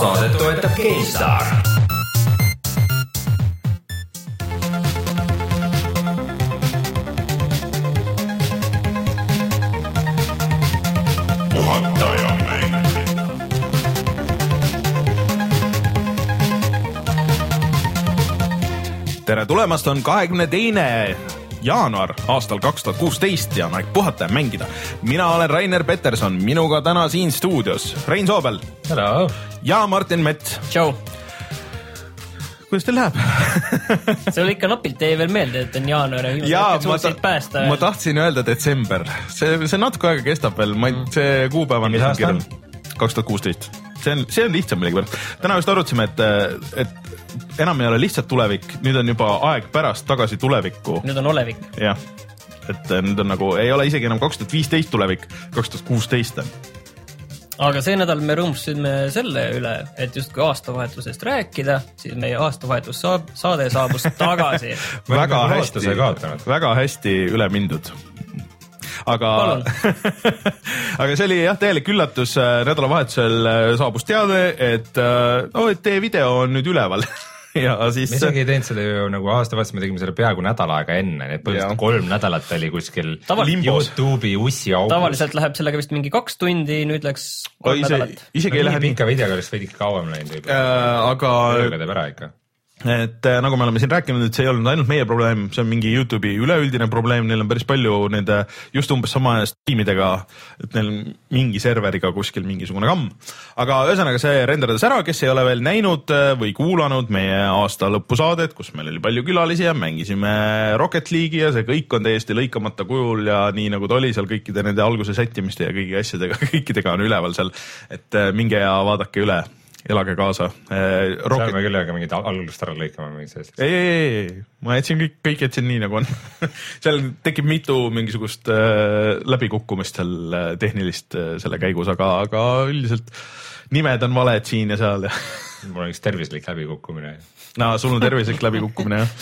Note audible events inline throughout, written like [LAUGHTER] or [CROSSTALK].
saadet toetab GameStar. tere tulemast, on kahekümne teine jaanuar aastal kaks tuhat kuusteist ja on aeg puhata ja mängida. mina olen Rainer Peterson, minuga täna siin stuudios Rein Soobel. Ja Martin Mets. tšau. kuidas teil läheb [LAUGHS] sul ikka napilt jäi veel meelde, et on jaanuar ja viimased suutsid päästa. ma tahtsin öelda detsember, see, see natuke aega kestab veel, ma ei, see kuupäev on. Mis aasta on? kaks tuhat kuusteist, see on, see on lihtsam millegipärast. täna just arutasime, et, et enam ei ole lihtsalt tulevik, nüüd on juba aeg pärast tagasi tulevikku. nüüd on olevik. jah, et nüüd on nagu, ei ole isegi enam kaks tuhat viisteist tulevik, kaks tuhat kuusteist on. Aga see nädal me rõõmustasime selle üle, et justkui aastavahetusest rääkida, siis meie aastavahetus saab, saade saabus [LAUGHS] tagasi. väga hästi. väga hästi üle mindud. Aga [LAUGHS] aga see oli jah, täielik üllatus, nädalavahetusel saabus teade, et äh, no, et teie video on nüüd üleval [LAUGHS] ja siis me isegi ei teinud seda ju nagu aastavahetusel, me tegime selle peaaegu nädal aega enne, nii et põhimõtteliselt kolm nädalat oli kuskil Taval- Youtube'i ussiaugus. tavaliselt läheb sellega vist mingi kaks tundi, nüüd läks kolm ise, nädalat. isegi ei no, lähe nii nii pika videoga oleks veidi kauem läinud võib-olla äh,, aga tööga teeb ära ikka. Et äh, nagu me oleme siin rääkinud, et see ei olnud ainult meie probleem, see on mingi Youtube'i üleüldine probleem, neil on päris palju nende just umbes sama tiimidega, et neil mingi serveriga kuskil mingisugune kamm. aga ühesõnaga see renderdas ära, kes ei ole veel näinud äh, või kuulanud meie aasta lõpusaadet, kus meil oli palju külalisi ja mängisime Rocket League'i ja see kõik on täiesti lõikamata kujul ja nii nagu ta oli seal kõikide nende alguse sättimiste ja kõigi asjadega, [LAUGHS] kõikidega on üleval seal. et äh, minge ja vaadake üle, elage kaasa. Rocket peame küll al- algust ära lõikama mingit sellist. ei, ei, ei, ma jätsin kõik, kõik jätsin nii nagu on [LAUGHS] seal tekib mitu mingisugust äh, läbikukkumist seal äh, tehnilist äh, selle käigus, aga, aga üldiselt nimed on valed siin ja seal ja mul on üks tervislik läbikukkumine. No sul on tervislik läbikukkumine jah.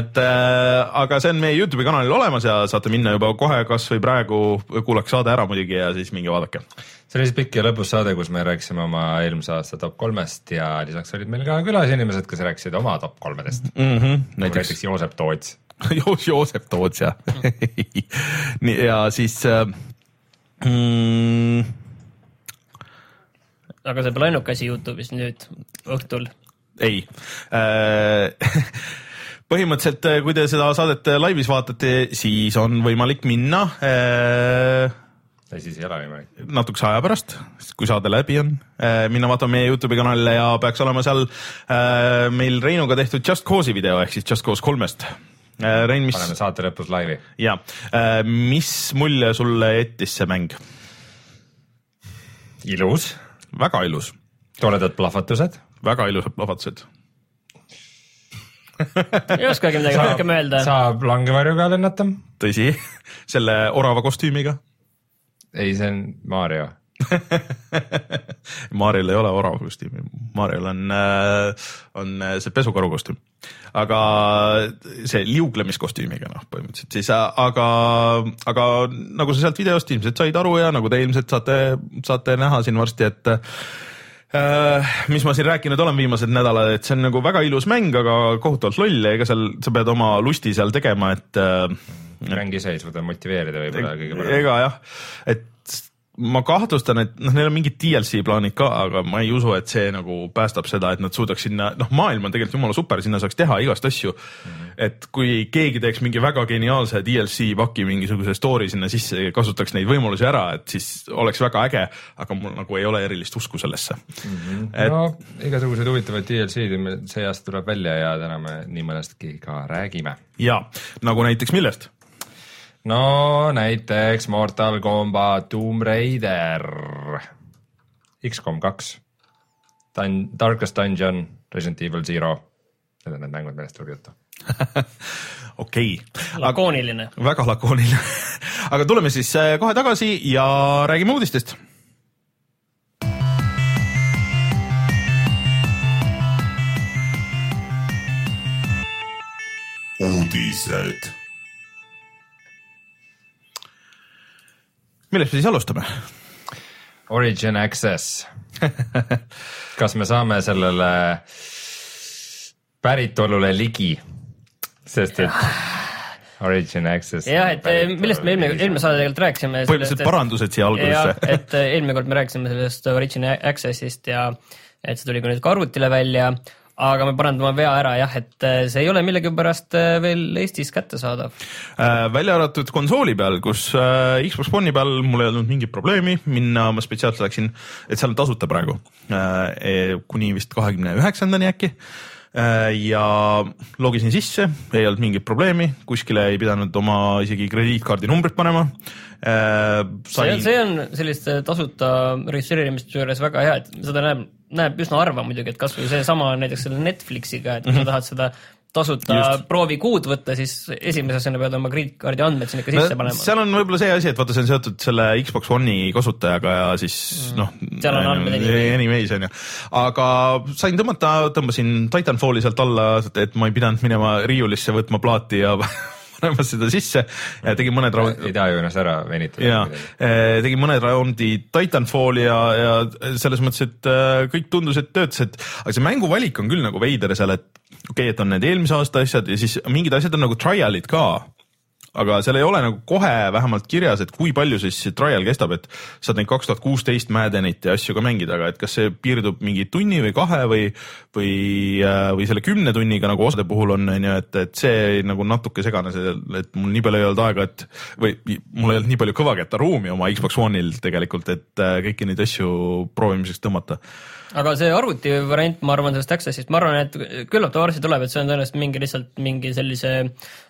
et äh, aga see on meie Youtube'i kanalil olemas ja saate minna juba kohe kasvõi praegu, kuulake saade ära muidugi ja siis minge vaadake. see oli siis pikk ja lõbus saade, kus me rääkisime oma eelmise aasta top kolmest ja lisaks olid meil ka külasinimesed, kes rääkisid oma top kolmedest mm. mm. -hmm, -hmm. näiteks Joosep Toots. Joos-, Joosep Toots jah [LAUGHS] nii ja siis äh, mm, aga see pole ainuke asi Youtube'is nüüd õhtul. Ei [LAUGHS] põhimõtteliselt, kui te seda saadet laivis vaatate, siis on võimalik minna äh, ei, siis ei ole võimalik. natukese aja pärast, kui saade läbi on, minna vaatama meie Youtube'i kanalile ja peaks olema seal äh, meil Reinuga tehtud Just Cause'i video ehk siis Just Cause kolmest. Rein, mis paneme saate lõpus laivi. ja mis mulje sulle jättis see mäng? ilus, väga ilus, toredad plahvatused, väga ilusad plahvatused. ei oskagi midagi rohkem öelda. saab langevarjuga lennata. tõsi, [LAUGHS] selle orava kostüümiga. ei, see on Mario. [LAUGHS] Mariel ei ole orava kostüümi, Mariel on, on see pesukaru kostüüm. aga see liuglemiskostüümiga noh, põhimõtteliselt siis, aga, aga nagu sa sealt videost ilmselt said aru ja nagu te ilmselt saate, saate näha siin varsti, et äh, mis ma siin rääkinud olen viimased nädalad, et see on nagu väga ilus mäng, aga kohutavalt loll ja ega seal sa pead oma lusti seal tegema, et äh, mäng ise ei suuda motiveerida võib-olla kõige parem. ega jah, et ma kahtlustan, et noh, neil on mingid DLC plaanid ka, aga ma ei usu, et see nagu päästab seda, et nad suudaks sinna, noh, maailm on tegelikult jumala super, sinna saaks teha igast asju mm. -hmm. et kui keegi teeks mingi väga geniaalse DLC paki mingisuguse story sinna sisse ja kasutaks neid võimalusi ära, et siis oleks väga äge, aga mul nagu ei ole erilist usku sellesse mm. -hmm. et no igasuguseid huvitavaid DLC-d see aasta tuleb välja ja täna me nii mõnestki ka räägime. ja nagu näiteks millest? No näiteks Mortal Combat Tomb Raider, X-kom kaks, Dun-, Darkest Dungeon, Resident Evil Zero. Need on need mängud, millest tuleb juttu. [LAUGHS] okei okay., lakooniline. väga lakooniline [LAUGHS] aga tuleme siis äh, kohe tagasi ja räägime uudistest uudised. Millest me siis alustame? Origin Access, [LAUGHS] kas me saame sellele päritolule ligi? sest et Origin Access. jah, et eh, millest me eelmine, eelmine saade tegelikult rääkisime. põhimõtteliselt parandused siia algusesse. et eh, eelmine kord me rääkisime sellest Origin Accessist ja et see tuli ka nüüd ka arvutile välja aga me parandame vea ära jah, et äh, see ei ole millegipärast äh, veel Eestis kättesaadav äh,. välja arvatud konsooli peal, kus äh, Xbox One'i peal mul ei olnud mingit probleemi minna, ma spetsiaalselt läksin, et seal on tasuta praegu äh, e, kuni vist kahekümne üheksandani äkki äh, ja logisin sisse, ei olnud mingit probleemi, kuskile ei pidanud oma isegi krediitkaardi numbrit panema. Sain... see, see on selliste tasuta registreerimiste juures väga hea, et seda näeb näeb üsna harva muidugi, et kasvõi seesama näiteks selle Netflixiga, et kui sa mhm. tahad seda tasuta Just. proovikuud võtta, siis esimese asjana pead oma krediitkaardi andmed sinna ikka sisse panema. seal on võib-olla see asi, et vaata, see on seotud selle Xbox One'i kasutajaga ja siis mm. noh. seal on andmed anyway. Anyways on ju, aga sain tõmmata, tõmbasin Titanfalli sealt alla, et ma ei pidanud minema riiulisse võtma plaati ja [LAUGHS] panemas seda sisse ja tegin mõned raund-. ei taha ju ennast ära venitada. ja, eh, tegin mõned raundi Titanfalli ja, ja selles mõttes, et eh, kõik tundus, et töötas, et aga see mänguvalik on küll nagu veider seal, et okei okay,, et on need eelmise aasta asjad ja siis mingid asjad on nagu trial'id ka aga seal ei ole nagu kohe vähemalt kirjas, et kui palju siis see trial kestab, et saad neid kaks tuhat kuusteist Maddenit ja asju ka mängida, aga et kas see piirdub mingi tunni või kahe või, või, äh, või selle kümne tunniga nagu osade puhul on, on ju, et, et see nagu natuke segane, et mul nii palju ei olnud aega, et või mul ei olnud nii palju kõvakettaruumi oma Xbox One'il tegelikult, et äh, kõiki neid asju proovimiseks tõmmata. Aga see arvuti variant, ma arvan, sellest Accessist, ma arvan, et küllap ta varsti tuleb, et see on tõenäoliselt mingi lihtsalt mingi sellise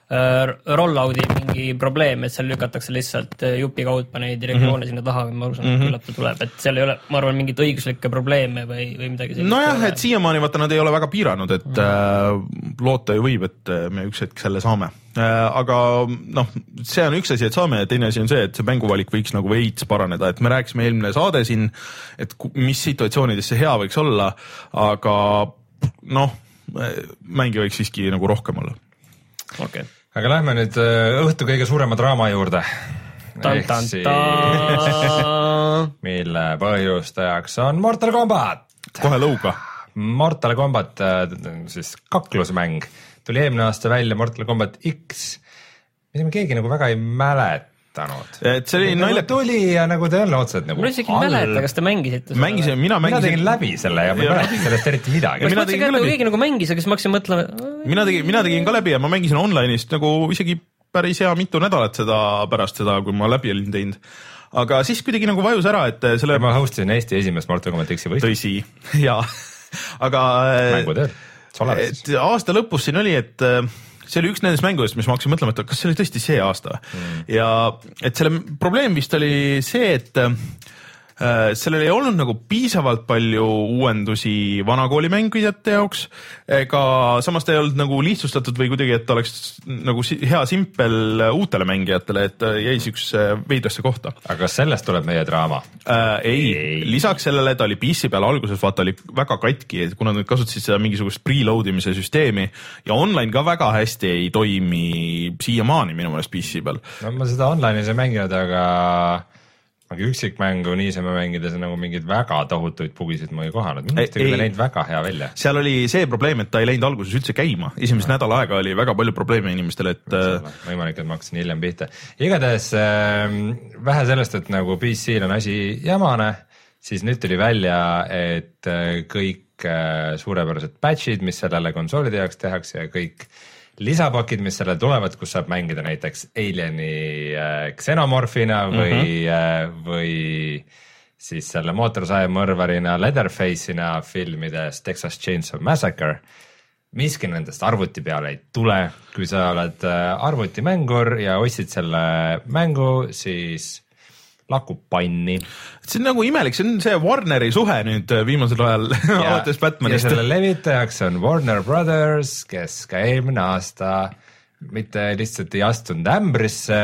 rollout'i mingi probleem, et seal lükatakse lihtsalt äh, jupi kaupa neid regioone mm -hmm. sinna taha ma usun, et mm -hmm. küllap ta tuleb, et seal ei ole, ma arvan, mingeid õiguslikke probleeme või, või midagi sellist. nojah, et siiamaani vaata nad ei ole väga piiranud, et mm -hmm. äh, loota ju võib, et äh, me üks hetk selle saame äh,. aga noh, see on üks asi, et saame teine asi on see, et see mänguvalik võiks nagu veits paraneda, et me rääkisime eelmine saade siin, et mis situatsioonides see hea võiks olla, aga noh, mänge võiks siiski nagu rohkem olla. okei okay aga lähme nüüd äh, õhtu kõige suurema draama juurde. siis, [LAUGHS] mille põhjustajaks on Mortal Combat. kohe lõuga. Mortal Combat, äh, siis kaklusmäng, tuli eelmine aasta välja Mortal Combat X, mida me keegi nagu väga ei mäleta mäletanud. et see oli nagu naljakas. tuli ja nagu ta olnud otseselt nagu. ma isegi ei mäleta, kas te mängisite seda. mängisin, mina mängisin. mina tegin läbi selle ja ma ei mäleta sellest eriti midagi. ma mõtlesin ka, et nagu keegi nagu mängis, aga siis ma hakkasin mõtlema. mina tegin, mina tegin ka läbi ja ma mängisin online'ist nagu isegi päris hea mitu nädalat seda pärast seda, kui ma läbi olin teinud aga siis kuidagi nagu vajus ära, et selle. ma host isin Eesti esimest Mortal Combat X-i võistlust. tõsi, [LAUGHS] jaa, aga. mängutööd, Solaris. aasta lõpus siin oli, et see oli üks nendest mängudest, mis ma hakkasin mõtlema, et kas see oli tõesti see aasta mm. ja et selle probleem vist oli see, et sellel ei olnud nagu piisavalt palju uuendusi vanakooli mängijate jaoks, ega samas ta ei olnud nagu lihtsustatud või kuidagi, et ta oleks nagu hea simpel uutele mängijatele, et jäi siuksesse veidrasse kohta. aga kas sellest tuleb meie draama äh,? ei, ei., lisaks sellele ta oli PC peal alguses vaata oli väga katki, kuna nad kasutasid seda mingisugust preload imise süsteemi ja online ka väga hästi ei toimi siiamaani minu meelest PC peal. no ma seda online'is ei mänginud, aga aga üksikmängu niisama mängides nagu mingeid väga tohutuid bugisid ma ei kohanud, minu meelest oli ta näinud väga hea välja. seal oli see probleem, et ta ei läinud alguses üldse käima, esimest nädal aega oli väga palju probleeme inimestel, et. Äh, võimalik, et ma hakkasin hiljem pihta, igatahes äh, vähe sellest, et nagu PC-l on asi jamane, siis nüüd tuli välja, et äh, kõik äh, suurepärased patch'id, mis sellele konsoolide jaoks tehakse ja kõik äh, lisapakid, mis sellele tulevad, kus saab mängida näiteks Alieni äh, ksenomorfina või mm, -hmm. äh, või siis selle mootorsaiamõrvarina Leatherface'ina filmides Texas Chainsaw Massacre. miski nendest arvuti peale ei tule, kui sa oled äh, arvutimängur ja ostsid selle mängu, siis lakub panni. see on nagu imelik, see on see Warneri suhe nüüd äh, viimasel ajal [LAUGHS] alates Batmanist. selle levitajaks on Warner Brothers, kes ka eelmine aasta mitte lihtsalt ei astunud ämbrisse,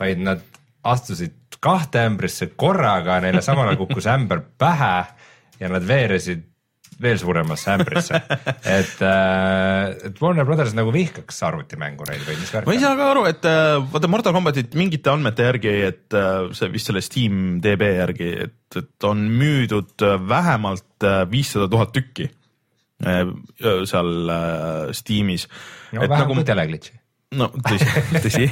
vaid nad astusid kahte ämbrisse korraga, neile samal ajal kukkus ämber pähe ja nad veeresid veel suuremasse ämbrisse [LAUGHS] et, et Warner Brothers nagu vihkaks arvutimängureid või mis värk ma ei saa ka aru, et äh, vaata Mortal Combatit mingite andmete järgi, et äh, see vist selle Steam DB järgi, et, et on müüdud äh, vähemalt viissada tuhat tükki äh, seal äh, Steamis. no vähem nagu... kui teleglitši. No tõsi, [LAUGHS] tõsi,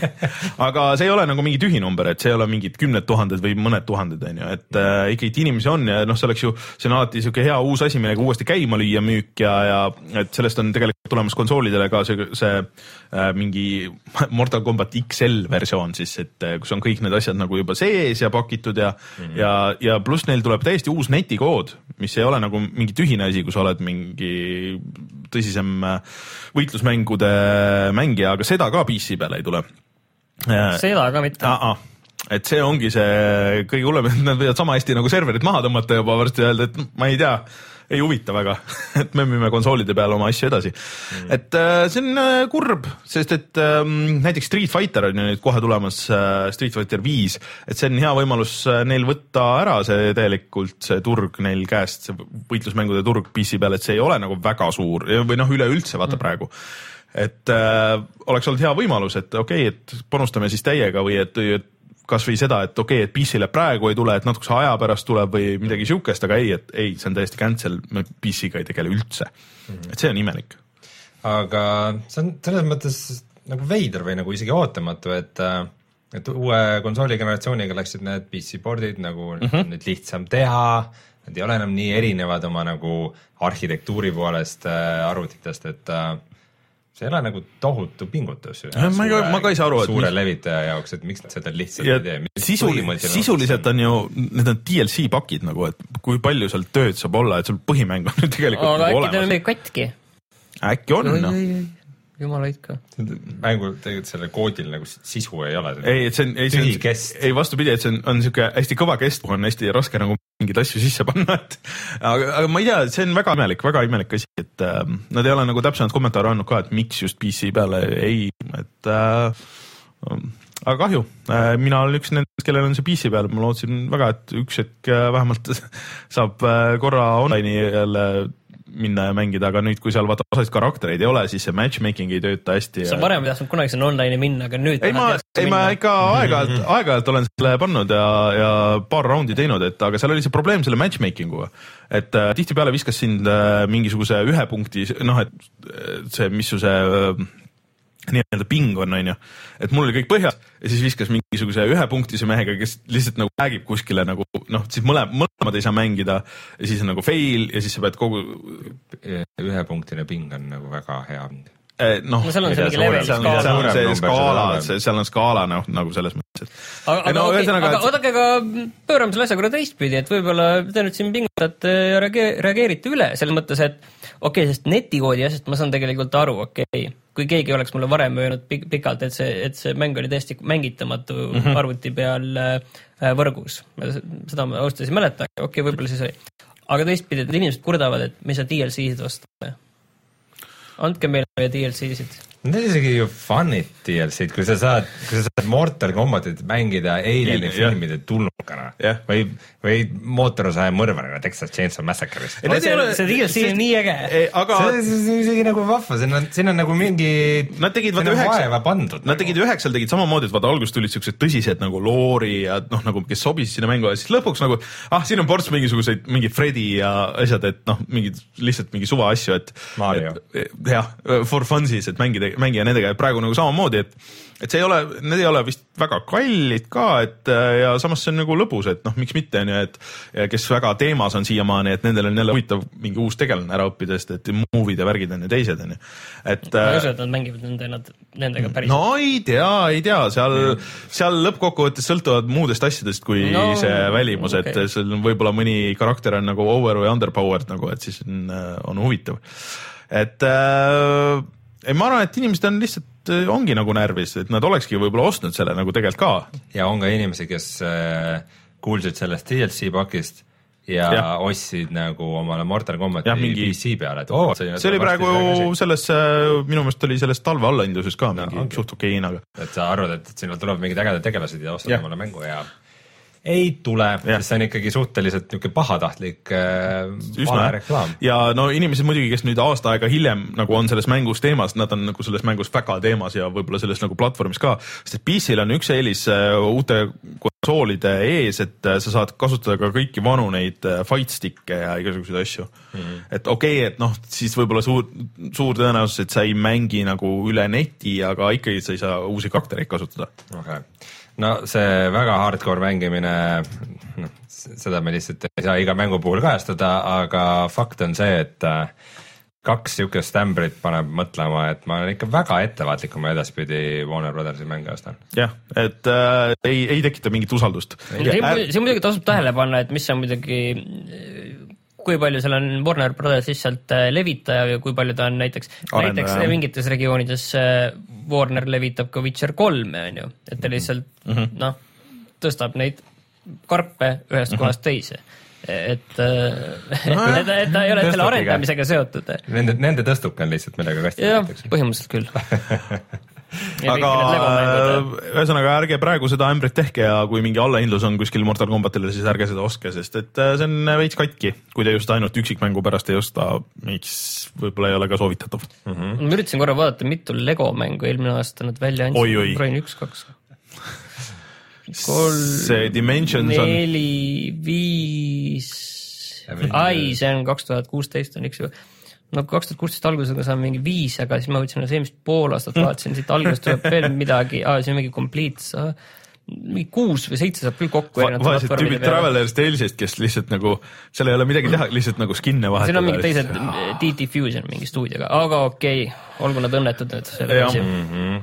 aga see ei ole nagu mingi tühi number, et see ei ole mingid kümned tuhanded või mõned tuhanded, on ju, et äh, ikkagi inimesi on ja noh, see oleks ju, see on alati sihuke hea uus asi, millega uuesti käima lüüa müük ja, ja et sellest on tegelikult tulemas konsoolidele ka see, see äh, mingi [LAUGHS] Mortal Combat XL versioon siis, et äh, kus on kõik need asjad nagu juba sees ja pakitud ja mm, -hmm. ja, ja pluss neil tuleb täiesti uus netikood, mis ei ole nagu mingi tühine asi, kui sa oled mingi tõsisem äh, võitlusmängude mängija, aga seda ka PC peale ei tule. seda ka mitte. et see ongi see kõige hullem, et nad võivad sama hästi nagu serverit maha tõmmata juba varsti ja öelda, et ma ei tea, ei huvita väga, [LAUGHS] et me müüme konsoolide peal oma asju edasi mm.. et äh, see on äh, kurb, sest et ähm, näiteks Street Fighter on ju nüüd kohe tulemas äh,, Street Fighter viis, et see on hea võimalus neil võtta ära see tegelikult see turg neil käest, see võitlusmängude turg PC peal, et see ei ole nagu väga suur või noh, üleüldse vaata mm. praegu et äh, oleks olnud hea võimalus, et okei okay,, et panustame siis täiega või et, et kasvõi seda, et okei okay,, et PC-le praegu ei tule, et natukese aja pärast tuleb või midagi siukest, aga ei, et ei, see on täiesti cancel, me PC-ga ei tegele üldse mm. -hmm. et see on imelik. aga see on selles mõttes nagu veider või nagu isegi ootamatu, et et uue konsooli generatsiooniga läksid need PC pordid nagu mm -hmm. nüüd lihtsam teha, nad ei ole enam nii erinevad oma nagu arhitektuuri poolest äh, arvutitest, et äh, see ei ole nagu tohutu pingutus ju. ma ei- ma ka ei saa aru, et suure mis- levitaja jaoks, et miks nad seda lihtsalt ja ei tee. sisul-, sisuliselt on ju, need on DLC pakid nagu, et kui palju seal tööd saab olla, et sul põhimäng on tegelikult aga nagu äkki teil on midagi katki? äkki on noh. Jumal hoidku. mängul tegelikult sellel koodil nagu sisu ei ole. ei, et see on, ei see on ei vastupidi, et see on, on siuke hästi kõva kest, kuhu on hästi raske nagu mingeid asju sisse panna, et aga, aga ma ei tea, see on väga imelik, väga imelik asi, et äh, nad ei ole nagu täpsemat kommentaare andnud ka, et miks just PC peale ei, et äh, aga kahju äh,, mina olen üks nendest, kellel on see PC peal, ma lootsin väga, et üks hetk äh, vähemalt [LAUGHS] saab äh, korra online'i jälle minna ja mängida, aga nüüd, kui seal vaata osasid karaktereid ei ole, siis see matchmaking ei tööta hästi. sa varem ei tahtnud kunagi sinna online'i minna, aga nüüd ei ma, ei ma ikka aeg-ajalt, aeg-ajalt olen selle pannud ja, ja paar raundi teinud, et aga seal oli see probleem selle matchmaking uga. et äh, tihtipeale viskas sind äh, mingisuguse ühe punkti, noh, et äh, see, mis su see äh, nii-öelda ping on, onju. et mul oli kõik põhjas ja siis viskas mingisuguse ühepunktise mehega, kes lihtsalt nagu räägib kuskile nagu noh, siis mõle-, mõlemad ei saa mängida ja siis on nagu fail ja siis sa pead kogu ühepunktine ping on nagu väga hea. Eh, noh. No seal on see mingi seal level on- seal on skaala. see skaala seal on skaala noh, nagu selles mõttes, et aga, no ühesõnaga, aga et- oodake, aga pöörame selle asja korra teistpidi, et võib-olla te nüüd siin pingutate ja reage- reageerite üle selles mõttes, et okei okay,, sest netikoodi asjast ma saan tegelikult aru, okei okay., kui keegi oleks mulle varem öelnud pik pikalt, et see, et see mäng oli täiesti mängitamatu mm -hmm. arvuti peal äh, võrgus, seda ma ausalt öeldes ei mäleta, okei okay,, võib-olla siis oli. aga teistpidi, et inimesed kurdavad, et me ei saa DLC-sid osta. Andke meile DLC-sid Need on isegi ju fun'id DLC-d, kui sa saad, kui sa saad Mortal Combatit mängida Alieni filmide tulnukana Jah. või, või mootorsõja mõrvarina Texas Chainsaw Massacre'ist. See, see DLC on nii äge. aga see on isegi nagu vahva, siin on, siin on nagu mingi, Nad tegid vaata üheksa- pandud. nagu. Nad tegid üheksal tegid samamoodi, et vaata alguses tulid siuksed tõsised nagu loori ja noh, nagu kes sobisid sinna mängu ja siis lõpuks nagu ah, siin on ports mingisuguseid mingi Fredi ja asjad, et noh, mingid lihtsalt mingi suva asju, et- jah, for fun siis, et mängida, mängida nendega ja praegu nagu samamoodi, et et see ei ole, need ei ole vist väga kallid ka, et äh, ja samas see on nagu lõbus, et noh, miks mitte on ju, et kes väga teemas on siiamaani, et nendel on jälle huvitav mingi uus tegelane ära õppida, sest et movie'd ja värgid on ju teised on ju, et ma ei äh, usu, et nad mängivad nende, nad, nendega päris no ei tea, ei tea, seal, seal lõppkokkuvõttes sõltuvad muudest asjadest kui no, see välimus, et okei. seal on võib-olla mõni karakter on nagu over või underpowered nagu, et siis on, on huvitav. et äh, ei, ma arvan, et inimesed on lihtsalt, ongi nagu närvis, et nad olekski võib-olla ostnud selle nagu tegelikult ka. ja on ka inimesi, kes äh, kuulsid sellest DLC pakist ja, ja ostsid nagu omale Mortal Combati Jah, mingi- PC peale, et oo, see oli praegu selles, minu meelest oli selles talve allahinduses ka mingi ongi. suht okei hinnaga. et sa arvad, et sinna tulevad mingid ägedad tegelased ja ostad Jah. omale mängu ja ei tule, sest see on ikkagi suhteliselt niisugune pahatahtlik äh, vale reklaam. ja no inimesed muidugi, kes nüüd aasta aega hiljem nagu on selles mängus teemas, nad on nagu selles mängus väga teemas ja võib-olla selles nagu platvormis ka, sest et PC-l on üks eelis äh, uute konsoolide ees, et äh, sa saad kasutada ka kõiki vanu neid äh, fight stick'e ja igasuguseid asju mm. -hmm. et okei okay,, et noh, siis võib-olla suur, suur tõenäosus, et sa ei mängi nagu üle neti, aga ikkagi sa ei saa uusi karaktereid kasutada. okay.. No see väga hardcore mängimine, noh, seda me lihtsalt ei saa iga mängu puhul kajastada, aga fakt on see, et äh, kaks siukest ämbrit paneb mõtlema, et ma olen ikka väga ettevaatlik, kui ma edaspidi Warner Brothersi mänge ostan. jah, et äh, ei, ei tekita mingit usaldust. siin muidugi tasub tähele panna, et mis on muidugi, kui palju seal on Warner Brothers lihtsalt äh, levitaja ja kui palju ta on näiteks, näiteks mingites regioonides äh, Warner levitab ka Witcher kolme, on ju, et ta lihtsalt mm -hmm. noh, tõstab neid karpe ühest mm -hmm. kohast teise. et äh, [LAUGHS] et, et ta ei ole selle arendamisega seotud. Nende, nende tõstuke on lihtsalt, millega kasti jah, võetakse. põhimõtteliselt küll. [LAUGHS] aga äh, ühesõnaga ärge praegu seda ämbrit tehke ja kui mingi allahindlus on kuskil Mortal Combatile, siis ärge seda ostke, sest et äh, see on veits katki, kui te just ainult üksikmängu pärast ei osta, miks võib-olla ei ole ka soovitatav. ma üritasin korra vaadata, mitu Lego mängu eelmine aasta nad välja Oi, oi. andsid. proovin üks, kaks, kolm, see Dimensions on, neli, viis, ai, see on kaks tuhat kuusteist on üks ju. No kaks tuhat kuusteist algusega saan mingi viis, aga siis ma võtsin alles eelmist pool aastat vaatasin, siit algusest tuleb veel midagi, aa, see on mingi complete, mingi kuus või seitse saab küll kokku. vaesed tüübid. Traveler's Tales'ist, kes lihtsalt nagu, seal ei ole midagi teha, lihtsalt nagu skin'e vahetada. siin on mingid teised, DT Fusion mingi stuudioga, aga okei okay,, olgu nad õnnetud nüüd selle asja. Mhm.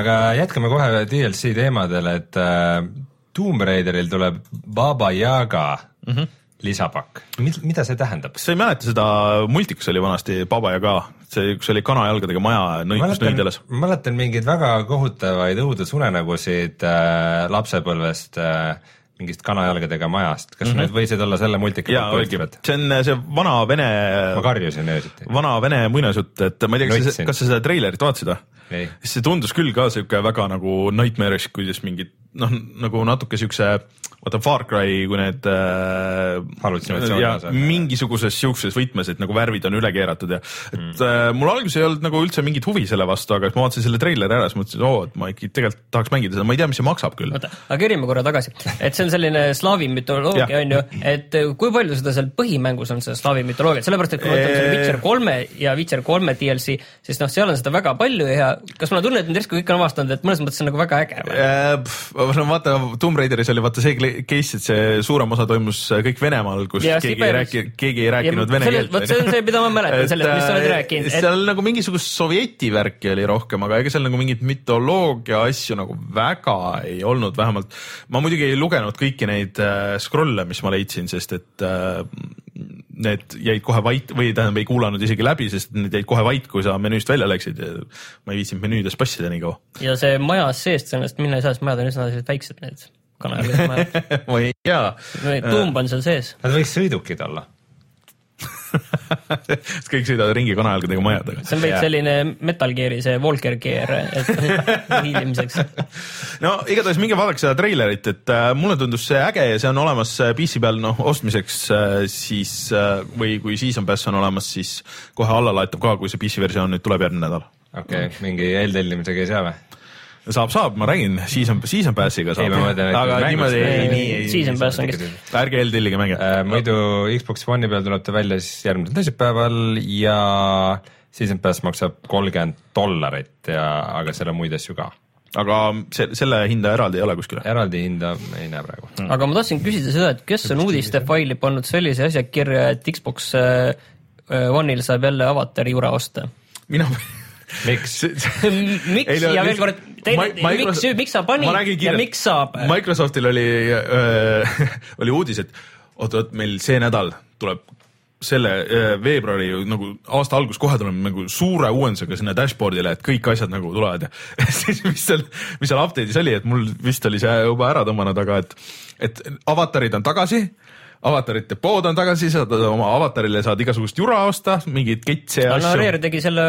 aga jätkame kohe DLC teemadel, et äh, Tomb Raideril tuleb Baba Yaga mm -hmm. lisapakk. mida see tähendab? sa ei mäleta seda, multikas oli vanasti Baba ja ka, see, kus oli kanajalgadega maja nõikus nõideles. mäletan mingeid väga kohutavaid õudusunenägusid äh, lapsepõlvest äh, mingist kanajalgadega majast, kas mm -hmm. need võisid olla selle multika oligi, see on see vana vene, ma karjusin öösiti. vana vene muinasjutt, et ma ei tea, kas sa, kas sa seda treilerit vaatasid või? See tundus küll ka siuke väga nagu nightmare'ish, kuidas mingid noh, nagu natuke siukse, vaata Far Cry, kui need äh, mingisuguses siukses võtmes, et nagu värvid on üle keeratud ja et mm. äh, mul alguses ei olnud nagu üldse mingit huvi selle vastu, aga siis ma vaatasin selle treileri ära, siis mõtlesin, et oo, et ma ikka tegelikult tahaks mängida seda, ma ei tea, mis see maksab küll. oota, aga kerime korra tagasi, et see on selline slaavi mütoloogia on ju, et äh, kui palju seda seal põhimängus on seda slaavi mütoloogiat, sellepärast et kui ma võtan selle. Witcher kolme ja Witcher kolme DLC, siis noh, seal on seda väga palju ja kas mul on tunne, et nüüd järsku kõik on avastanud, et mõnes mõttes on nagu väga äge või? Äh, no vaata, Tomb Raideris oli vaata see case, et see suurem osa toimus kõik Venemaal, kus Ja keegi ei rääki, keegi ei rääkinud vene selle- keelt. vot see on see, mida ma mäletan sellest, mis sa oled rääkinud, et- seal nagu mingisugust sovjeti värki oli rohkem, aga ega seal nagu mingit mütoloogia asju nagu väga ei olnud, vähemalt ma muidugi ei lugenud kõiki neid äh, scroll'e, mis ma leidsin, sest et äh, need jäid kohe vait või tähendab, ei kuulanud isegi läbi, sest need jäid kohe vait, kui sa menüüst välja läksid ma ei viitsinud menüüdes passida nii kaua ja see maja seest sellest minna ei saa, sest majad on üsna sellised väiksed need kanajalad majad. [LAUGHS] ma ei tea. tuumb on seal sees. Nad võiks sõidukid olla. [LAUGHS] kõik sõidavad ringi kanajalgadega majadega. see on veits selline Metal Gear'i see Walker Gear, et [LAUGHS] hiilimiseks. no igatahes minge vaadake seda treilerit, et äh, mulle tundus see äge ja see on olemas äh, PC peal noh ostmiseks äh, siis äh, või kui Season Pass on olemas, siis kohe alla laetab ka, kui see PC versioon nüüd tuleb järgmine nädal. okei okay,, mingi eeltellimisega ei saa või? saab, saab, ma räägin, Season, Season Passiga Ei, saab aga niimoodi ei, ei, nii ei, Season Pass on kes- ärge eeltellige mänge Äh, muidu Xbox One'i peal tuleb ta välja siis järgmisel teisipäeval ja Season Pass maksab kolmkümmend dollarit ja, aga seal on muid asju ka. aga see, selle hinda eraldi ei ole kuskil. eraldi hinda ei näe praegu. aga ma tahtsin küsida seda, et kes on uudiste faili pannud sellise asja kirja, et Xbox äh, One'il saab jälle avatari jura osta. mina miks? [LAUGHS] miks Ei, no ja veel kord, teine miks miks sa panid ja miks saab? Microsoftil oli äh, [LAUGHS] oli uudis, et oot-oot, meil see nädal tuleb selle äh, veebruari nagu aasta algus kohe tuleme nagu suure uuendusega sinna dashboard'ile, et kõik asjad nagu tulevad ja [LAUGHS] siis mis seal, mis seal update'is oli, et mul vist oli see juba ära tõmmanud, aga et, et avatarid on tagasi avatarite pood on tagasi, saad oma avatarile saad igasugust jura osta, mingeid ketse ja asju. Rare tegi selle,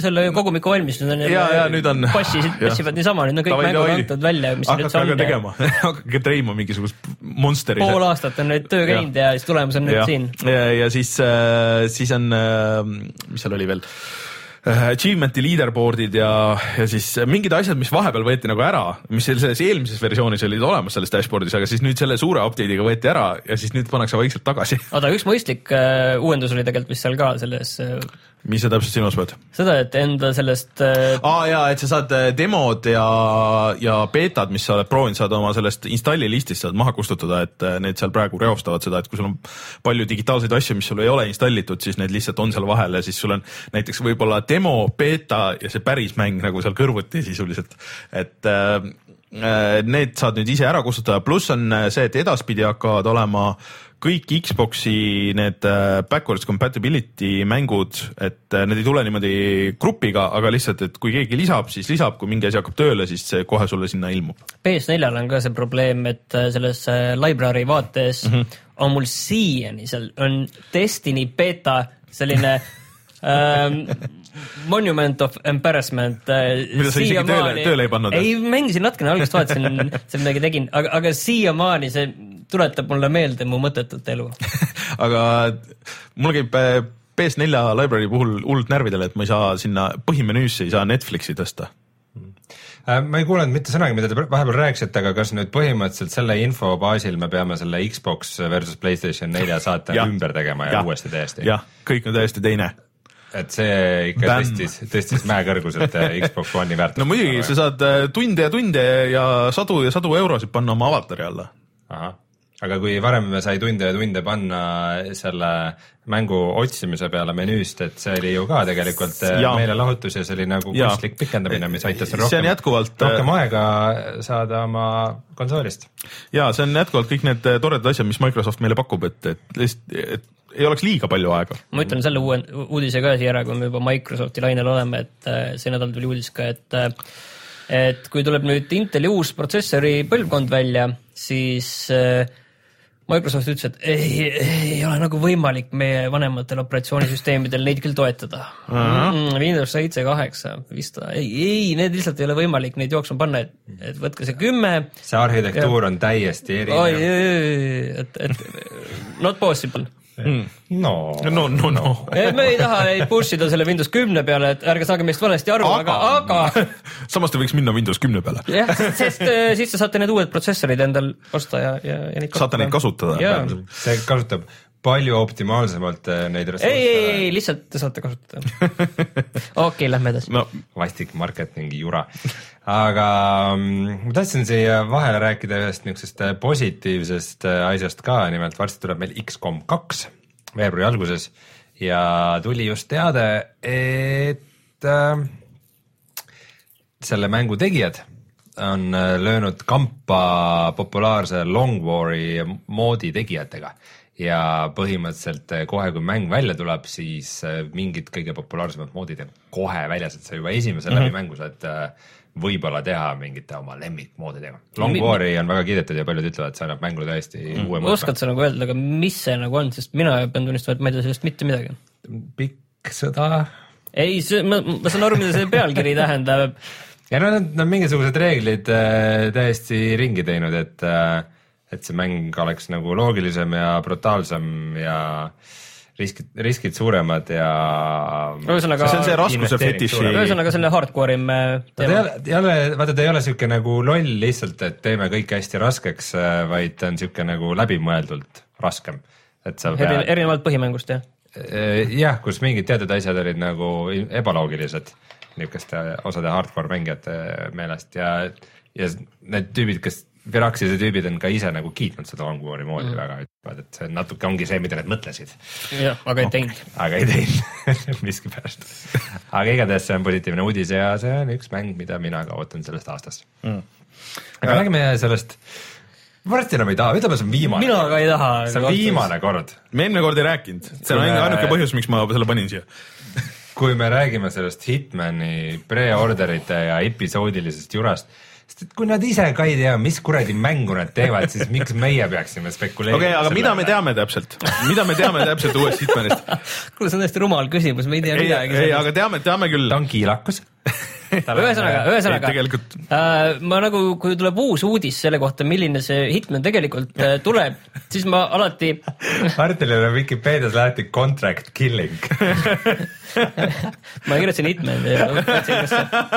selle kogumiku valmis, nüüd on Ja, ja nüüd on- passisid, [LAUGHS] passivad niisama, nüüd on kõik Davai, mängud antud välja, mis hakake aga on. tegema, [LAUGHS] hakake treima mingisugust monsteri. pool aastat on nüüd töö käinud ja siis tulemus on nüüd ja, siin. ja, ja siis, siis on, mis seal oli veel, achievement'i leaderboard'id ja, ja siis mingid asjad, mis vahepeal võeti nagu ära, mis selles eelmises versioonis olid olemas selles dashboard'is, aga siis nüüd selle suure update'iga võeti ära ja siis nüüd pannakse vaikselt tagasi. oota, üks mõistlik äh, uuendus oli tegelikult vist seal ka selles äh,, mis sa täpselt silmas pead? seda, et enda sellest äh, aa jaa, et sa saad äh, demod ja, ja beetad, mis sa oled proovinud, saad oma sellest installi listist saad maha kustutada, et äh, need seal praegu reostavad seda, et kui sul on palju digitaalseid asju, mis sul ei ole installitud, siis need lihtsalt on seal vahel ja siis sul on näiteks võib-olla demo, beeta ja see päris mäng nagu seal kõrvuti sisuliselt, et äh, äh, need saad nüüd ise ära kustutada, pluss on äh, see, et edaspidi hakkavad olema kõik Xbox'i need äh, backwards compatibility mängud, et äh, need ei tule niimoodi grupiga, aga lihtsalt, et kui keegi lisab, siis lisab, kui mingi asi hakkab tööle, siis see kohe sulle sinna ilmub. PS4-l on ka see probleem, et äh, selles library vaates mm. -hmm. on mul siiani seal on Destiny beeta selline [LAUGHS] ähm, monument of embarrassment äh,. Mida sa isegi tööle- tööle ei pannud, ei, mängisin natukene algusest vaatasin, [LAUGHS] seal midagi tegin, aga, aga siiamaani see tuletab mulle meelde mu mõttetut elu. [LAUGHS] aga mul käib äh, PS4 library puhul hullult närvidele, et ma ei saa sinna põhimenüüsse ei saa Netflixi tõsta. Äh, ma ei kuulanud mitte sõnagi, mida te vahepeal rääkisite, aga kas nüüd põhimõtteliselt selle info baasil me peame selle Xbox versus Playstation nelja saate Jah. ümber tegema ja, ja uuesti täiesti? jah, kõik on täiesti teine. Et see ikka Bämm. tõstis, tõstis mäekõrguselt äh, Xbox One'i väärtust. no muidugi, sa saad äh, tunde ja tunde ja sadu ja sadu eurosid panna oma avatari alla. aga kui varem sai tunde ja tunde panna selle mängu otsimise peale menüüst, et see oli ju ka tegelikult äh, Jaa. meelelahutus ja see oli nagu kunstlik pikendamine, mis aitas See on rohkem, jätkuvalt, rohkem aega saada oma konsoolist. ja see on jätkuvalt kõik need toredad asjad, mis Microsoft meile pakub, et, et lihtsalt, et ei oleks liiga palju aega. ma ütlen selle uue uudise ka siia ära, kui me juba Microsofti lainel oleme, et äh, see nädal tuli uudis ka, et äh, et kui tuleb nüüd Inteli uus protsessori põlvkond välja, siis äh, Microsoft ütles, et ei, ei ole nagu võimalik meie vanematel operatsioonisüsteemidel neid küll toetada uh. -huh. Windows seitse, kaheksa, Vista, ei, ei, need lihtsalt ei ole võimalik neid jooksma panna, et, et võtke see kümme see arhitektuur on täiesti erinev. et, et not possible. No no, no, no. me ei taha neid push ida selle Windows kümne peale, et ärge saage meist valesti aru, aga, aga samas ta võiks minna Windows kümne peale. jah, sest äh, siis te saate need uued protsessorid endal osta ja, ja, ja neid saate neid kasutada. see kasutab palju optimaalsemalt äh, neid ei, ei, ressursse. ei, lihtsalt te saate kasutada. [LAUGHS] okei, lähme edasi. no vastik marketingi jura. aga mm, ma tahtsin siia vahele rääkida ühest niisugusest äh, positiivsest äh, asjast ka, nimelt varsti tuleb meil X-kom kaks veebruari alguses ja tuli just teade, et äh, selle mängu tegijad on löönud kampa populaarse Long War'i moodi tegijatega ja põhimõtteliselt äh, kohe, kui mäng välja tuleb, siis äh, mingid kõige populaarsemad moodid on kohe väljas, et sa juba esimese mm -hmm. läbimängu saad äh, võib-olla teha mingite oma lemmikmoodidega. Long War'i on väga kiidetud ja paljud ütlevad, et see annab mängule täiesti mm. uue mõõtme oskad. sa nagu öelda, aga mis see nagu on, sest mina pean tunnistama, et ma ei tea sellest mitte midagi. pikk sõda ei, see, ma, ma saan aru, mida see pealkiri tähendab. [LAUGHS] ja no nad on mingisugused reeglid äh, täiesti ringi teinud, et äh,, et see mäng oleks nagu loogilisem ja brutaalsem ja riskid, riskid suuremad ja. ühesõnaga, see on see raskuse fetiši- ühesõnaga selle hardcore'i me ta ei ole, ei ole, vaata ta ei ole siuke nagu loll lihtsalt, et teeme kõike hästi raskeks, vaid ta on siuke nagu läbimõeldult raskem. et sa pead, erinevalt põhimängust jah. jah, kus mingid teatud asjad olid nagu ebaloogilised niisuguste osade hardcore mängijate meelest ja, ja need tüübid, kes Firaxise tüübid on ka ise nagu kiitnud seda Long War'i moodi mm. väga, ütlevad, et see natuke ongi see, mida nad mõtlesid, jah, aga ei teinud. aga ei teinud miskipärast. aga igatahes see on positiivne uudis ja see on üks mäng, mida mina ka ootan sellest aastast mm.. aga räägime sellest, varsti enam ei taha, ütleme, see on viimane. mina ka ei taha. see on viimane kord, me eelmine kord ei rääkinud, see on me- ainuke ainuke põhjus, miks ma selle panin siia. kui me räägime sellest Hitmani pre-orderite ja episoodilisest jurast, sest et kui nad ise ka ei tea, mis kuradi mängu nad teevad, siis miks meie peaksime spekuleerima okei, aga mida me selle teame täpselt, mida me teame täpselt uuest Hitmanist? [LAUGHS] kuule, see on täiesti rumal küsimus, me ei tea ei, midagi ei, aga teame, teame küll ta. on kiilakus. [LAUGHS] ühesõnaga, ühesõnaga tegelikult- äh, ma nagu, kui tuleb uus uudis selle kohta, milline see Hitman tegelikult äh, tuleb, siis ma alati, [LAUGHS] Martinil on Vikipeedias lahti contract killing. Ma kirjutasin Hitman ja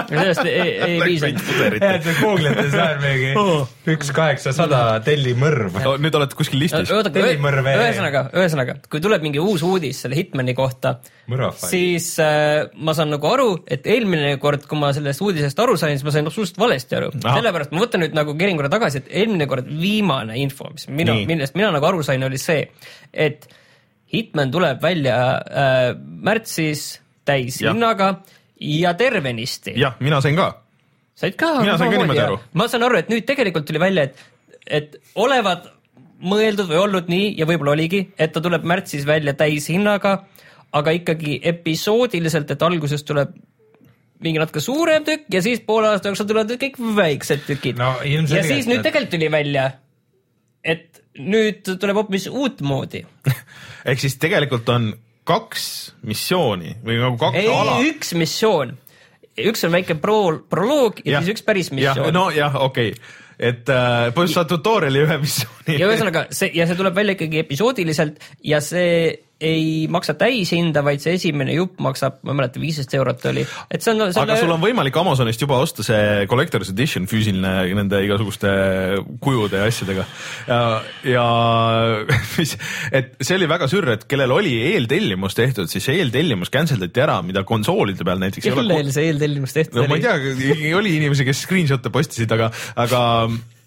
sellest ei, ei piisa. et sa Google'ite seal mingi [LAUGHS] üks kaheksasada tellimõrv. nüüd olete kuskil listis. EE. ühesõnaga, ühesõnaga, kui tuleb mingi uus uudis selle Hitmani kohta, siis äh, ma saan nagu aru, et eelmine kord, kui ma sellest uudisest aru sain, siis ma sain absoluutselt valesti aru. Sellepärast ma võtan nüüd nagu kerin korra tagasi, et eelmine kord viimane info, mis mina millest mina nagu aru sain, oli see, et Hitman tuleb välja äh, märtsis täishinnaga ja tervenisti. jah, mina sain ka. said ka? Mina sain ka niimoodi aru. ma saan aru, et nüüd tegelikult tuli välja, et, et olevat mõeldud või olnud nii ja võib-olla oligi, et ta tuleb märtsis välja täishinnaga, aga ikkagi episoodiliselt, et alguses tuleb mingi natuke suurem tükk ja siis poole aasta jooksul tulevad kõik väiksed tükid No ja siis nüüd tegelikult tuli välja, et nüüd tuleb hoopis uutmoodi. [LAUGHS] ehk siis tegelikult on kaks missiooni või nagu kaks ei ala,. üks missioon, üks on väike pro-, proloog ja, ja siis üks päris missioon. nojah, okei okay., et äh, põhimõtteliselt saad tutorial'i ühe missiooni. ja ühesõnaga see ja see tuleb välja ikkagi episoodiliselt ja see ei maksa täishinda, vaid see esimene jupp maksab, ma ei mäleta, viisteist eurot oli, et see on selle... aga sul on võimalik Amazonist juba osta see collector's edition füüsiline nende igasuguste kujude ja asjadega. ja, ja [LAUGHS] mis, et see oli väga sürr, et kellel oli eeltellimus tehtud, siis see eeltellimus cancel dati ära, mida konsoolide peal näiteks kellel see eeltellimus tehtud no ma oli ei? tea, oli inimesi, kes screenshot'e postisid, aga, aga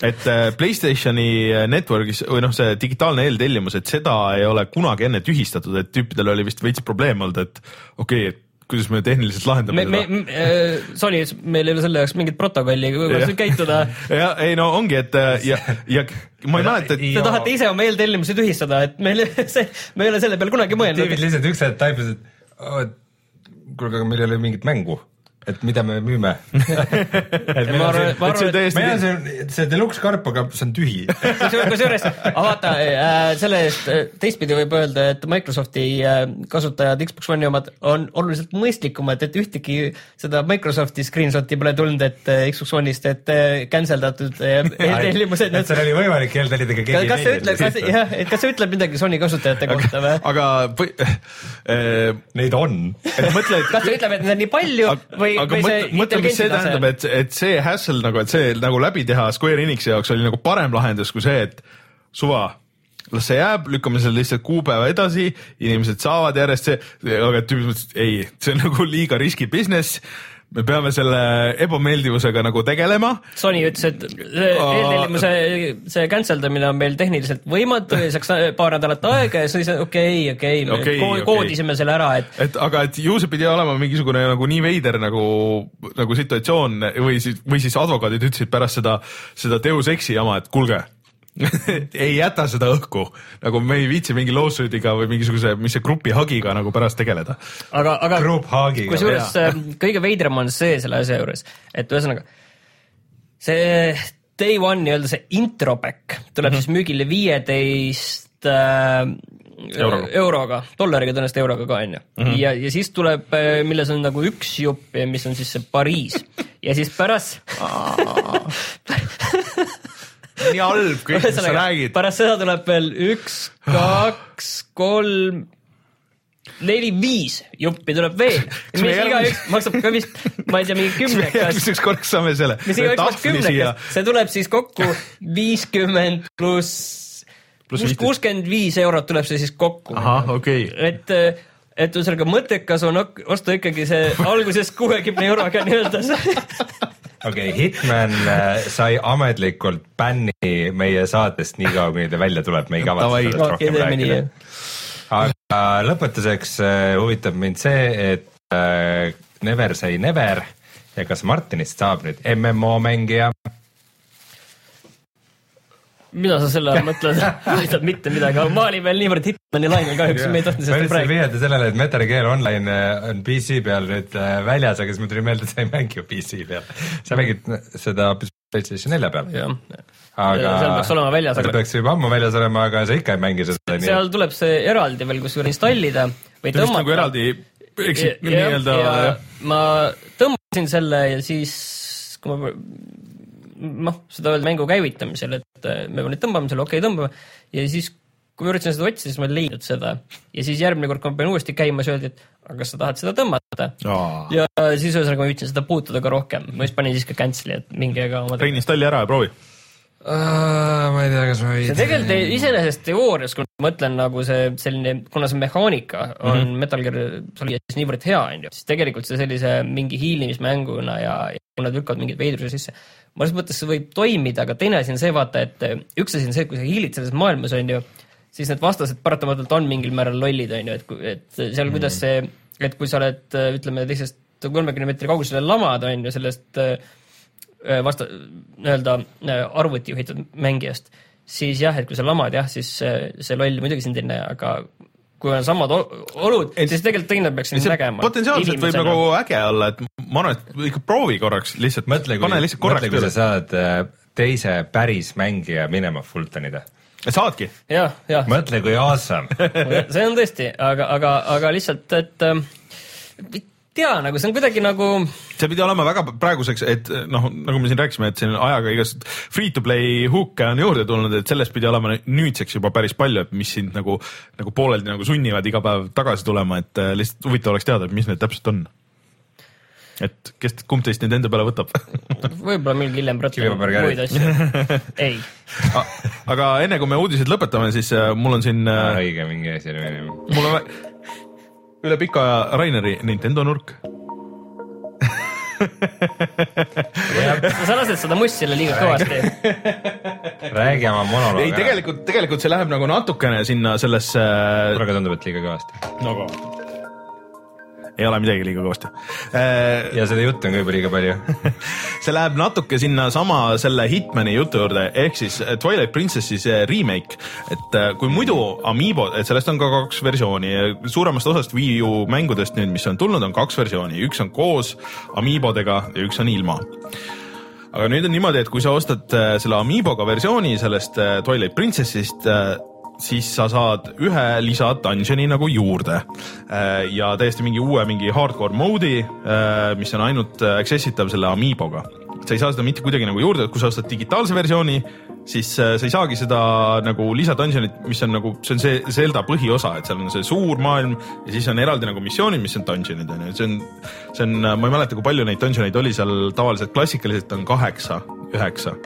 et äh, Playstationi network'is või noh, see digitaalne eeltellimus, et seda ei ole kunagi enne tühistatud, et tüüpidel oli vist veits probleem olnud, et okei okay,, et kuidas me tehniliselt lahendame me, me, me, Sony, meil ei ole selle jaoks mingit protokolli, kuidas käituda. [LAUGHS] ja ei no ongi, et äh, ja, ja ma ei mäleta, et Te Jaa. tahate ise oma eeltellimusi tühistada, et meil [LAUGHS] see, me ei ole selle peale kunagi mõelnud tüübid. lihtsalt üks hetk taipasid, et kuulge, aga meil ei ole mingit mängu, et mida me müüme. [LAUGHS] ma arvan, ma et see arvan, et täiesti meil on see, see deluxe karp, aga see on tühi. [LAUGHS] kusjuures, aga vaata äh, selle eest äh, teistpidi võib öelda, et Microsofti äh, kasutajad, Xbox One'i omad on oluliselt mõistlikumad, et ühtegi seda Microsofti screenshot'i pole tulnud, et äh, Xbox One'ist, et äh, cancel datud äh, [LAUGHS] eeltellimused. et seal oli võimalik eeltellida, aga keegi kas see ütleb, kas jah, et kas see ütleb midagi Sony kasutajate kohta või? aga põhi- äh, Neid on. et et kas see ütleb, et neid on nii palju või, aga või mõtle, mõtle, mis see tähendab, et, et see hassle nagu, et see nagu läbi teha Square Enixi jaoks oli nagu parem lahendus kui see, et suva, las see jääb, lükkame selle lihtsalt kuupäeva edasi, inimesed saavad järjest see, aga tüübid mõtlesid, ei, see on nagu liiga riski business me peame selle ebameeldivusega nagu tegelema. Sony ütles, et eeltellimuse see cancel damine on meil tehniliselt võimatu ja saaks paar nädalat aega ja siis okei, okei, me Okei, ko- okei. koodisime selle ära, et et aga, et ju see pidi olema mingisugune nagu nii veider nagu, nagu situatsioon või siis, või siis advokaadid ütlesid pärast seda, seda Deus Exi jama, et kuulge [LAUGHS] ei jäta seda õhku, nagu me ei viitsi mingi lawsuit'iga või mingisuguse, mis see grupi hagiga nagu pärast tegeleda. aga, aga kusjuures äh, kõige veidram on see selle asja juures, et ühesõnaga see day one nii-öelda see intro back tuleb mm -hmm. siis müügile viieteist äh, Euroga. euroga, dollariga tõenäoliselt euroga ka onju mm. -hmm. ja, ja siis tuleb, milles on nagu üks jupp, mis on siis see Pariis ja siis pärast [LAUGHS] nii halb kõik, mis sa räägid. pärast seda tuleb veel üks, kaks, kolm, neli, viis juppi tuleb veel, mis igaüks maksab ka vist, ma ei tea, mingi kümnekas, järgmiseks korraks saame selle. mis igaüks maksab kümnekas, see tuleb siis kokku viiskümmend pluss, Pluss pluss 15. kuuskümmend viis eurot tuleb see siis kokku. ahah, okei okay.. et, et ühesõnaga mõttekas on osta ikkagi see [LAUGHS] alguses kuuekümne euroga nii-öelda see [LAUGHS] okei okay,, Hitman äh, sai ametlikult bänni meie saatest niikaua, kuni ta välja tuleb, me ei kavatse sellest rohkem nii rääkida.. aga lõpetuseks äh, huvitab mind see, et äh, Never say never ja kas Martinist saab nüüd MMO mängija? Mida sa selle all [LAUGHS] mõtled? ma ei tea mitte midagi, ma olin veel niivõrd Hitmani lainel kahjuks, me ei tahtnud ma sellest rääkida. vihjata sellele, et Metal Gear Online äh, on PC peal nüüd äh, väljas, aga siis mul tuli meelde, et sa ei mängi ju PC peal. sa mängid seda PlayStation nelja peal, aga seal peaks olema väljas, ta peaks juba ammu väljas olema, aga sa ikka ei mängi seda nii seal tuleb see eraldi veel kusjuures installida või ta vist nagu tõmmata. eraldi eksib nii-öelda ma tõmbasin selle ja siis, kui ma noh, seda öelda mängu käivitamisel, et äh, me nüüd tõmbama selle, okei okay,, tõmbame ja siis kui ma üritasin seda otsida, siis ma ei leidnud seda ja siis järgmine kord, kui ma panin uuesti käima, siis öeldi, et aga kas sa tahad seda tõmmata Aa. ja siis ühesõnaga ma püüdsin seda puutuda ka rohkem, ma siis panin siis ka cancel'i, et minge aga oma Rein installi ära ja proovi. Ma ei tea, kas ma see tegelikult ei- iseenesest teoorias, kui ma mõtlen nagu see selline, kuna see mehaanika on mm -hmm. Metal Gear Solidis niivõrd hea, onju, siis tegelikult see sellise mingi hiilimismänguna ja, ja kui nad lükkavad mingeid veidrusi sisse, mõnes mõttes see võib toimida, aga teine asi on see, vaata, et üks asi on see, kui sa hiilid selles maailmas, onju, siis need vastased paratamatult on mingil määral lollid, onju, et, et seal, kuidas see, et kui sa oled, ütleme, teisest kolmekümne meetri kaugusele lamad, onju, sellest äh, vasta, nii-öelda äh, arvuti juhitud mängijast, siis jah, et kui sa lamad jah, siis see, see loll muidugi sind ei näe, aga kui on samad ol- olud, siis tegelikult teine peaks sind nägema. potentsiaalselt võib nagu äge olla, et ma arvan, et ikka proovi korraks lihtsalt, mõtle, pane kui, lihtsalt korraks mõtle, kui sa tööle. saad äh, teise päris mängija minema Fultonida. saadki, jah, jah, mõtle, kui awesome. [LAUGHS] see on tõesti, aga, aga, aga lihtsalt, et äh, ei tea, nagu see on kuidagi nagu see pidi olema väga praeguseks, et noh, nagu me siin rääkisime, et siin ajaga igast free to play hook'e on juurde tulnud, et sellest pidi olema nüüdseks juba päris palju, et mis sind nagu, nagu pooleldi nagu sunnivad iga päev tagasi tulema, et äh, lihtsalt huvitav oleks teada, et mis need täpselt on. et kes, kumb teist nüüd enda peale võtab [LAUGHS] võib-olla millalgi hiljem Kivipapari muid asju. [LAUGHS] ei, aga enne kui me uudised lõpetame, siis äh, mul on siin äh, õige mingi asi oli minema. mul on üle pika aja Raineri Nintendo nurk. sa lased seda mussile liiga kõvasti. räägi oma monoloogi. ei, tegelikult, tegelikult see läheb nagu natukene sinna sellesse praegu tundub, et liiga kõvasti. no,. Ei ole midagi liiga kõvasti. ja seda juttu on ka juba liiga palju. [LAUGHS] see läheb natuke sinnasama selle Hitmani jutu juurde, ehk siis Twilight Princessi see remake, et äh, kui muidu Amiibo, et sellest on ka kaks versiooni, suuremast osast Wii U mängudest nüüd, mis on tulnud, on kaks versiooni, üks on koos Amiibodega ja üks on ilma aga nüüd on niimoodi, et kui sa ostad äh, selle Amiiboga versiooni sellest äh, Twilight Princessist, siis sa saad ühe lisa dungeon'i nagu juurde. Äh, ja täiesti mingi uue mingi hardcore mode'i, mis on ainult äh, access itav selle Amiiboga. sa ei saa seda mitte kuidagi nagu juurde, kui sa ostad digitaalse versiooni, siis äh, sa ei saagi seda nagu lisa dungeon'it, mis on nagu, see on see Zelda põhiosa, et seal on see suur maailm ja siis on eraldi nagu missioonid, mis on dungeon'id on ju, see on, see on, ma ei mäleta, kui palju neid dungeon'eid oli seal tavaliselt, klassikaliselt on kaheksa, üheksa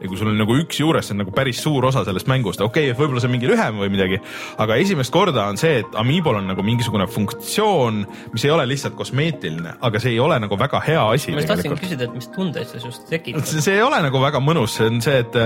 ja kui sul on nagu üks juures, see on nagu päris suur osa sellest mängust, okei okay,, et võib-olla see on mingi lühem või midagi, aga esimest korda on see, et Amiibol on nagu mingisugune funktsioon, mis ei ole lihtsalt kosmeetiline, aga see ei ole nagu väga hea asi ma just tahtsin küsida, et mis tundeid see sinust tekitab. see ei ole nagu väga mõnus, see on see, et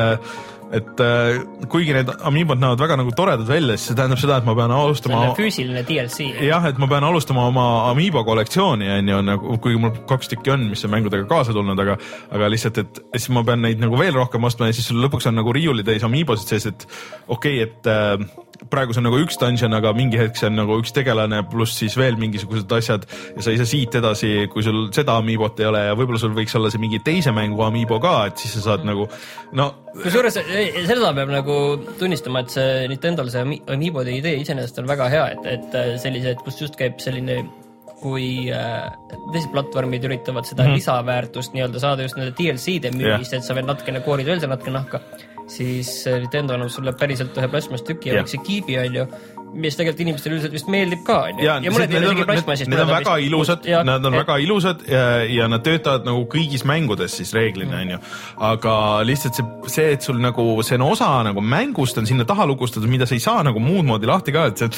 et äh, kuigi need Amiibod näevad väga nagu toredad välja, siis see tähendab seda, et ma pean alustama füüsiline DLC. jah, et ma pean alustama oma Amiibo kollektsiooni on ju nagu, kuigi mul kaks tükki on, mis on mängudega kaasa tulnud, aga aga lihtsalt, et siis ma pean neid nagu veel rohkem ostma ja siis sul lõpuks on nagu riiulitäis Amiibosid sees, et okei okay,, et äh, praegu see on nagu üks dungeon, aga mingi hetk see on nagu üks tegelane pluss siis veel mingisugused asjad ja sa ei saa siit edasi, kui sul seda Amiibot ei ole ja võib-olla sul võiks olla see mingi teise mängu Amiibo ka, et siis sa saad nagu no kusjuures seda peab nagu tunnistama, et see Nintendo'l see Ami- Amiibode idee iseenesest on väga hea, et, et äh, sellised, kus just käib selline kui äh, teised platvormid üritavad seda mm -hmm. lisaväärtust nii-öelda saada just nende DLC-de müügist, et sa veel natukene koorid veel seal natuke nahka, siis Nintendo annab sulle päriselt ühe plastmasstüki ja väikse kiibi onju, mis tegelikult inimestele üldiselt vist meeldib ka onju. ja, ja mõned isegi plastmassist. need on väga ilusad, nad on väga ilusad ja, ja nad töötavad nagu kõigis mängudes siis reeglina onju. aga lihtsalt see, see, et sul nagu see osa nagu mängust on sinna taha lukustatud, mida sa ei saa nagu muud moodi lahti ka, et see,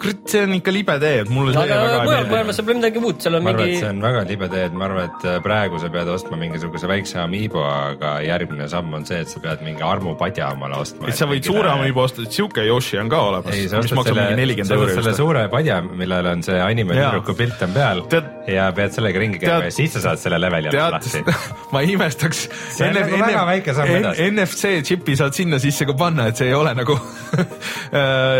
kurat, see on ikka libe tee, et mulle see aga väga ei meeldi maailmas saab midagi muud, seal on ma mingi see on väga libe tee, et ma arvan, et äh, praegu sa pead ostma mingisuguse väikse Amiibo, aga järgmine samm on see, et sa pead mingi armupadja omale ostma. et sa võid suure Amiibo osta, et sihuke Yoshi on ka olemas, ei, sa mis ostad maksab selle mingi, nelikümmend euri selle suure padja, millel on see anime Jaa. tüdruku pilt on peal Tead- ja pead sellega ringi käima ja siis sa saad selle leveli alt lahti [LAUGHS] ma imestaks. See on nagu väga väike samm edasi. NFC džipi saad sinna sisse ka panna, et see ei ole nagu, [LAUGHS]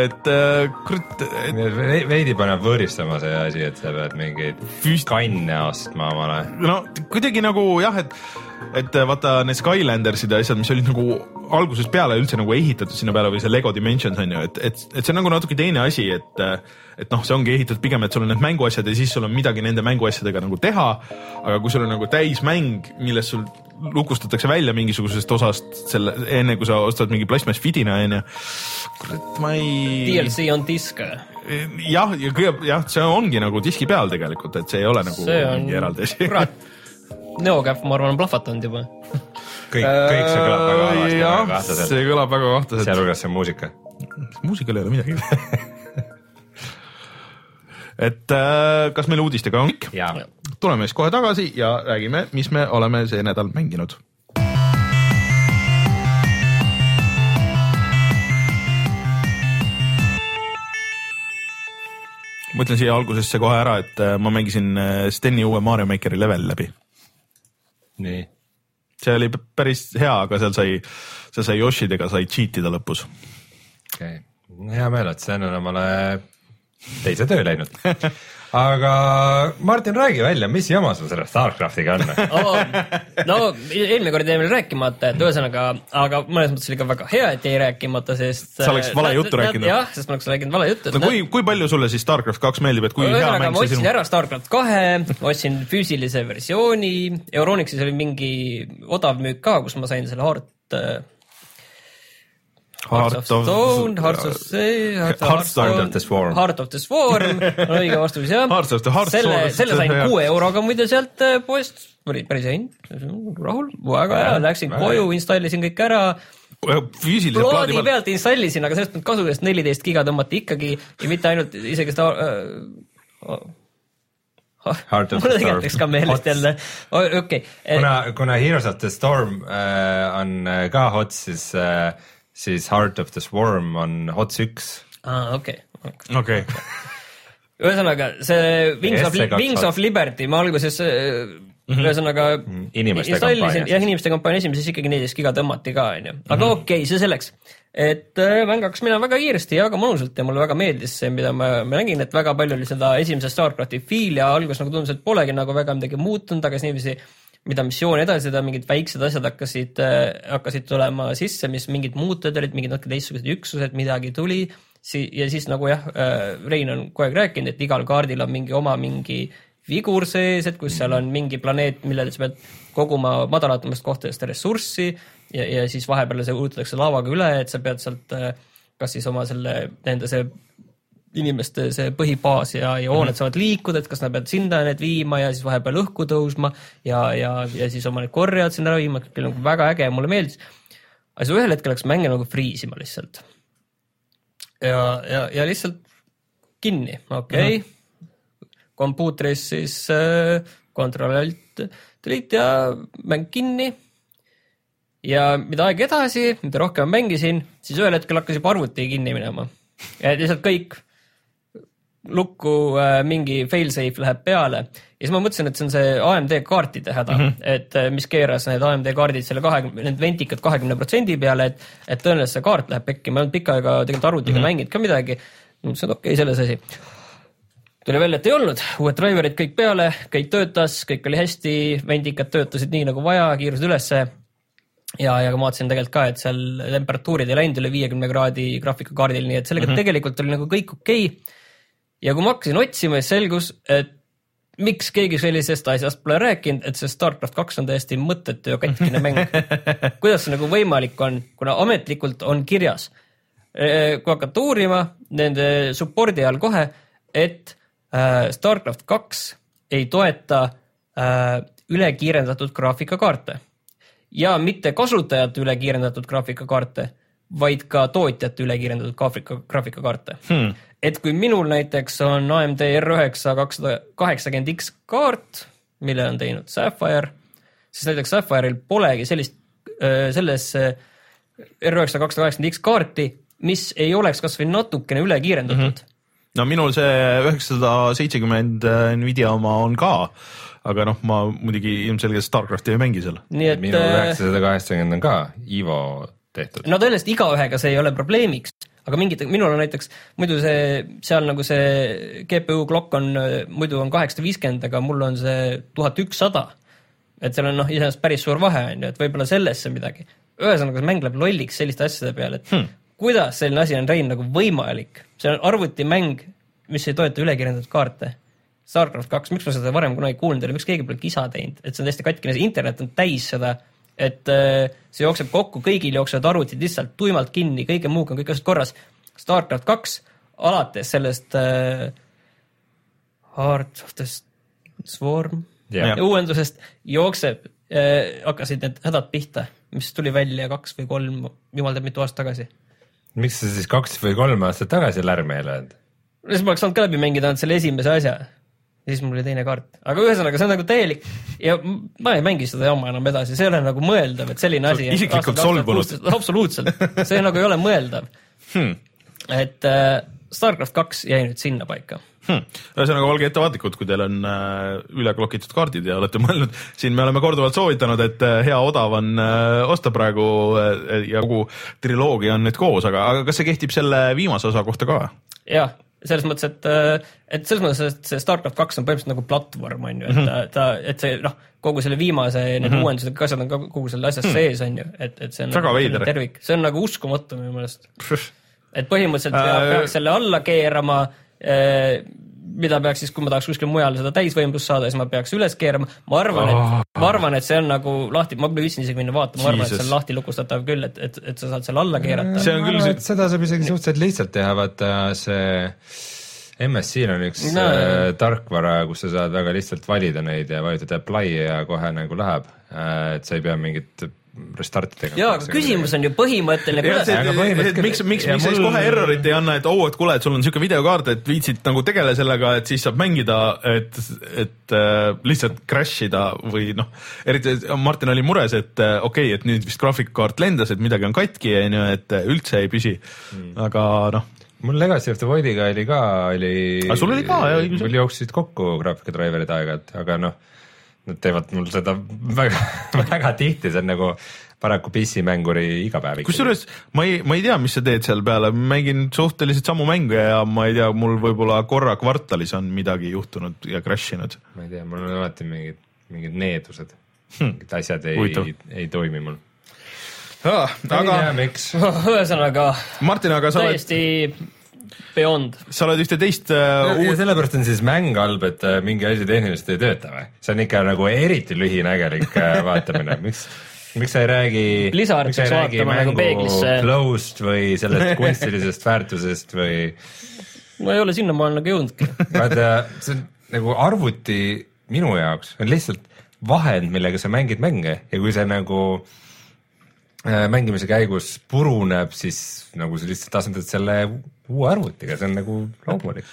et äh, kurat, Ve- veidi paneb võõristama see asi, et sa pead mingeid Füst- kanne ostma omale. no kuidagi nagu jah, et et äh, vaata need Skylandersid ja asjad, mis olid nagu algusest peale üldse nagu ehitatud sinna peale või see Lego Dimensions on ju, et, et, et see on nagu natuke teine asi, et et noh, see ongi ehitatud pigem, et sul on need mänguasjad ja siis sul on midagi nende mänguasjadega nagu teha. aga kui sul on nagu täismäng, milles sul lukustatakse välja mingisugusest osast selle, enne kui sa ostad mingi plastmassfidina onju. kurat, ma ei. DLC on disk. jah, ja kõige, jah, see ongi nagu diski peal tegelikult, et see ei ole nagu see on mingi eraldi asi. kurat, [LAUGHS] NeoCap, ma arvan, on plahvatanud juba. kõik, kõik see kõlab väga halvasti, väga jah, kahtlaselt, see kõlab väga kahtlaselt. sealhulgas see muusika. muusikal ei ole midagi. et äh, kas meil uudistega on kõik? tuleme siis kohe tagasi ja räägime, mis me oleme see nädal mänginud. ma ütlen siia algusesse kohe ära, et äh, ma mängisin äh, Steni uue Mario Makeri level läbi. nii. see oli päris hea, aga seal sai, seal sai Yoshidega sai cheat ida lõpus. okei okay., hea meel, et Sten on omale teise töö läinud. [LAUGHS] aga Martin, räägi välja, mis jama sul selle Starcraftiga on? [LAUGHS] Oh, no eelmine kord jäi meil rääkimata, et ühesõnaga, aga mõnes mõttes oli ka väga hea, et jäi rääkimata, sest. Sa oleks vale juttu rääkinud. jah, sest ma oleks rääkinud vale juttu. no kui, kui palju sulle siis Starcraft kaks meeldib, et kui hea ühesõnaga, mäng ma see ostsin sinu? ära Starcraft kahe, ostsin füüsilise versiooni, Euronixis oli mingi odav müük ka, kus ma sain selle Heart Hearts of Stone, Hearts of See, Heart Hearts of the Swarm. Heart of the Swarm on [LAUGHS] õige vastus jah. Selle selle sain kuue euroga muide sealt äh, poest, oli päris hea hind, rahul, väga hea, läksin koju, installisin kõik ära füüsilise plaadi plaadi peal. pealt installisin, aga sellest polnud kasu, sest neliteist giga tõmmati ikkagi ja mitte ainult isegi seda äh, [LAUGHS] Heart of the tegelikult läks ka Storm. meelest jälle, okei, kuna, kuna Heroes of the Storm äh, on äh, ka HOTS, siis äh,, siis Heart of the Swarm on HOTS üks. okei, okei, ühesõnaga see Wings of SC2, Wings of Liberty, ma alguses äh, ühesõnaga Inimeste installisin jah, inimeste kampaania esimeses ikkagi neliteist giga tõmmati ka onju, aga okei okay,, see selleks. et äh, mäng hakkas minema väga kiiresti ja väga mõnusalt ja mulle väga meeldis see, mida ma, ma nägin, et väga palju oli seda esimese Starcrafti fiili ja alguses nagu tundus, et polegi nagu väga midagi muutunud, aga siis niiviisi mida missiooni edasi teha, mingid väiksed asjad hakkasid äh,, hakkasid tulema sisse, mis mingid muutused olid, mingid natuke teistsugused üksused, midagi tuli. Ja siis nagu jah äh,, Rein on kogu aeg rääkinud, et igal kaardil on mingi oma mingi vigur sees, et kus seal on mingi planeet, millele sa pead koguma madalamatest kohtadest ressurssi ja, ja siis vahepeal see ujutatakse laevaga üle, et sa pead sealt äh, kas siis oma selle, nende see inimeste see põhibaas ja, ja hooned saavad liikuda, et kas nad peavad sinna need viima ja siis vahepeal õhku tõusma ja, ja, ja siis oma need korjajad sinna ära viima, kõik oli nagu väga äge, mulle meeldis. aga siis ühel hetkel hakkas mänge nagu friisima lihtsalt. ja, ja, ja lihtsalt kinni, okei okay.. kompuutris siis äh, Ctrl Alt delete ja mäng kinni. ja mida aeg edasi, mida rohkem mängisin, siis ühel hetkel hakkas juba arvuti kinni minema. ja lihtsalt kõik lukku äh, mingi failsafe läheb peale ja siis ma mõtlesin, et see on see AMD kaartide häda mm, -hmm. et äh, mis keeras need AMD kaardid selle kahekümne, need ventikad kahekümne protsendi peale, et, et tõenäoliselt see kaart läheb pekki, ma ei olnud pikka aega tegelikult arvutiga mm -hmm. mänginud ka midagi. mõtlesin, et okei okay,, selles asi. tuli välja, et ei olnud, uued driver'id kõik peale, kõik töötas, kõik oli hästi, vendikad töötasid nii nagu vaja, kiirused ülesse ja, ja ma vaatasin tegelikult ka, et seal temperatuurid ei läinud üle viiekümne kraadi graafikakaardil, nii et sellega mm -hmm. tegelikult oli nagu kõik okei okay.. Ja kui ma hakkasin otsima, siis selgus, et miks keegi sellisest asjast pole rääkinud, et see Starcraft kaks on täiesti mõttetu ja katkine mäng. [LAUGHS] kuidas see nagu võimalik on, kuna ametlikult on kirjas, kui hakata uurima nende support'i all kohe, et äh, Starcraft kaks ei toeta äh, ülekiirendatud graafikakaarte ja mitte kasutajate ülekiirendatud graafikakaarte, vaid ka tootjate ülekiirendatud graafika, graafikakaarte hmm.. Et kui minul näiteks on AMD R9 kakssada kaheksakümmend X kaart, mille on teinud Sapphire, siis näiteks Sapphire'il polegi sellist, selles äh, R9 kakssada kaheksakümmend X kaarti, mis ei oleks kasvõi natukene üle kiirendatud mm. -hmm no minul see üheksasada seitsekümmend Nvidia oma on ka, aga noh, ma muidugi ilmselgelt Starcrafti ei mängi seal. nii et minu äh, üheksasada kaheksakümmend on ka Ivo tehtud. no tõenäoliselt igaühega see ei ole probleemiks, aga mingid, minul on näiteks muidu see seal nagu see GPU klokk on, muidu on kaheksasada viiskümmend, aga mul on see tuhat ükssada. et seal on noh, iseenesest päris suur vahe on ju, et võib-olla selles see midagi. ühesõnaga, see mäng läheb lolliks selliste asjade peale, et hmm. kuidas selline asi on, Rein, nagu võimalik, see on arvutimäng, mis ei toeta ülekirjeldatud kaarte. Starcraft kaks, miks ma seda varem kunagi kuulnud ei ole, miks keegi pole kisa teinud, et see on täiesti katkine, see internet on täis seda, et äh, see jookseb kokku, kõigil jooksevad arvutid lihtsalt tuimalt kinni, kõige muuga on kõik asjad korras. Starcraft kaks, alates sellest äh, Heart of the Swarm ja uuendusest jookseb äh,, hakkasid need hädad pihta, mis tuli välja kaks või kolm, jumal teab mitu aastat tagasi. miks sa siis kaks või kolm aastat tagasi lärmi ei löönud? siis ma oleks saanud ka läbi mängida ainult selle esimese asja. Ja siis mul oli teine kaart, aga ühesõnaga, see on nagu täielik ja ma ei mängi seda jama enam edasi, see ei ole nagu mõeldav, et selline asi. isiklikult solvunud.. absoluutselt, see nagu ei ole mõeldav Hmm. et äh, Starcraft kaks jäi nüüd sinnapaika. Hmm. ühesõnaga olge ettevaatlikud, kui teil on äh, üle klokitud kaardid ja olete mõelnud, siin me oleme korduvalt soovitanud, et äh, hea odav on äh, osta praegu äh, ja kogu triloogia on nüüd koos, aga, aga kas see kehtib selle viimase osa kohta ka? jah, selles mõttes, et, et selles mõttes, et see Starcraft kaks on põhimõtteliselt nagu platvorm on ju, et ta, ta, et see noh, kogu selle viimase, need mm -hmm. uuendused, kõik asjad on ka kogu selle asjas sees on ju, et, et see on Väga nagu tervik, see on nagu uskumatu minu meelest. et põhimõtteliselt Äh, äh, peaks selle alla keerama äh, mida peaks siis, kui ma tahaks kuskil mujal seda täisvõimlust saada, siis ma peaks üles keerama, ma arvan, et, ma arvan, et see on nagu lahti, ma pole viitsinud isegi minna vaatama, ma arvan, et see on lahti lukustatav küll, et, et, et sa saad selle alla keerata. See on küll see- seda saab isegi suhteliselt lihtsalt teha, vaata see MSC-l on üks No. no. tarkvara, kus sa saad väga lihtsalt valida neid ja vajutad apply ja kohe nagu läheb. et sa ei pea mingit restarti tegema. jaa, aga küsimus on ju põhimõtteline, kuidas miks, miks, miks siis kohe errorit ei anna, et oo, et kuule, et sul on niisugune videokaart, et viitsid nagu tegele sellega, et siis saab mängida, et, et äh, lihtsalt crash ida või noh, eriti Martin oli mures, et äh, okei okay,, et nüüd vist graafikakaart lendas, et midagi on katki, on ju, et äh, üldse ei püsi mm., aga noh, mul Legacy of the Voidiga oli ka, oli. Sul oli ka, jah, õigus. mul jooksid kokku graafikadriverid aeg-ajalt, aga noh, nad teevad mul seda väga, [LAUGHS] väga tihti, see on nagu paraku PC-mänguri igapäevik. kusjuures ma ei, ma ei tea, mis sa teed seal peale, mängin suhteliselt samu mänge ja ma ei tea, mul võib-olla korra kvartalis on midagi juhtunud ja crash inud. ma ei tea, mul on alati mingid, mingid needused hmm., mingid asjad ei ei toimi mul. aga tea, miks. [LAUGHS] ühesõnaga Martin, aga sa oled, täiesti beyond. sa oled ühte teist äh, ja uut sellepärast on siis mäng halb, et äh, mingi asi tehniliselt ei tööta või? see on ikka nagu eriti lühinägelik äh, [LAUGHS] vaatamine, miks, miks sa ei räägi. Blizzard peaks vaatama nagu peeglisse. Flow'st või sellest [LAUGHS] kunstilisest väärtusest või ma ei ole sinnamaale nagu jõudnudki. vaata, see on nagu arvuti minu jaoks on lihtsalt vahend, millega sa mängid mänge ja kui see nagu äh, mängimise käigus puruneb, siis nagu sa lihtsalt asendad selle uue arvutiga, see on nagu loomulik.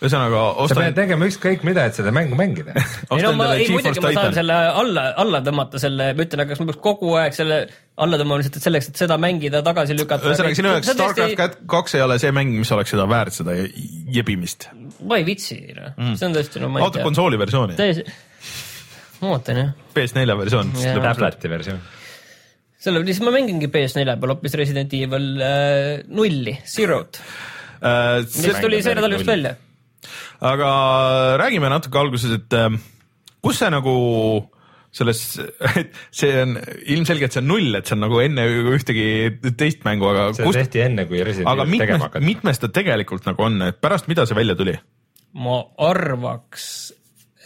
ühesõnaga sa ostan pead, tegema ükskõik mida, et seda mängu mängida. [LAUGHS] ei no ma, ei muidugi ma saan Titan. selle alla, alla tõmmata selle, ma ütlen, aga kas ma peaks kogu aeg selle alla tõmbama lihtsalt et selleks, et seda mängida, tagasi lükata. ühesõnaga sinu jaoks Starcraft kaks ei ole see mäng, mis oleks seda väärt, seda jebimist. ma ei viitsi, noh, see on tõesti, no ma ei oota tea. konsooli versiooni, ma ootan jah. PS4 versioon. Tableti versioon. selle, siis ma mängingi PS4 peal hoopis Resident Evil äh, nulli, Zero't, mis tuli see nädal just välja. Äh, aga räägime natuke alguses, et äh, kus see nagu selles, [LAUGHS] see on ilmselgelt see on null, et see on nagu enne ühtegi teist mängu, aga see kust, tehti enne, kui Resident aga Evil tegema mitmes, hakati. mitmes ta tegelikult nagu on, et pärast mida see välja tuli? ma arvaks,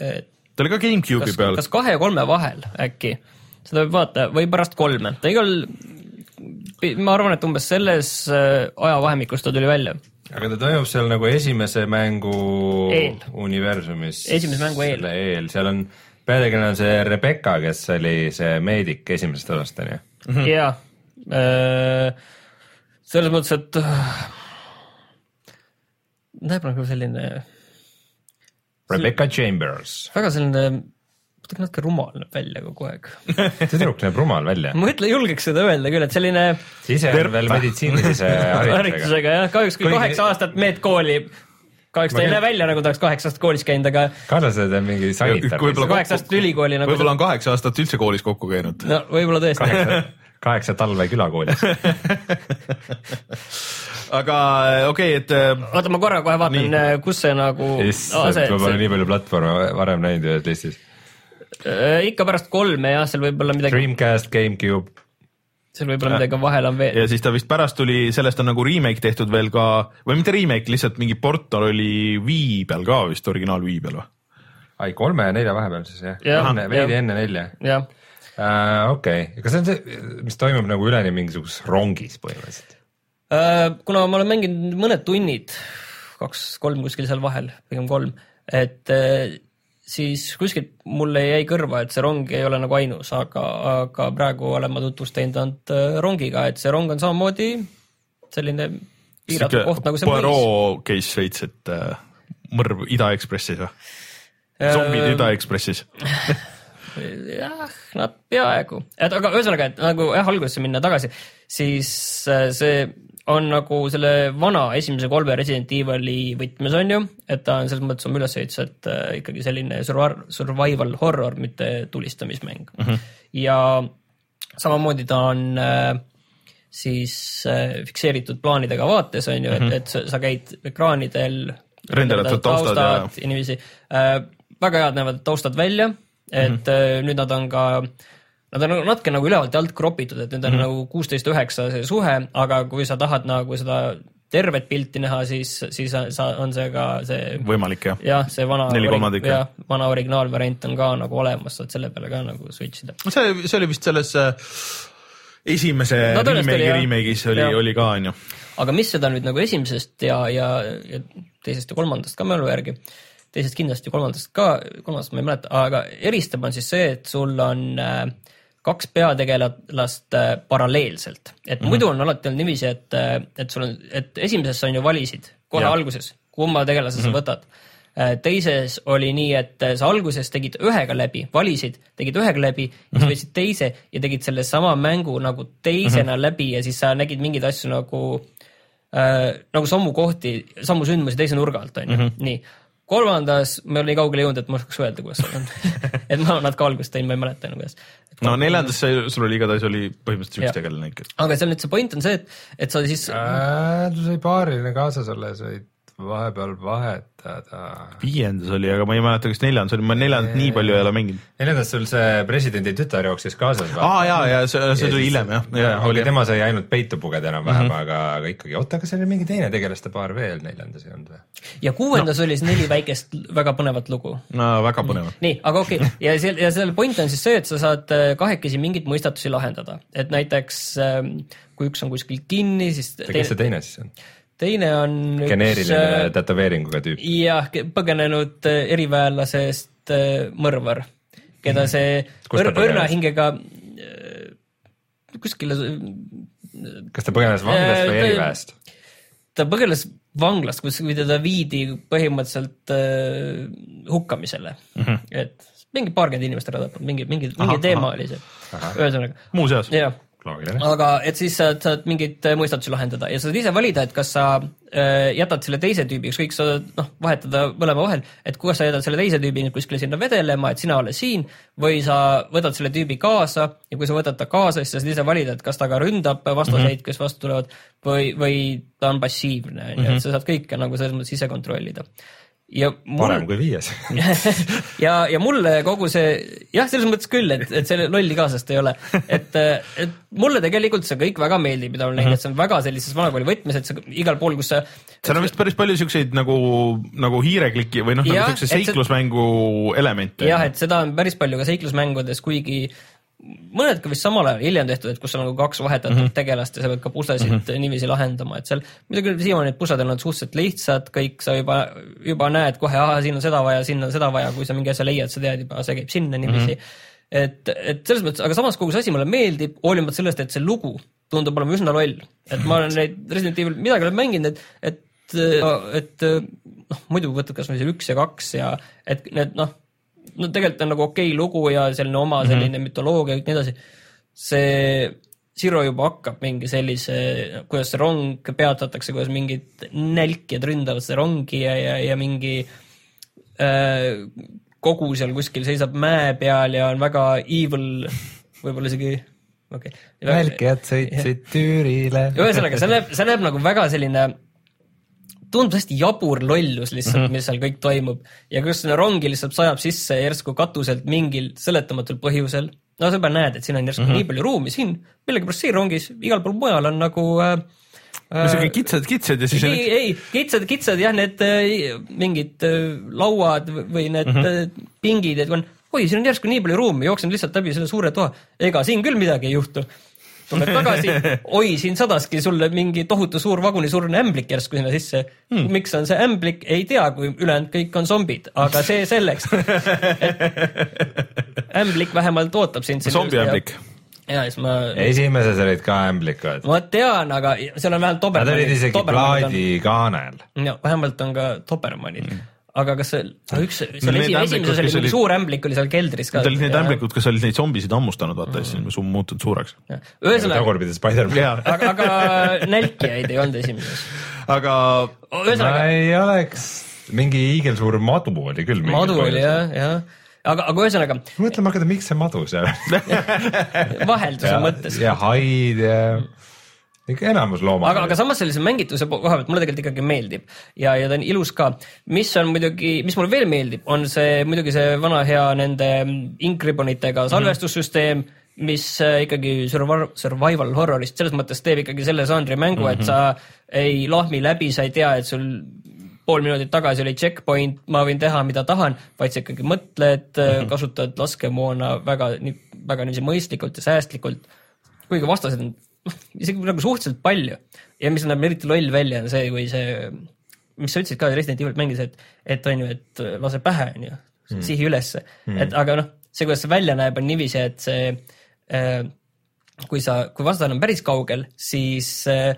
et ta oli ka GameCube'i kas, peal. kas kahe ja kolme vahel äkki, seda võib vaadata või pärast kolme, ta igal, ma arvan, et umbes selles äh, ajavahemikus ta tuli välja. aga ta toimub seal nagu esimese mängu Eel. universumis. Esimese mängu eel. eel, seal on, peategelane on see Rebecca, kes oli see meedik esimesest osast onju. Mhm. jaa, selles mõttes, et äh, näeb nagu selline Rebecca Chambers. väga selline, kuidagi natuke rumal näeb välja kogu aeg. see tüdruk näeb rumal välja. ma ütle, julgeks seda öelda küll, et selline ise on veel meditsiinilise [LAUGHS] haridusega. jah, kahjuks kui kaheksa aastat meedkooli, kahjuks ta ei näe välja, nagu ta oleks kaheksa aastat koolis käinud, aga kaaslased on mingi sanitar. kaheksa aastat ülikooli nagu võib-olla on kaheksa aastat üldse koolis kokku käinud. no võib-olla tõesti. kaheksa, kaheksa talve külakoolis. [LAUGHS] aga okei okay,, et äh, oota, ma korra kohe vaatan Nii., kus see nagu issand, ma pole nii palju platvorme varem näinud ühes listis. Ikka pärast kolme jah, seal võib-olla midagi, Dreamcast, GameCube, seal võib-olla midagi vahel on veel. ja siis ta vist pärast tuli, sellest on nagu remake tehtud veel ka või mitte remake, lihtsalt mingi port oli Wii peal ka vist, originaal Wii peal või? ai kolme ja nelja vahepeal siis jah ja,, veidi jah. enne nelja jah, uh,. okei okay., kas see on see, mis toimub nagu üleni mingisuguses rongis põhimõtteliselt? Äh, kuna ma olen mänginud mõned tunnid, kaks-kolm kuskil seal vahel, pigem kolm, et äh, siis kuskilt mulle jäi kõrva, et see rong ei ole nagu ainus, aga, aga praegu olen ma tutvust teinud ainult äh, rongiga, et see rong on samamoodi selline piiratud koht nagu see. Poirot case veits, et äh, mõrv Ida Ekspressis või? zombid Ida Ekspressis. [LAUGHS] jah, nad peaaegu, et aga ühesõnaga, et nagu jah, algusesse minna tagasi, siis äh, see on nagu selle vana esimese kolme Resident Evil'i võtmes on ju, et ta on selles mõttes oma ülesehituselt äh, ikkagi selline survival, horror, mitte tulistamismäng mm. -hmm. ja samamoodi ta on äh, siis fikseeritud plaanidega vaates on ju mm, -hmm. et, et sa, käid ekraanidel. Renderatud taustad ja- ja äh,, väga head näevad taustad välja, et mm -hmm. nüüd nad on ka Nad on natuke nagu ülevalt ja alt kropitud, et nüüd on mm -hmm. nagu kuusteist üheksa see suhe, aga kui sa tahad nagu seda tervet pilti näha, siis, siis sa, on see ka see võimalik jah. jah, see vana, Neli kolmandikku, jah, vana originaalvariant on ka nagu olemas, saad selle peale ka nagu switch ida. see, see oli vist selles äh, esimese No oli, remake'i remake'is oli Jah., oli ka onju. aga mis seda nüüd nagu esimesest ja, ja, ja teisest ja kolmandast ka mälu järgi, teisest kindlasti, kolmandast ka, kolmandast ma ei mäleta, aga eristab, on siis see, et sul on äh, kaks peategelast äh, paralleelselt, et mm -hmm. muidu on alati olnud niiviisi, et, et sul on, et esimeses sa on ju valisid kohe Jah. alguses, kumma tegelase mm -hmm. sa võtad. teises oli nii, et äh, sa alguses tegid ühega läbi, valisid, tegid ühega läbi mm, -hmm. siis võtsid teise ja tegid selle sama mängu nagu teisena mm -hmm. läbi ja siis sa nägid mingeid asju nagu äh, nagu sammu kohti, sammu sündmusi teise nurga alt onju mm, -hmm. nii. Kolmandas ma ei ole nii kaugele jõudnud, et ma oskaks öelda, kuidas see on [LAUGHS] et ma natuke algust teinud, ma ei mäleta enam kuidas. no neljandas sai- sul oli igatahes oli põhimõtteliselt üks tegelane ikka. aga seal nüüd see point on see, et, et sa siis Äh, sul sai paariline kaasas olla ja said vahepeal vahetada. viiendas oli, aga ma ei mäleta, kas neljandas oli, ma neljandat nii palju ei ole mänginud. neljandas sul see presidendi tütar jooksis kaasas. aa jaa, ja see, see tuli hiljem jah, ja oli tema sai ainult peitu pugeda enam-vähem mm, -hmm. aga, aga ikkagi, oota, aga seal oli mingi teine tegelaste paar veel neljandas ei olnud või? ja kuuendas no. oli siis neli väikest väga põnevat lugu no väga põnev. nii, aga okei okay., ja seal ja selle point on siis see, et sa saad äh, kahekesi mingeid mõistatusi lahendada, et näiteks ähm, kui üks on kuskil kinni, siis kes see teine siis on? Teine on geneeriline üks, tätoveeringuga tüüp. äh, jah, põgenenud äh, eriväelasest äh, mõrvar, keda see Kus ta õr- põgenes? õrnahingega äh, kuskile, kas ta põgenes vanglast või Äh, eriväest? ta põgenes vanglast, kus, kui teda viidi põhimõtteliselt äh, hukkamisele mm, -hmm. et mingi paarkümmend inimest ära tapnud, mingi, mingi, mingi Ahah, teema ahah. oli see, ühesõnaga, muuseas, jah loogiline. aga et siis saad, saad mingeid äh, mõistatusi lahendada ja sa saad ise valida, et kas sa äh, jätad selle teise tüübi, ükskõik sa noh, vahetada mõlema vahel, et kuidas sa jätad selle teise tüübi nüüd kuskile sinna vedelema, et sina oled siin või sa võtad selle tüübi kaasa ja kui sa võtad ta kaasa, siis sa saad ise valida, et kas ta ka ründab vastaseid mm, -hmm. kes vastu tulevad või, või ta on passiivne, onju, et sa saad kõike nagu selles mõttes ise kontrollida. Ja parem mul, kui viies. [LAUGHS] ja, ja mulle kogu see, jah, selles mõttes küll, et, et selle lolli kaasast ei ole, et, et mulle tegelikult see kõik väga meeldib, mida ma olen näinud, et see on väga sellises vanakooli võtmes, et sa igal pool, kus sa seal on vist päris palju siukseid nagu, nagu hiirekliki või noh, nagu siukse seiklusmängu elemente. jah, et seda on päris palju ka seiklusmängudes, kuigi mõned ka vist samal ajal hiljem tehtud, et kus on nagu kaks vahetatud mm -hmm. tegelast ja sa pead ka puslesid mm -hmm. niiviisi lahendama, et seal muidugi siiamaani need pusled on olnud suhteliselt lihtsad, kõik sa juba, juba näed kohe, ahah, siin on seda vaja, siin on seda vaja, kui sa mingi asja leiad, sa tead juba, see käib sinna niiviisi mm. -hmm. et, et selles mõttes, aga samas kogu see asi mulle meeldib, hoolimata sellest, et see lugu tundub olema üsna loll, et ma olen neid Resident Evil midagi olen mänginud, et, et, et noh, muidu võtad kasvõi see üks ja kaks ja et need noh, no tegelikult on nagu okei okay lugu ja selline oma selline mm -hmm. mütoloogia ja kõik nii edasi. see Zero juba hakkab mingi sellise, kuidas see rong peatatakse, kuidas mingid nälkijad ründavad seda rongi ja, ja, ja mingi äh, kogu seal kuskil seisab mäe peal ja on väga evil, võib-olla isegi, okei okay.. sõitsid Tüürile. ühesõnaga, see näeb, see näeb nagu väga selline tundub hästi jabur lollus lihtsalt mm, -hmm. mis seal kõik toimub ja kus sinna rongi lihtsalt sajab sisse järsku katuselt mingil seletamatul põhjusel. no sa juba näed, et siin on järsku mm -hmm. nii palju ruumi, siin millegipärast siin rongis, igal pool mujal on nagu äh, no siuke kitsad, kitsad ja siis ei, ei, kitsad, kitsad jah, need äh, mingid äh, lauad või need mm -hmm. pingid, et on, oi, siin on järsku nii palju ruumi, jooksen lihtsalt läbi selle suure toa, ega siin küll midagi ei juhtu tuled tagasi, oi, siin sadaski sulle mingi tohutu suur vagunisuurune ämblik järsku sinna sisse hmm.. miks on see ämblik, ei tea, kui ülejäänud kõik on zombid, aga see selleks. ämblik vähemalt ootab sind. zombiämblik ja siis ma. esimeses olid ka ämblikud. ma tean, aga seal on vähemalt Dobermanid. Nad olid isegi plaadikaanel. vähemalt on ka Dobermanid mm aga kas see, üks, seal esi, esimeses oli mingi suur ämblik oli seal keldris ka. Need olid need ämblikud, kes olid neid zombisid hammustanud, vaata ja siis on su muutunud suureks. ühesõnaga. tagurpidi Spider-man. aga, aga nälkijaid ei olnud esimeses. aga. ma ei oleks, mingi hiigelsuur madu oli küll. madu oli jah, jah aga, aga ühesõnaga. mõtleme hakata, miks see madu seal vahelduse mõttes. ja haid ja ikka enamus loomad. aga, aga samas sellise mängituse koha pealt mulle tegelikult ikkagi meeldib ja, ja ta on ilus ka. mis on muidugi, mis mulle veel meeldib, on see muidugi see vana hea nende inkribonitega mhm. salvestussüsteem mm, -hmm. mis äh, ikkagi survival horror'ist selles mõttes teeb ikkagi selle žanri mängu mm, -hmm. et mhm. sa ei lahmi läbi, sa ei tea, et sul pool minutit tagasi oli checkpoint, ma võin teha, mida tahan, vaid sa ikkagi mõtled mm, -hmm. kasutad laskemoona väga, väga niiviisi mõistlikult ja säästlikult. kuigi vastased on isegi nagu suhteliselt palju ja mis näeb eriti loll välja, on see, kui see, mis sa ütlesid ka Resident Evilit mängis, et, et on ju, et lase pähe, on ju, mm. sihi ülesse mm., et aga noh, see, kuidas see välja näeb, on niiviisi, et see äh, kui sa, kui vastane on päris kaugel, siis äh,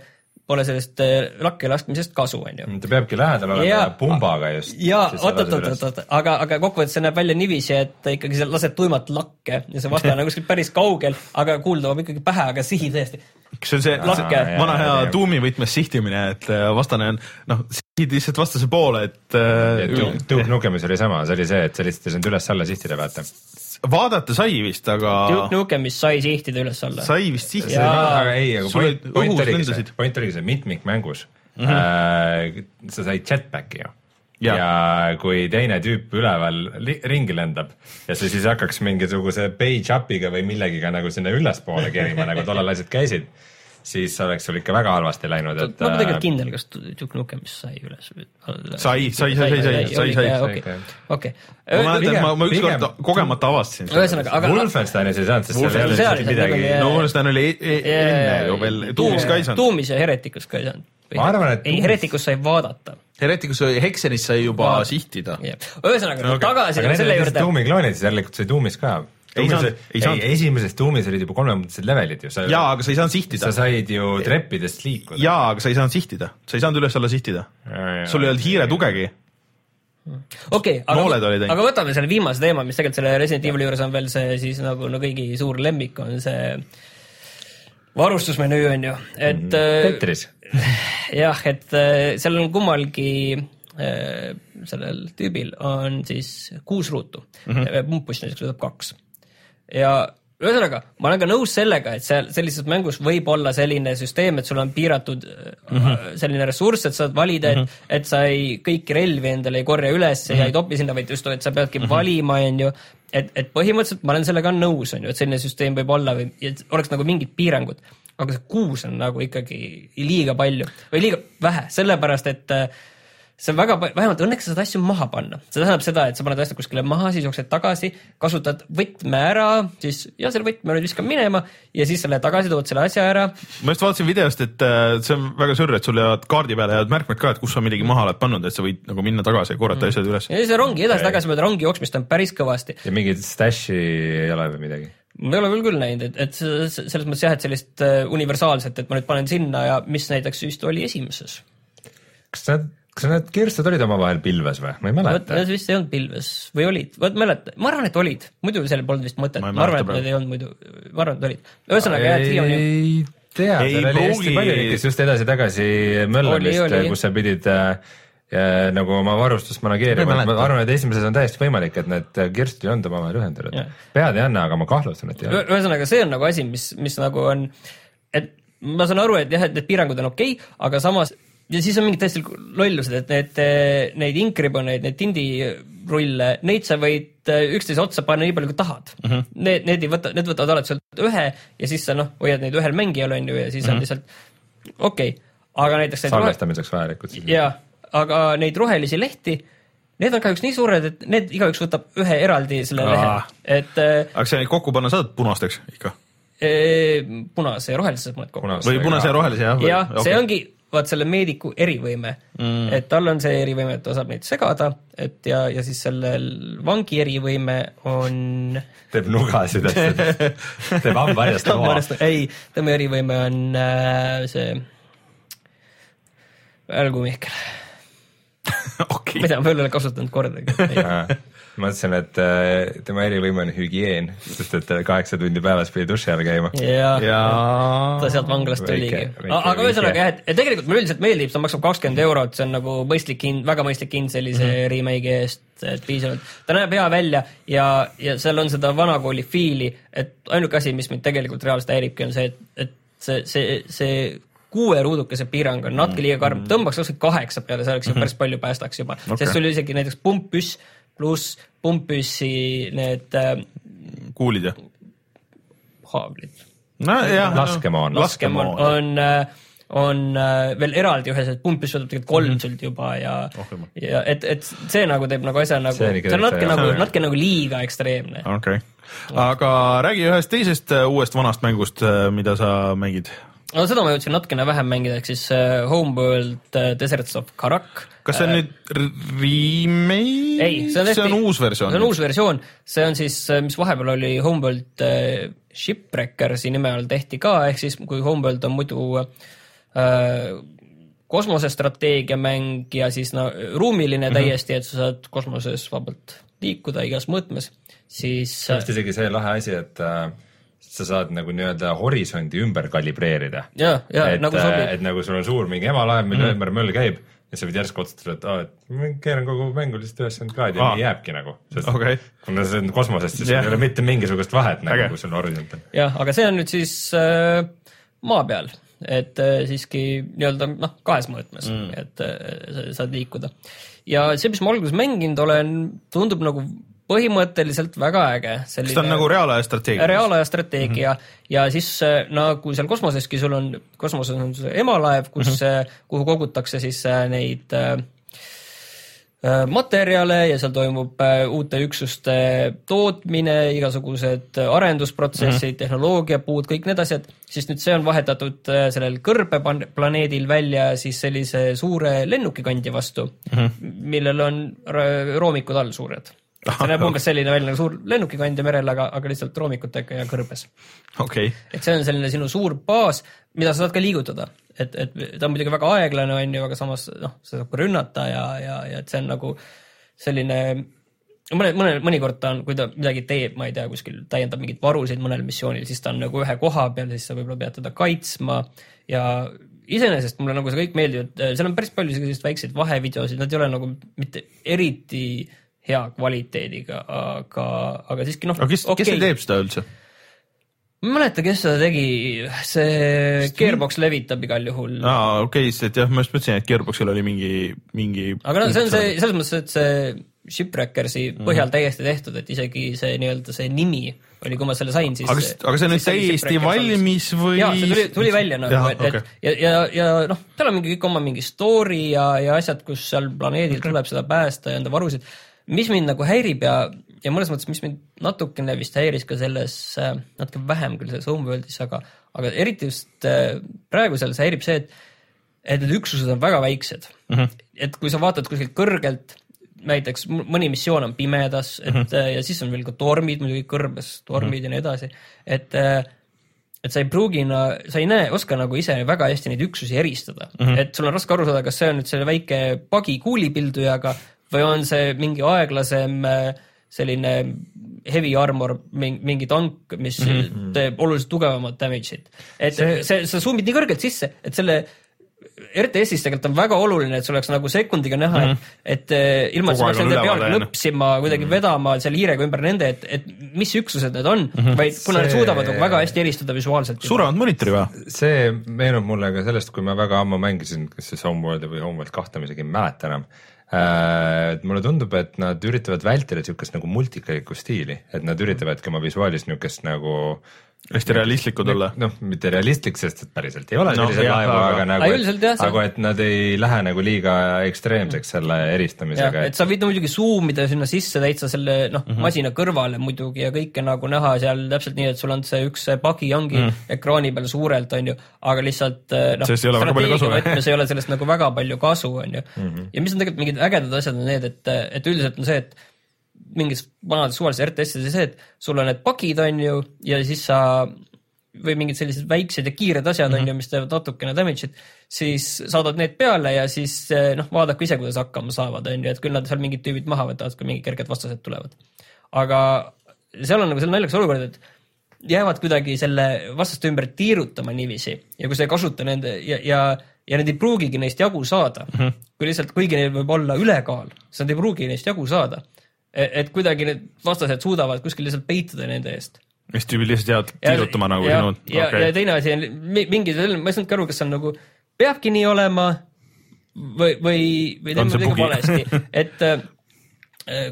pole sellest lakke laskmisest kasu, on ju. ta peabki lähedal olema ja pumbaga just. ja oot, oot, oot, oot, aga, aga kokkuvõttes see näeb välja niiviisi, et ikkagi sa lased tuimat lakke ja see vastane on kuskil päris kaugel, aga kuulda tuleb ikkagi pähe, aga sihi kas see on see Lakke. vana hea tuumivõtmes sihtimine, et äh, vastane on noh, sihid lihtsalt vastase poole, et äh,. Duke Nukemis oli sama, see oli see, et sa lihtsalt ei saanud üles-alla sihtida, vaata. vaadata sai vist, aga. Duke Nukemis sai sihtida üles-alla. sai vist sihtida. aga ei, aga point, point oligi see, point oligi see mitmikmängus mm. -hmm. Äh, sa said jetpacki ju Ja. ja kui teine tüüp üleval ringi lendab ja sa siis hakkaks mingisuguse page up'iga või millegiga nagu sinna ülespoole kerima nagu tollal asjad käisid, siis oleks sul ikka väga halvasti läinud, et. ma olen tegelikult äh, kindel, kas Duke Nukem sai üles. sai, sai, sai, sai, sai, sai, sai. okei. ma mäletan, ma, ma ükskord kogemata avastasin. ühesõnaga, aga. Wolfensteinis ei saanud, sest seal ei olnud midagi. no Wolfenstein oli e- e- enne ju veel, Tuumis ka ei saanud. Tuumis ja Heretikus ka ei saanud ma arvan, et ei, Heretikus sai vaadata. Heretikus sai, Hexenis sai juba Vaat. sihtida yeah.. ühesõnaga no, okay. tagasi aga selle juurde. Tuumi kloonid siis järelikult sai Tuumis ka. ei saanud, ei saanud. esimeses Tuumis olid juba kolmekümnendased levelid ju. jaa, aga sa ei saanud sihtida. sa said ju treppidest liikuda. jaa, aga sa ei saanud sihtida, sa ei saanud üles-alla sihtida. sul ei olnud hiiretugegi okei okay,, aga, aga võtame selle viimase teema, mis tegelikult selle Resident Evil'i juures on veel see siis nagu no kõigi suur lemmik on see varustusmenüü on ju, et mm. -hmm. Tetris [LAUGHS] jah, et äh, seal on kummalgi äh, sellel tüübil on siis kuus ruutu mm -hmm., pumpust näiteks võtab kaks ja ühesõnaga, ma olen ka nõus sellega, et seal sellises mängus võib olla selline süsteem, et sul on piiratud mm -hmm. selline ressurss, et saad valida, et mm, -hmm. et sa ei kõiki relvi endale ei korja üles mm -hmm. ja ei topi sinna, vaid just, et sa peadki mm -hmm. valima, on ju. et, et põhimõtteliselt ma olen sellega nõus, on ju, et selline süsteem võib olla või oleks nagu mingid piirangud aga see kuus on nagu ikkagi liiga palju või liiga vähe, sellepärast et äh, see on väga, vähemalt õnneks sa saad asju maha panna. see tähendab seda, et sa paned asjad kuskile maha, siis jooksed tagasi, kasutad võtme ära, siis ja selle võtme nüüd viskan minema ja siis sa lähed tagasi, tood selle asja ära. ma just vaatasin videost, et äh, see on väga sürr, et sul jäävad kaardi peale jäävad märkmed ka, et kus sa midagi maha oled pannud, et sa võid nagu minna tagasi ja korrata mm. asjad üles. ja see rongi edasi-tagasi mööda rongi jooksmist on päris kõvasti. ja mingit stash'i ei ole või midagi? Ma ei ole veel küll näinud, et, et selles mõttes jah, et sellist äh, universaalset, et ma nüüd panen sinna ja mis näiteks vist oli esimeses. kas need, kas need kirstud olid omavahel pilves või, ma ei mäleta. Need vist ei olnud pilves. Või olid, vot mäleta, ma arvan, et olid, muidu seal polnud vist mõtet, ma, arvan, et need ei olnud muidu, ma arvan, et olid. ühesõnaga jah, Trio on ju tea, seal oli hästi palju niisugust just edasi-tagasi möllamist, kus sa pidid äh, ja nagu oma varustust manageerima, ma arvan, et esimeses on täiesti võimalik, et need kirstud ei olnud omavahel ühendatud. pead ei anna, aga ma kahtlustan, et ei ole. ühesõnaga, see on nagu asi, mis, mis nagu on, et ma saan aru, et jah, et need piirangud on okei okay,, aga samas ja siis on mingid täiesti lollused, et need, neid inkriboneid, neid tindirulle, neid sa võid äh, üksteise otsa panna nii palju, kui tahad mm. -hmm. Need, need ei võta, need võtavad alati sealt ühe ja siis sa noh, hoiad neid ühel mängijal on ju ja siis mm -hmm. on lihtsalt okei okay., aga näiteks salvestamiseks vajalikud siis. jaa, aga neid rohelisi lehti, need on kahjuks nii suured, et need igaüks võtab ühe eraldi selle lehe Aa., et äh, aga see kokku panna saad punasteks ikka punase ja rohelise saab mõned kokku. Või punase ja rohelise jah? jah, see ongi vaat selle meediku erivõime mm., et tal on see erivõime, et ta saab neid segada, et ja, ja siis sellel vangi erivõime on teeb nugasid, [LAUGHS] teeb hambaharjast loa. ei, tema erivõime on äh, see, ärgu Mihkel, [LAUGHS] okei mida ma ei ole kasutanud kordagi. [LAUGHS] ma mõtlesin, et äh, tema erivõime on hügieen, sest et ta kaheksa tundi päevas pidi duši all käima. ja, ta sealt vanglast tuligi. aga ühesõnaga jah, et et tegelikult mulle üldiselt meeldib, see maksab kakskümmend eurot, see on nagu mõistlik hind, väga mõistlik hind sellise mm -hmm. remake'i eest, et piisavalt. ta näeb hea välja ja, ja seal on seda vanakooli fiili, et ainuke asi, mis mind tegelikult reaalselt häiribki, on see, et, et see, see, see kuue ruudukese piirang on natuke liiga karm, tõmbaks ükskord kaheksa peale, see oleks ju päris palju päästaks juba okay., sest sul isegi näiteks pumppüss pluss pumppüssi need äh, kuulid jah? haavlid nojah. Laskemoon. laskemoon on, on äh, veel eraldi ühes, et pump, mis võtab tegelikult kolm mm -hmm. sult juba ja Oh ja et, et see nagu teeb nagu asja nagu, See on on natuke nagu natuke nagu liiga ekstreemne. okei okay., aga räägi ühest teisest äh, uuest vanast mängust, mida sa mängid. No seda ma jõudsin natukene vähem mängida, ehk siis äh, Homeworld äh, Deserts of Karak. kas see on nüüd r- remake? ei, see on see on uus versioon. see on uus versioon, see on siis, mis vahepeal oli Homeworld äh, Shipwreckersi nime all tehti ka, ehk siis kui Homeworld on muidu äh, kosmosestrateegiamäng ja siis no ruumiline Mhm. täiesti, et sa saad kosmoses vabalt liikuda igas mõõtmes, siis vist isegi see lahe asi, et äh, sa saad nagu nii-öelda horisondi ümber kalibreerida. ja, ja et nagu äh, sobib. et nagu sul on suur mingi emalaev, mille ümber möll käib ja sa võid järsku otsustada, et aa, et ma keeran kogu mängu lihtsalt üheksakümmend kraadi ja nii jääbki nagu. Okei. kuna see on kosmosest, siis sul ei ole mitte mingisugust vahet nagu, kui sul horisont on. jah, aga see on nüüd siis äh, maa peal, et äh, siiski nii-öelda noh, kahes mõõtmes mm., et äh, sa saad liikuda. ja see, mis ma alguses mänginud olen, tundub nagu põhimõtteliselt väga äge. kas ta on nagu reaalaja strateegia? reaalaja strateegia mm -hmm. ja siis äh, nagu seal kosmoseski sul on, kosmoses on see emalaev, kus mm, -hmm. kuhu kogutakse siis äh, neid äh, materjale ja seal toimub uute üksuste tootmine, igasugused arendusprotsessid mm, -hmm. tehnoloogiapuud, kõik need asjad, siis nüüd see on vahetatud sellel kõrbeplaneedil välja siis sellise suure lennukikandja vastu mm, -hmm. millel on roomikud all suured. See näeb umbes selline välja nagu suur lennukikandja merel, aga, aga lihtsalt roomikutega ja kõrbes. okei, et see on selline sinu suur baas, mida sa saad ka liigutada, et, et ta on muidugi väga aeglane, on ju, aga samas noh, sa saad ka rünnata ja, ja, ja et see on nagu selline mõne, mõne, mõnikord ta on, kui ta midagi teeb, ma ei tea, kuskil täiendab mingeid varusid mõnel missioonil, siis ta on nagu ühe koha peal, siis sa võib-olla pead teda kaitsma. Ja iseenesest mulle nagu see kõik meeldib, et seal on päris palju selliseid väikseid vahevideosid, nad ei ole nagu mitte eriti hea kvaliteediga, aga, aga siiski noh aga kes okay., kes see teeb seda üldse? ma ei mäleta, kes seda tegi, see Gearbox levitab igal juhul. aa, okei, sest et jah, ma just mõtlesin, et Gearboxil oli mingi, mingi. aga noh, see on see, selles mõttes, et see Shipwreckersi põhjal täiesti tehtud, et isegi see nii-öelda see nimi oli, kui ma selle sain, siis. aga, aga see on nüüd täiesti valmis või? jaa, see tuli, tuli välja nagu, et, okay. et ja, ja, ja noh, tal on mingi kõik oma mingi story ja, ja asjad, kus seal planeedil okay. tuleb seda päästa ja enda varusid. Mis mind nagu häirib ja, ja mõnes mõttes, mis mind natukene vist häiris ka selles äh,, natuke vähem küll selles Homeworldis, aga, aga eriti just äh, praegu seal see häirib see, et, et need üksused on väga väiksed mm. -hmm. et kui sa vaatad kuskilt kõrgelt, näiteks mõni missioon on pimedas, et mm -hmm. ja siis on veel ka tormid muidugi kõrbes, tormid mm -hmm. ja nii edasi, et et sa ei pruugi, sa ei näe, oska nagu ise väga hästi neid üksusi eristada mm, -hmm. et sul on raske aru saada, kas see on nüüd selle väike pagi kuulipildujaga või on see mingi aeglasem äh, selline heavy armor, mingi tank, mis mm -hmm. teeb oluliselt tugevamat damage'it. et see, See- see, sa zoom'id nii kõrgelt sisse, et selle RTS-is tegelikult on väga oluline, et sul oleks nagu sekundiga näha mm, -hmm. et, et ilma, et sa peaks on nende peal jäänud. klõpsima, kuidagi mm -hmm. vedama seal hiirega ümber nende, et, et mis üksused need on mm, -hmm. vaid kuna see... nad See- suudavad nagu väga hästi eristada visuaalselt. suuremat monitori vaja. see meenub mulle ka sellest, kui ma väga ammu mängisin, kas siis Homeworldi või Homeworld kahte, ma isegi ei mäleta enam. Et mulle tundub, et nad üritavad vältida niisugust nagu multikalikku stiili, et nad üritavadki oma visuaalis niisugust nagu hästi realistlikud olla. noh, mitte realistlik, sest et päriselt ei ole Noh, selliseid laevu, aga- aga nagu, Aga et nad ei lähe nagu liiga ekstreemseks selle eristamisega, et sa võid muidugi zoom ida sinna sisse täitsa selle noh mm -hmm. masina kõrvale muidugi ja kõike nagu näha seal täpselt nii, et sul on see üks see pagi ongi mm -hmm. ekraani peal suurelt, on ju, aga lihtsalt eh, noh, kasu, võtmes ei ole sellest nagu väga palju kasu, on ju. -hmm. ja mis on tegelikult mingid ägedad asjad on need, et, et üldiselt on see, et mingis vanades suvalises RTS-ides see, et sul on need pakid, on ju, ja siis sa või mingid sellised väiksed ja kiired asjad on mm -hmm. ju, mis teevad natukene damage'it, siis saadad need peale ja siis eh, noh, vaadake ise, kuidas hakkama saavad, on ju, et küll nad seal mingid tüübid maha võtavad, kui mingid kerged vastased tulevad. aga seal on nagu selline naljakas olukord, et jäävad kuidagi selle vastaste ümber tiirutama niiviisi ja kui sa ei kasuta nende ja, ja, ja need ei pruugigi neist jagu saada mm, -hmm. kui lihtsalt, kuigi neil võib olla ülekaal, siis nad ei pruugi neist jagu saada. Et kuidagi need vastased suudavad kuskil lihtsalt peituda nende eest tüübid lihtsalt jäävad tiirutama nagu ja, sinu. ja, ja teine asi on mi- mingi, ma ei saanudki aru, kas see on nagu, peabki nii olema või, või, või teeme midagi valesti, [LAUGHS] et äh,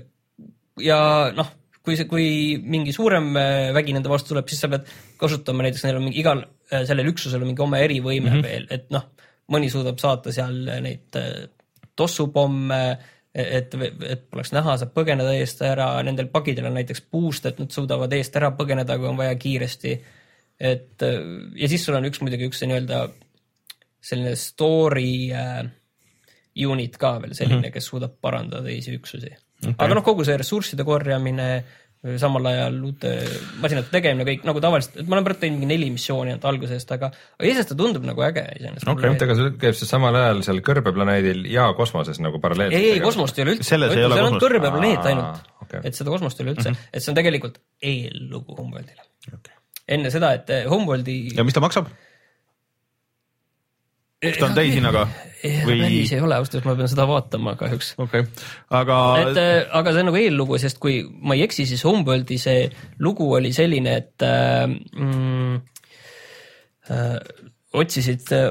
ja noh, kui see, kui mingi suurem äh, vägi nende vastu tuleb, siis sa pead kasutama näiteks, neil on mingi igal äh, sellel üksusel on mingi oma erivõime mm -hmm. veel, et noh, mõni suudab saata seal neid äh, tossupomme, et, et poleks näha, saab põgeneda eest ära, nendel pagidel on näiteks boost, et nad suudavad eest ära põgeneda, kui on vaja kiiresti. et äh, ja siis sul on üks muidugi üks nii-öelda selline story äh, unit ka veel selline mm, -hmm. kes suudab parandada teisi üksusi okay.. aga noh, kogu see ressursside korjamine, samal ajal uute masinate tegemine, kõik nagu tavaliselt, et ma olen praegu teinud mingi neli missiooni ainult algusest, aga, aga iseenesest ta tundub nagu äge iseenesest Okei, oota, aga see käib see samal ajal seal kõrbeplaneedil ja kosmoses nagu paralleelselt? ei, ei kosmost ei ole üldse, seal on kosmost. kõrbeplaneet ainult okay., et seda kosmost ei ole üldse mm, -hmm. et see on tegelikult eellugu Homeworldile okay.. enne seda, et eh, Homeworldi ja mis ta maksab? Kas ta on täishinnaga või...? päris või? ei ole, ausalt öeldes ma pean seda vaatama kahjuks. okei, aga et äh, aga see on nagu eellugu, sest kui ma ei eksi, siis Homeworldi see lugu oli selline, et äh, mm, äh, otsisid äh,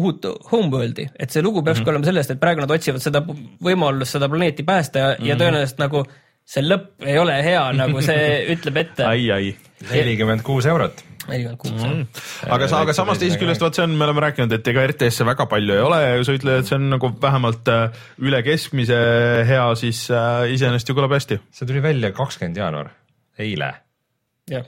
uut Homeworldi, et see lugu peakski mm -hmm. olema sellest, et praegu nad otsivad seda võimalust seda planeeti päästa ja mm, -hmm. ja tõenäoliselt nagu see lõpp ei ole hea, nagu see [LAUGHS] ütleb ette. ai, ai. nelikümmend kuus eurot. Nelikümmend kuus Mm. aga sa, aga samas teisest küljest vaat see on, me oleme rääkinud, et ega RTS-e väga palju ei ole ja sa ütled, et see on nagu vähemalt äh, üle keskmise hea, siis äh, iseenesest ju kõlab hästi. see tuli välja kakskümmend jaanuar, eile. jah,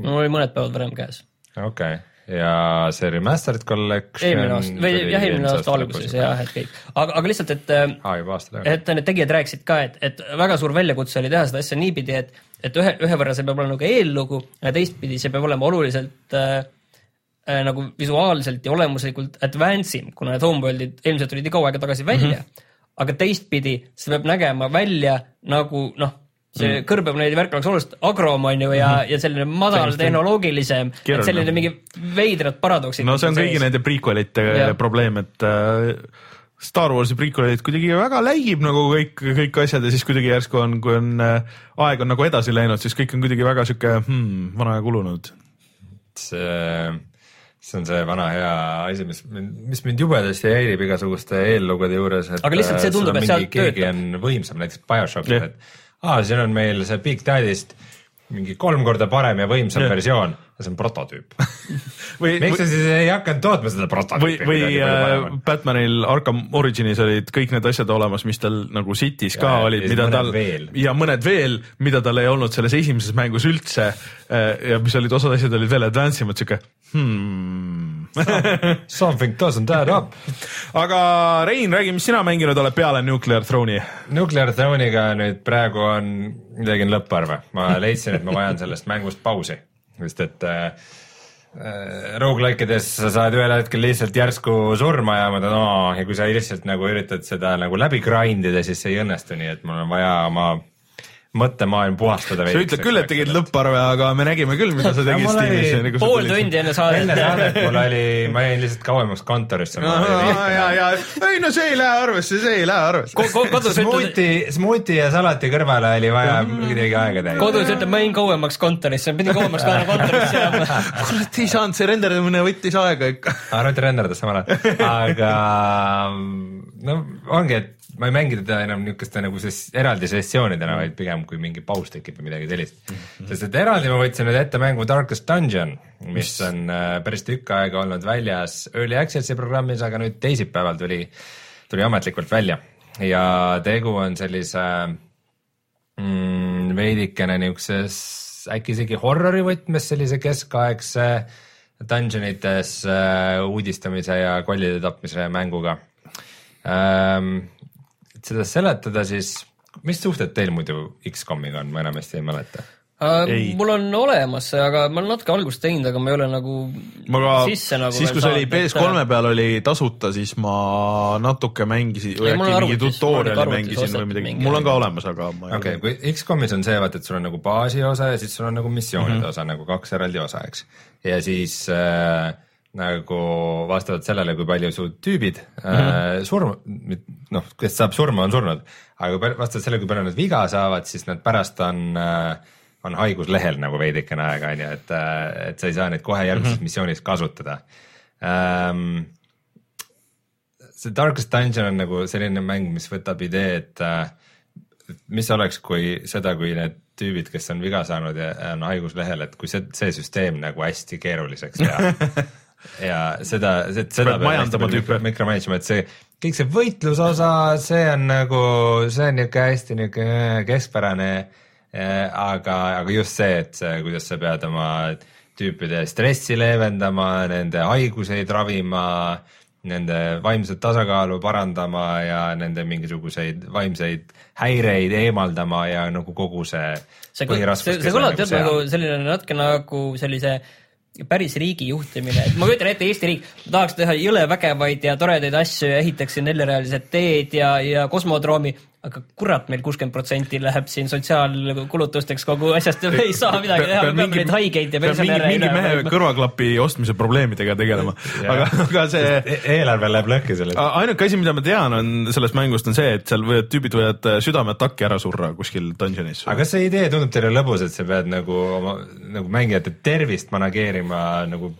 mul oli mõned päevad varem käes. okei okay., ja see Remastered Collection. eelmine aasta või jah, eelmine aasta alguses jah, et kõik, aga, aga lihtsalt, et aa, juba aasta tagasi. et need tegijad rääkisid ka, et, et väga suur väljakutse oli teha seda asja niipidi, et, et ühe, ühe võrra see peab olema nagu eellugu ja teistpidi see peab olema oluliselt äh, äh, nagu visuaalselt ja olemuslikult advance im, kuna need Homeworldid ilmselt tulid nii kaua aega tagasi välja mm. -hmm. aga teistpidi see peab nägema välja nagu noh, see mm. kõrbeplaneedi värk oleks oluliselt agrom on ju ja mm, -hmm. ja selline madal tehnoloogilisem, selline mingi veidrad paradoksid. no see on kõigi nende prequelite probleem, et äh, Star Warsi prequelid kuidagi väga läigib nagu kõik, kõik asjad ja siis kuidagi järsku on, kui on äh, aeg on nagu edasi läinud, siis kõik on kuidagi väga sihuke hmm, vana aja kulunud. see, see on see vana hea asi, mis, mis mind jubedasti häirib igasuguste eellugude juures, et Aga lihtsalt see äh, tundub, on et mingi- sealt keegi töötab. on võimsam, näiteks BioShockis yeah., et aa, siin on meil see Big Daddy'st mingi kolm korda parem ja võimsam yeah. versioon ja see on prototüüp. [LAUGHS] või, miks sa siis ei hakanud tootma seda või prototüüpi, või palju äh? Batmanil Arkham Originis olid kõik need asjad olemas, mis tal nagu City's ka Ja, olid, ja mida tal veel. ja mõned veel, mida tal ei olnud selles esimeses mängus üldse äh, ja mis olid, osad asjad olid veel advance imad, sihuke hmm. [LAUGHS] Something doesn't add up. aga Rein, räägi, mis sina mänginud oled peale Nuclear Throne'i? Nuclear Throne'iga nüüd praegu on, tegin lõpparve, ma leidsin, et ma vajan sellest mängust pausi, sest et äh, äh, rogu-like'ides sa saad ühel hetkel lihtsalt järsku surma ja ma mõtlen, aa, ja kui sa lihtsalt nagu üritad seda nagu läbi grind ida, siis see ei õnnestu, nii et mul on vaja oma mõttemaailm puhastada sa ütled küll, et tegid lõpparve, aga me nägime küll, mida sa tegid Steamis. pool tundi enne saadet. enne saadet mul oli, ma jäin lihtsalt kauemaks kontorisse. ja, ja ei no see ei lähe arvesse, see ei lähe arvesse Ko. kodus smuuti, smuuti ja salati kõrvale oli vaja kuidagi aega täis. kodus ütleb, ma jäin kauemaks kontorisse, pidin kauemaks ka kontorisse jääma. [LAUGHS] kurat, ei saanud, see renderdamine võttis aega ikka. arvan, et renderdas samal ajal, aga no ongi, et ma ei mängi teda enam niisuguste nagu ses, eraldi sessioonidena, vaid pigem kui mingi paus tekib või midagi sellist mm. -hmm. sest et eraldi ma võtsin nüüd ette mängu Darkest Dungeon, mis on äh, päris tükk aega olnud väljas Early Access'i programmis, aga nüüd teisipäeval tuli, tuli ametlikult välja ja tegu on sellise mm, veidikene niisuguses äkki isegi horrori võtmes sellise keskaegse dungeonites äh, uudistamise ja kollide tapmise mänguga ähm, seda seletada, siis mis suhted teil muidu X-komiga on, ma enamasti ei mäleta äh,? mul on olemas see, aga ma olen natuke algust teinud, aga ma ei ole nagu ma ka, sisse nagu siis kui see oli PS3 peal oli tasuta, siis ma natuke mängisin või äkki mingi tutorial'i mängisin või midagi, mul on ka olemas, aga ma ei okei okay,, kui X-komis on see, vaata, et sul on nagu baasiosa ja siis sul on nagu missioonide mm -hmm. osa nagu kaks eraldi osa, eks. ja siis äh, nagu vastavalt sellele, kui palju su tüübid mm -hmm. äh, surma, noh, kes saab surma, on surnud, aga vastavalt sellele, kui palju nad viga saavad, siis nad pärast on äh, on haiguslehel nagu veidikene aega, on ju, et, äh, et sa ei saa neid kohe järgmises mm -hmm. missioonis kasutada ähm,. see Darkest Dungeon on nagu selline mäng, mis võtab idee, et äh, mis oleks, kui seda, kui need tüübid, kes on viga saanud ja on haiguslehel, et kui see, see süsteem nagu hästi keeruliseks [LAUGHS] teha ja seda, seda peab majandama tüüpe. mikromanagement, et see kõik see võitlusosa, see on nagu, see on niisugune hästi niisugune keskpärane äh,. aga, aga just see, et see, kuidas sa pead oma tüüpide stressi leevendama, nende haiguseid ravima, nende vaimset tasakaalu parandama ja nende mingisuguseid vaimseid häireid eemaldama ja nagu kogu see. see, see, see kõlab tead nagu selline natuke nagu sellise päris riigi juhtimine, et ma kujutan ette, Eesti riik tahaks teha jõle vägevaid ja toredaid asju ja ehitaks siin neljarealised teed ja, ja kosmodroomi, aga kurat, meil kuuskümmend protsenti läheb siin sotsiaalkulutusteks kogu asjast ja me ei saa midagi teha, me peame neid haigeid ja pensionäre. mingi mehe kõrvaklapi ostmise probleemidega tegelema aga, aga see e. eelarve läheb lõhki sellest. ainuke asi, mida ma tean, on sellest mängust on see, et seal võivad tüübid võivad äh, südameataki ära surra kuskil dungeonis. aga kas see idee tundub teile lõbus, et sa pead nagu oma nagu mängijate tervist manageerima nagu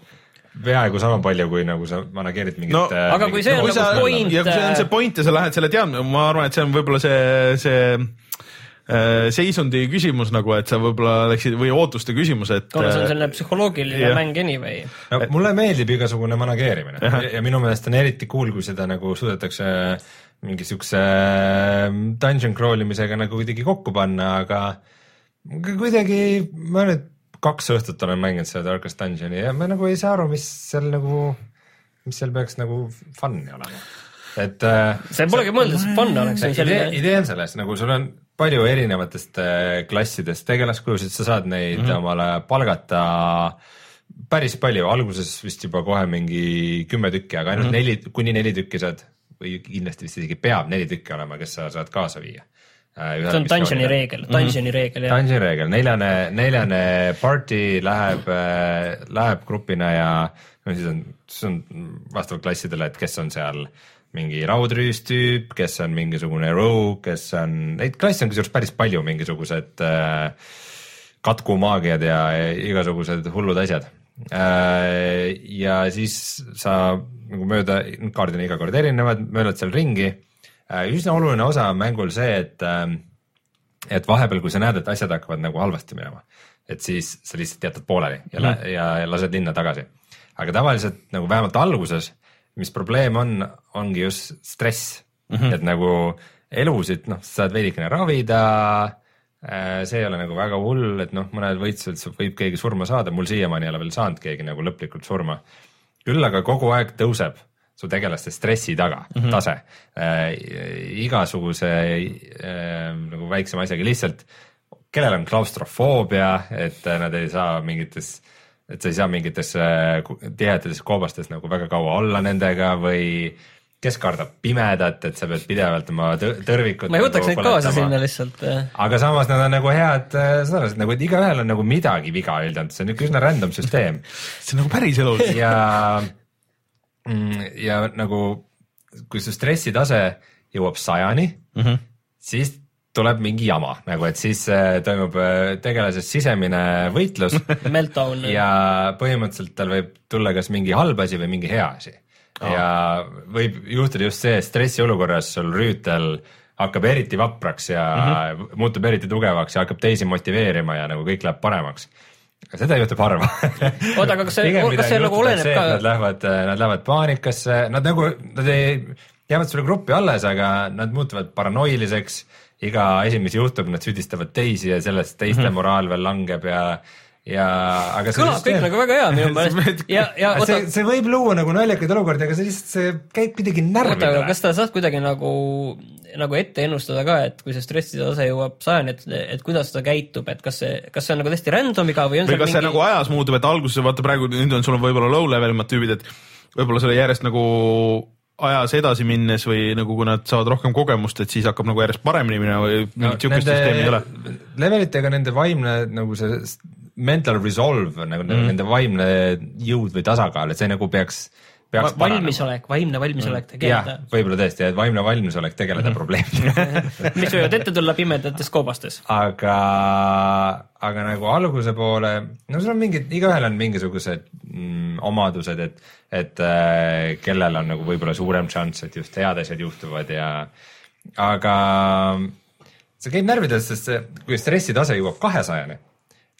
peaaegu sama palju, kui nagu sa manageerid mingit no,. Äh, aga kui see on nagu sa, point. ja kui see on see point ja sa lähed selle teadma, ma arvan, et see on võib-olla see, see äh, seisundi küsimus nagu, et sa võib-olla läksid või ootuste küsimus, et. kuna see on selline psühholoogiline yeah. mäng anyway. no mulle meeldib igasugune manageerimine ja, ja minu meelest on eriti cool, kui seda nagu suudetakse mingi siukse äh, dungeon crawl imisega nagu kuidagi kokku panna, aga kuidagi ma nüüd kaks õhtut olen mänginud seda Darkest Dungeoni ja ma nagu ei saa aru, mis seal nagu, mis seal peaks nagu fun'i olema. et äh,. see polegi mõeldud, et fun oleks. idee, idee on selles, nagu sul on palju erinevatest äh, klassidest tegelaskujusid, sa saad neid mm -hmm. omale palgata päris palju, alguses vist juba kohe mingi kümme tükki, aga ainult mm -hmm. neli, kuni neli tükki saad või kindlasti vist isegi peab neli tükki olema, kes sa saad kaasa viia see on dungeoni reegel, mhm. dungeoni reegel jah. Dungeoni reegel, neljane, neljane party läheb, äh, läheb grupina ja no siis on, siis on vastavalt klassidele, et kes on seal mingi raudrüüstüüp, kes on mingisugune rogue, kes on, neid klasse on kusjuures päris palju, mingisugused äh, katkumaagiad ja igasugused hullud asjad äh,. ja siis sa nagu mööda, kaardid on iga kord erinevad, möödad seal ringi Äh, üsna oluline osa on mängul see, et, ähm, et vahepeal, kui sa näed, et asjad hakkavad nagu halvasti minema, et siis sa lihtsalt jätad pooleli ja mm, -hmm. ja, ja lased linna tagasi. aga tavaliselt nagu vähemalt alguses, mis probleem on, ongi just stress mm, -hmm. et nagu elusid, noh, sa saad veidikene ravida äh, see ei ole nagu väga hull, et noh, mõnel võistlusel võib keegi surma saada, mul siiamaani ei ole veel saanud keegi nagu lõplikult surma. küll aga kogu aeg tõuseb su tegelaste stressi taga mm, -hmm. tase äh,. igasuguse äh, nagu väiksema asjaga lihtsalt, kellel on klaustrofoobia, et nad ei saa mingites, et sa ei saa mingites äh, tihedates koobastes nagu väga kaua olla nendega või kes kardab pimedat, et sa pead pidevalt oma tõ- tõrvikut ma ei võtaks nagu neid kaasa põletama. sinna lihtsalt. aga samas nad on nagu head, saad aru, nagu igaühel on nagu midagi viga üldjuhul, see on niisugune üsna random süsteem [LAUGHS] see on nagu päris elus. ja, ja nagu kui su stressitase jõuab sajani mm. -hmm. siis tuleb mingi jama nagu, et siis äh, toimub äh, tegelase sisemine võitlus [LAUGHS] Meltdown. ja põhimõtteliselt tal võib tulla kas mingi halb asi või mingi hea asi oh.. ja võib juhtuda just see, et stressiolukorras sul rüütel hakkab eriti vapraks ja mm -hmm. muutub eriti tugevaks ja hakkab teisi motiveerima ja nagu kõik läheb paremaks. Seda juhtub harva. Oota, aga kas see- kas see nagu oleneb ka- Nad lähevad, nad lähevad paanikasse, nad nagu, nad ei, jäävad sulle gruppi alles, aga nad muutuvad paranoiliseks. iga asi, mis juhtub, nad süüdistavad teisi ja sellest teiste mm -hmm. moraal veel langeb ja, ja aga see kõlab kõik nagu väga hea minu [LAUGHS] meelest ja, ja oota see, see võib luua nagu naljakaid olukordi, aga see lihtsalt, see käib kuidagi närvidele kas. sa saad kuidagi nagu, nagu ette ennustada ka, et kui see stressitase jõuab sajani, et, et kuidas ta käitub, et kas see, kas see on nagu täiesti random'iga või on või kas see nagu ajas muutub, et alguses vaata praegu nüüd on sul on võib-olla low level imad tüübid, et võib-olla selle järjest nagu ajas edasi minnes või nagu kui nad saavad rohkem kogemust, et siis hakkab nagu järjest paremini minema või mingit siukest süsteemi ei ole. levelitega nende vaimne nagu see mental resolve nagu mm. nende vaimne jõud või tasakaal, et see nagu peaks, peaks valmisolek, vaimne valmisolek jah tegeleda,, võib-olla tõesti, et vaimne valmisolek tegeleda mm -hmm. probleemidega [LAUGHS] mis võivad ette tulla pimedates koobastes. aga, aga nagu alguse poole, no sul on mingid, igaühel on mingisugused mm, omadused, et, et äh, kellel on nagu võib-olla suurem šanss, et just head asjad juhtuvad ja aga see käib närvidest, sest see, kui stressitase jõuab kahesajani,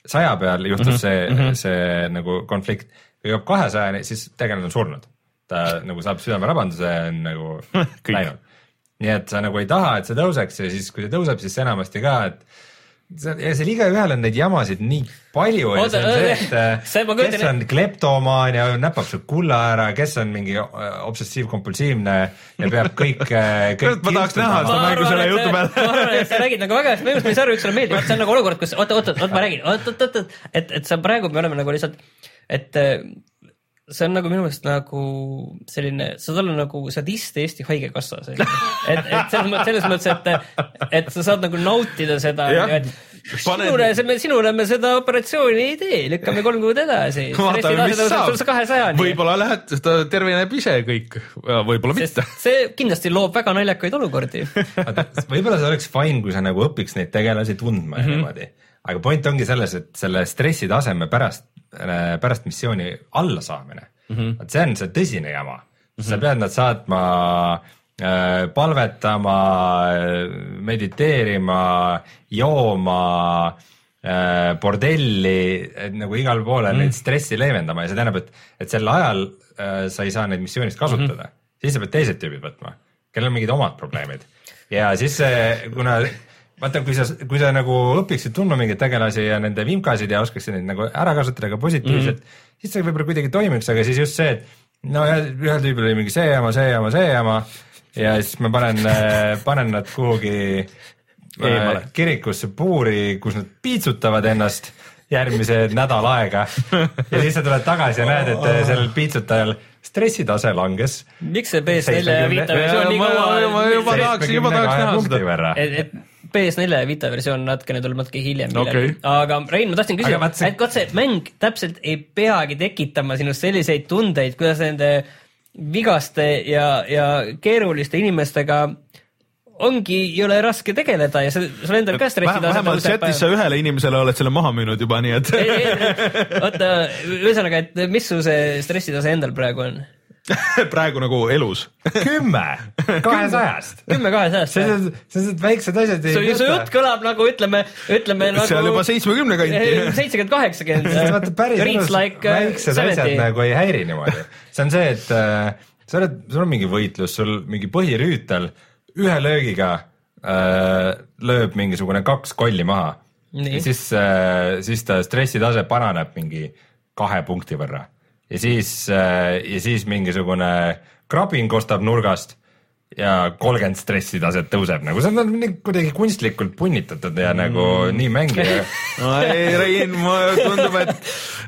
saja peal juhtus see mm, -hmm. see nagu konflikt, kui jõuab kahesajani, siis tegelane on surnud. ta nagu saab südamerabanduse, on nagu [LAUGHS] läinud. nii et sa nagu ei taha, et see tõuseks ja siis, kui see tõuseb, siis enamasti ka, et ja seal igaühel on neid jamasid nii palju on äh, kes on kleptomaan ja näpab su kulla ära, kes on mingi äh, obsessiivkompulsiivne ja peab kõik, kõik ma tahaks näha seda mängu selle jutu peale. ma arvan, et sa räägid nagu väga hästi mängust, mis sulle sulle meeldib, see on nagu olukord, kus oota, oota, oota, ma räägin, oot, oot, oot, oot, et, et sa praegu me oleme nagu lihtsalt, et äh, see on nagu minu meelest nagu selline, sa saad olla nagu sadist Eesti Haigekassas. et, et selles mõttes, selles mõttes, et, et sa saad nagu nautida seda Jah.. Pane- sinule, sinule me seda operatsiooni ei tee, lükkame kolm kuud edasi. [LAUGHS] võib-olla lähed, ta terveneb ise kõik, võib-olla mitte. see kindlasti loob väga naljakaid olukordi. võib-olla see oleks fine, kui sa nagu õpiks neid tegelasi tundma ja niimoodi, aga point ongi selles, et selle stressitaseme pärast, pärast missiooni allasaamine mm, Mhm. -hmm. vot see on see tõsine jama mm, -hmm. sa pead nad saatma äh, palvetama, mediteerima, jooma äh, bordelli, et nagu igal pool mm. neid stressi leevendama ja see tähendab, et, et sel ajal äh, sa ei saa neid missioonist kasutada mm, -hmm. siis sa pead teised tüübid võtma, kellel on mingid omad probleemid ja siis kuna vaata, kui sa, kui sa nagu õpiksid tundma mingeid tegelasi ja nende vimkasid ja oskaksid neid nagu ära kasutada ka positiivselt mm, -hmm. siis see võib-olla kuidagi toimiks, aga siis just see, et no ühel tüübil oli mingi see jama, see jama, see jama ja siis ma panen, panen nad kuhugi Eemale. äh, kirikusse puuri, kus nad piitsutavad ennast järgmise nädal aega ja siis sa tuled tagasi ja näed, et sellel piitsutajal stressitase langes miks see PS4 ja Vita versioon nii kaua ma juba tahaks- juba tahaks näha seda. et, et PS4 ja Vita versioon natukene tuleb natuke hiljem Okei. aga Rein, ma tahtsin küsida see- et kas see mäng täpselt ei peagi tekitama sinust selliseid tundeid, kuidas nende vigaste ja, ja keeruliste inimestega ongi jõle raske tegeleda ja sul sul endal ka stressi vähemalt chatis sa ühele inimesele oled selle maha müünud juba, nii et oota, ühesõnaga, et mis su see stressitase endal praegu on? [LAUGHS] praegu nagu elus. kümme kahesajast. kümme kahesajast või? sellised, sellised väiksed asjad su, su jutt kõlab nagu ütleme, ütleme nagu seal juba seitsmekümne kanti. seitsekümmend, kaheksakümmend. vaata päris elus like uh, väiksed asjad nagu ei häiri niimoodi. see on see, et äh, sa oled, sul on mingi võitlus, sul mingi põhirüütel ühe löögiga äh, lööb mingisugune kaks kolli maha. Ja siis äh,, siis ta stressitase paraneb mingi kahe punkti võrra ja siis äh,, ja siis mingisugune krabin kostab nurgast ja kolmkümmend stressitaset tõuseb nagu see on nii kuidagi kunstlikult punnitatud ja mm. nagu nii mängija [LAUGHS] no ei, Rein, mulle tundub, et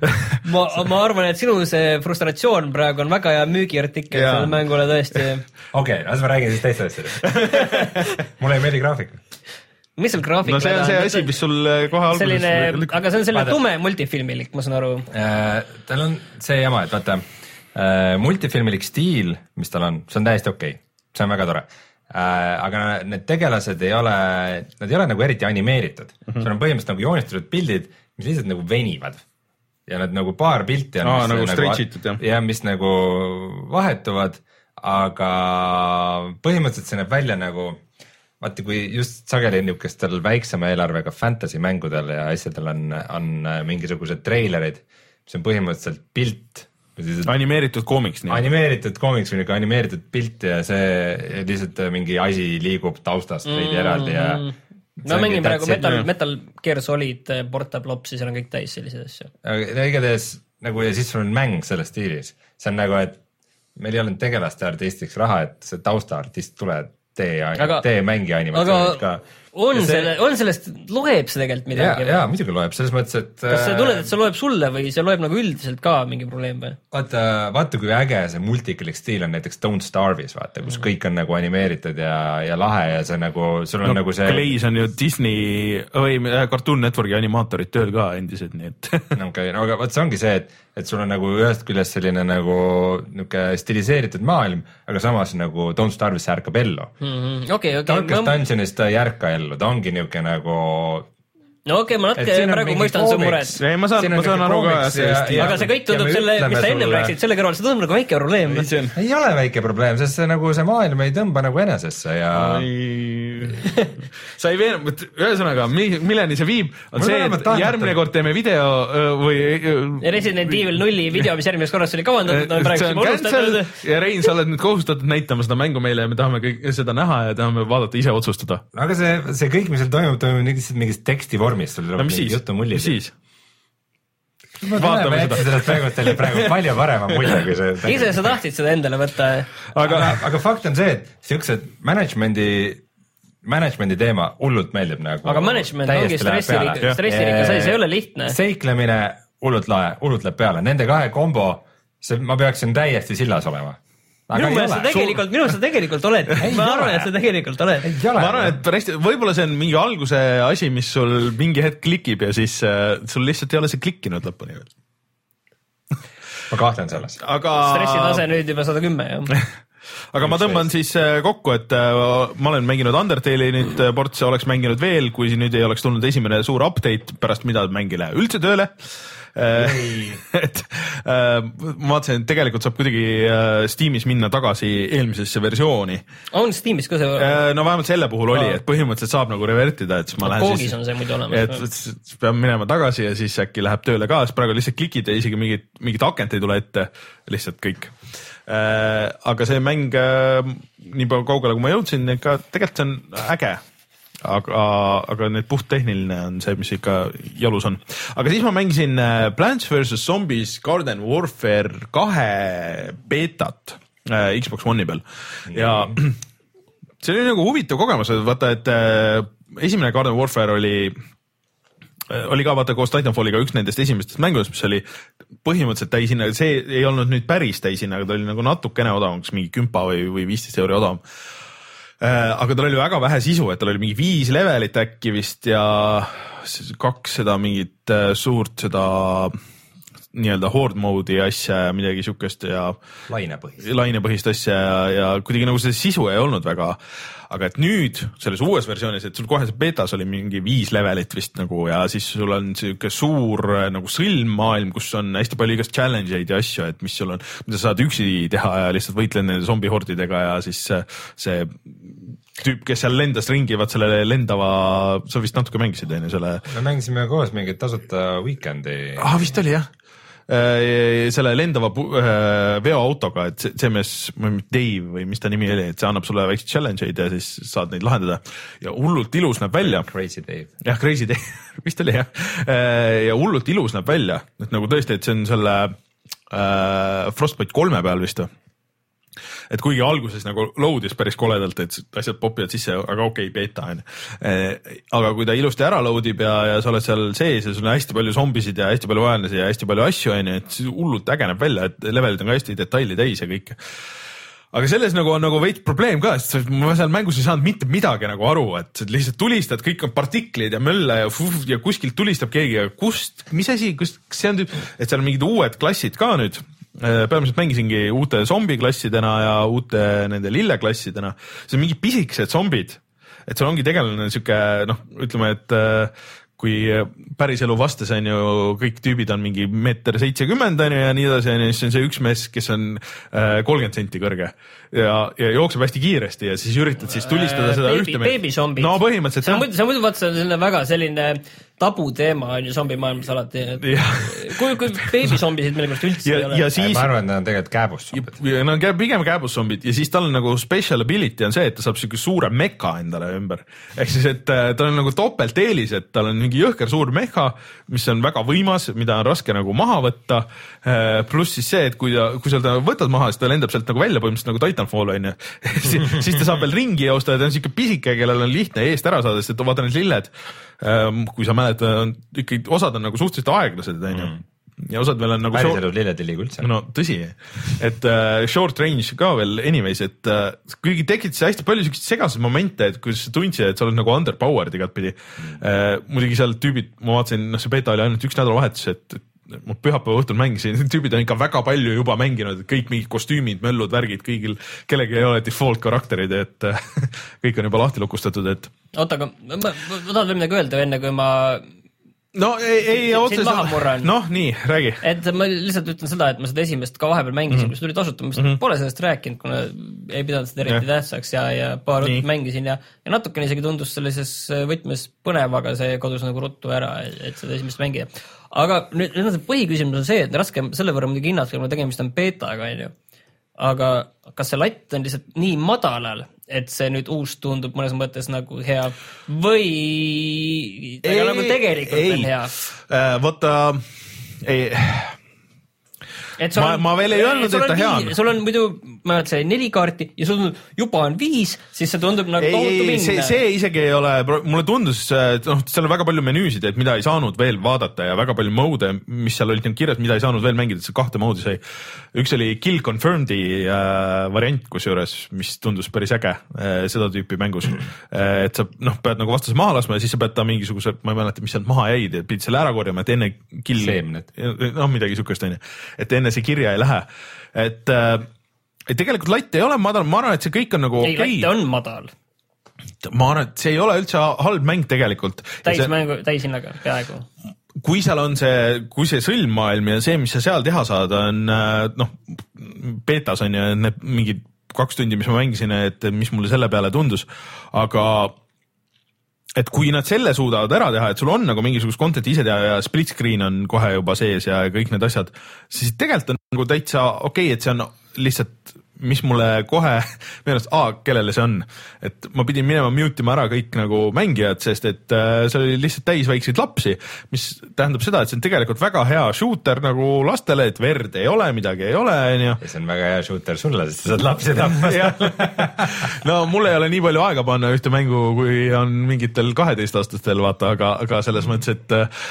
[LAUGHS] ma, ma arvan, et sinu see frustratsioon praegu on väga hea müügiartikkel sellele mängule tõesti. [LAUGHS] okei okay,, las ma räägin siis teist asjadest mulle ei meeldi graafik. Mis seal graafik no see on see asi, mis sul kohe selline, alguses aga see on selline tume multifilmilik, ma saan aru. Äh, tal on see jama, et vaata äh, multifilmilik stiil, mis tal on, see on täiesti okei okay., see on väga tore äh,. aga need tegelased ei ole, nad ei ole nagu eriti animeeritud mm, -hmm. sul on põhimõtteliselt nagu joonistatud pildid, mis lihtsalt nagu venivad ja nad nagu paar pilti on. Aa, nagu stretch itud, jah. jah, mis nagu vahetuvad, aga põhimõtteliselt see näeb välja nagu vaata, kui just sageli niisugustel väiksema eelarvega fantasy mängudel ja asjadel on, on äh, mingisugused treilerid, mis on põhimõtteliselt pilt, animeeritud koomiks nii. animeeritud koomiks või niisugune animeeritud pilt ja see lihtsalt äh, mingi asi liigub taustast veidi eraldi ja ma mängin praegu Metal. Metal Gear Solid, Portable Opsi, seal on kõik täis selliseid asju. aga igatahes nagu ja siis sul on mäng selles stiilis, see on nagu, et meil ei olnud tegelaste artistiks raha, et see taustaartist tuleb, tee tee mängija animatsioonid ka on see- selle, on sellest, loeb see tegelikult ja, midagi ja? muidugi loeb selles mõttes, et. kas sa tunned, et see loeb sulle või see loeb nagu üldiselt ka mingi probleem või? vaata, vaata kui äge see multikalik stiil on näiteks Don't Starve'is vaata, kus kõik on nagu animeeritud ja, ja lahe ja see nagu, sul on no, nagu see. Glaze on ju Disney või äh, Cartoon Networki animaatorid tööl ka endiselt, nii et [LAUGHS] okei, no aga vot see ongi see, et, et sul on nagu ühest küljest selline nagu niisugune stiliseeritud maailm, aga samas nagu Don't Starve'is see ärkab ellu. okei, Darkest okei, Dungeonis ta ei ärka ellu, ta ongi niisugune nagu no okei, ma Et natuke praegu mõistan su muret. ei, ma saan, ma saan aru ka sellest. aga see kõik tundub selle, mis sa ennem rääkisid, selle kõrval, see tundub nagu väike probleem. ei ole väike probleem, sest see nagu see maailm ei tõmba nagu enesesse ja [LAUGHS] sa ei veena, ühesõnaga, milleni see viib, on Mul see, et järgmine kord teeme video või. Resident Evil nulli video, mis järgmiseks korraks oli kavandatud, on praegu see on juba unustatud. ja Rein, sa oled nüüd kohustatud näitama seda mängu meile ja me tahame kõik seda näha ja tahame vaadata ise otsustada. aga see, see kõik, mis seal toimub, toimub lihtsalt mingis teksti vormis, sul no tuleb mis mingi siis, jutumullid mis. siis? Vaatame seda. sellest praegu, teil oli praegu palju parema mulje, kui see ise sa tahtsid seda endale võtta. aga, aga fakt on see, et siuksed management'i, management'i teema hullult meeldib nagu. aga management ongi stressirikas, stressirikas asi, see ei ole lihtne. seiklemine hullult lahe, hullult läheb peale, nende kahe kombo, see, ma peaksin täiesti sillas olema. Minu meelest sa tegelikult, minu meelest sa tegelikult oled, ma ole. arvan, et sa tegelikult oled. ma arvan, et päris, võib-olla see on mingi alguse asi, mis sul mingi hetk klikib ja siis äh, sul lihtsalt ei ole see klikkinud lõpuni veel. [LAUGHS] ma kahtlen selles. aga. stressitase nüüd juba sada kümme, jah. [LAUGHS] aga ma tõmban siis äh, kokku, et äh, ma olen mänginud Undertale'i nüüd äh, portse, oleks mänginud veel, kui siin nüüd ei oleks tulnud esimene suur update, pärast mida mäng ei lähe üldse tööle. [LAUGHS] et äh, ma vaatasin, et tegelikult saab kuidagi äh, Steamis minna tagasi eelmisesse versiooni. on Steamis ka see? no vähemalt selle puhul oli, et põhimõtteliselt saab nagu revert ida, et siis ma lähen Koogis siis on see muidu olemas. et pean minema tagasi ja siis äkki läheb tööle ka, sest praegu lihtsalt klikid ja isegi mingit, mingit akent ei tule ette, lihtsalt kõik. aga see mäng, nii kaugele, kui ma jõudsin, ikka tegelikult see on äge aga, aga nüüd puhttehniline on see, mis ikka jalus on. aga siis ma mängisin äh, Plants versus Zombies Garden Warfare kahe beetat äh, Xbox One'i peal ja [CLEARS THROAT] see oli nagu huvitav kogemus, et vaata, et äh, esimene Garden Warfare oli äh, oli ka vaata koos Titanfalliga üks nendest esimestest mängudest, mis oli põhimõtteliselt täishinnaga, see ei olnud nüüd päris täishinnaga, ta oli nagu natukene odavam, kas mingi kümpa või, või viisteist euri odavam. Aga tal oli väga vähe sisu, et tal oli mingi viis levelit äkki vist ja kaks seda mingit äh, suurt seda nii-öelda horde mode'i asja ja midagi siukest ja lainepõhis. lainepõhist asja ja, ja kuidagi nagu seda sisu ei olnud väga. aga et nüüd selles uues versioonis, et sul kohe see betas oli mingi viis levelit vist nagu ja siis sul on sihuke suur äh, nagu sõlmmaailm, kus on hästi palju igast challenge eid ja asju, et mis sul on, mida sa saad üksi teha ja lihtsalt võitled nende zombihordidega ja siis see tüüp, kes seal lendas ringi, vaat selle lendava, sa vist natuke mängisid onju selle me mängisime koos mingit tasuta Weekend'i. ah,. vist oli jah. selle lendava äh, veoautoga, et see, see mees, Dave või mis ta nimi oli, et see annab sulle väikseid challenge eid ja siis saad neid lahendada ja hullult ilus näeb välja. Crazy Dave. jah, Crazy Day, [LAUGHS] vist oli jah. ja hullult ilus näeb välja, et nagu tõesti, et see on selle äh, Frostbite kolme peal vist või et kuigi alguses nagu load'is päris koledalt, et asjad popivad sisse, aga okei okay,, beeta on ju. aga kui ta ilusti ära load ib ja, ja sa oled seal sees ja sul on hästi palju zombisid ja hästi palju vaenlasi ja hästi palju asju on ju, et siis hullult äge näeb välja, et levelid on ka hästi detaili täis ja kõik aga selles nagu on nagu veits probleem ka, sest ma seal mängus ei saanud mitte midagi nagu aru, et lihtsalt tulistad, kõik on partiklid ja mölle ja, fuh, ja kuskilt tulistab keegi ja kust, mis asi, kust, kas see on, et seal on mingid uued klassid ka nüüd peamiselt mängisingi uute zombiklassidena ja uute nende lilleklassidena, see on mingid pisikesed zombid, et seal ongi tegelane sihuke noh, ütleme, et äh, kui päriselu vastas on ju kõik tüübid on mingi meeter seitsekümmend on ju ja nii edasi on ju, siis on see üks mees, kes on äh, kolmkümmend senti kõrge. Ja, ja jookseb hästi kiiresti ja siis üritad siis tulistada seda Baby- ühte meest. no põhimõtteliselt see on muidu, see on muidu vaata, see on selline väga selline tabuteema on ju zombimaailmas alati. Jah. kui, kui beebizombisid millegipärast üldse ja ei, ole ja. siis ma arvan, et need on tegelikult kääbuszombid. ja no pigem kääbuszombid ja siis tal on nagu special ability on see, et ta saab siuke suure meka endale ümber. ehk siis, et äh, tal on nagu topelteelis, et tal on mingi jõhker suur meha, mis on väga võimas, mida on raske nagu maha võtta. pluss siis see, et kui ta, kui sa ta võtad maha, siis ta lendab sealt nagu välja põhimõtteliselt nagu Titanfall on ju. [LAUGHS] siis ta saab veel ringi joosta ja ta on siuke pisike, kellel on lihtne eest ära saada, sest et vaata need lilled. Kui sa mäletad, ikkagi osad on nagu suhteliselt aeglased, on ju. ja osad veel on nagu. päriselus lilled ei liigu üldse. no tõsi, et äh, short range ka veel anyways, et äh, kuigi tekitas hästi palju siukseid segaseid momente, et kus sa tundsid, et sa oled nagu underpowered igatpidi mm. äh,. muidugi seal tüübid, ma vaatasin, noh, see beeta oli ainult üks nädalavahetus, et, et ma pühapäeva õhtul mängisin, [LAUGHS] tüübid on ikka väga palju juba mänginud, kõik mingid kostüümid, möllud, värgid, kõigil, kellelgi ei ole default karakterid, et [LAUGHS] kõik on juba lahti lukustatud, et oota, aga ma, ma, ma tahan veel midagi öelda, enne kui ma, no ei, ei murran. noh, nii, räägi. et ma lihtsalt ütlen seda, et ma seda esimest ka vahepeal mängisin mm, -hmm. see tuli tasuta, ma mm -hmm. pole sellest rääkinud, kuna ei pidanud seda eriti Jah. tähtsaks ja, ja paar õhtut mängisin ja, ja natukene isegi tundus sellises võtmes põnev, aga see kadus nagu ruttu ära, et seda esimest mängida. Aga nüüd, nüüd on see põhiküsimus on see, et raske selle võrra muidugi hinnata, kuna tegemist on beetaga, onju. aga kas see latt on lihtsalt nii madalal, et see nüüd uus tundub mõnes mõttes nagu hea või ta ka nagu tegelikult on hea? Äh, vaata, ei et sul Ma- ma veel ei öelnud, et ta hea on. sul on muidu, ma et see neli kaarti ja sul on, juba on viis, siis see tundub nagu ei, tohutu ei, see, minna. see isegi ei ole, mulle tundus, et noh, seal on väga palju menüüsid, et mida ei saanud veel vaadata ja väga palju mode'e, mis seal olid nüüd kirjas, mida ei saanud veel mängida, et see kahte mode'i sai. üks oli Kill Confirmed'i äh, variant kusjuures, mis tundus päris äge äh, seda tüüpi mängus äh,. et sa noh, pead nagu vastase maha laskma ja siis sa pead ta mingisuguse, ma ei mäleta, mis sealt maha jäid ja pidid selle ära korjama, et enne kill. Seemned. noh, midagi siukest onju, et enne see kirja ei lähe, et äh, et tegelikult latt ei ole madal, ma arvan, et see kõik on nagu ei, okei latt on madal, ma arvan, et see ei ole üldse halb mäng tegelikult. täismängu, täishinnaga peaaegu. kui seal on see, kui see sõlmmaailm ja see, mis sa seal teha saad, on äh, noh, betas on ju need mingid kaks tundi, mis ma mängisin, et mis mulle selle peale tundus, aga et kui nad selle suudavad ära teha, et sul on nagu mingisugust content'i ise teha ja split screen on kohe juba sees ja kõik need asjad, siis tegelikult on nagu täitsa okei okay,, et see on lihtsalt, mis mulle kohe [LAUGHS] meenus, aa, kellele see on. et ma pidin minema mute ima ära kõik nagu mängijad, sest et äh, seal oli lihtsalt täis väikseid lapsi, mis tähendab seda, et see on tegelikult väga hea shooter nagu lastele, et verd ei ole, midagi ei ole, onju ja see on väga hea shooter sulle, sest sa saad lapsi tappa. [LAUGHS] no mul ei ole nii palju aega panna ühte mängu, kui on mingitel kaheteistaastastel vaata, aga, aga selles mõttes, et äh,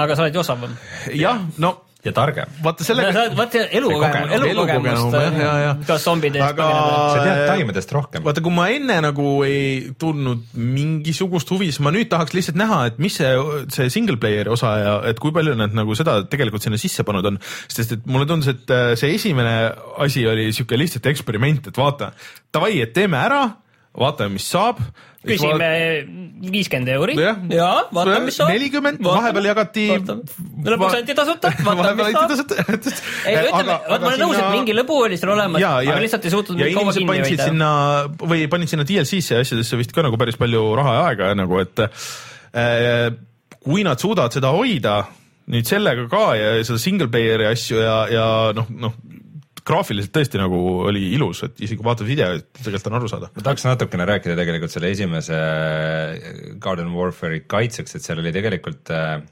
aga sa oled ju osavam. jah, no ja targem. vaata sellega. vaata elukogemus, elukogemust elukogenum, jah, jah, jah., kuidas zombide eest Aga- põgeneda. sa tead taimedest rohkem. vaata, kui ma enne nagu ei tundnud mingisugust huvi, siis ma nüüd tahaks lihtsalt näha, et mis see, see single player'i osa ja et kui palju nad nagu seda tegelikult sinna sisse pannud on. sest et mulle tundus, et äh, see esimene asi oli sihuke lihtsalt eksperiment, et vaata, davai, et teeme ära, vaatame, mis saab. Küsime viiskümmend euri ja vaatame, mis saab. nelikümmend, vahepeal jagati. lõpuks anti tasuta, vaatame, mis saab. [LAUGHS] ei, ütleme, vot ma olen nõus, et mingi lõbu oli seal olemas, aga lihtsalt ei suutnud mind kaua kinni hoida. sinna või panid sinna DLC-sse ja asjadesse vist ka nagu päris palju raha ja aega nagu, et äh, kui nad suudavad seda hoida nüüd sellega ka ja seda single player'i asju ja, ja noh, noh graafiliselt tõesti nagu oli ilus, et isegi kui vaatad videoid, tegelikult on aru saada. ma tahaks natukene rääkida tegelikult selle esimese Garden Warfare'i kaitseks, et seal oli tegelikult äh,,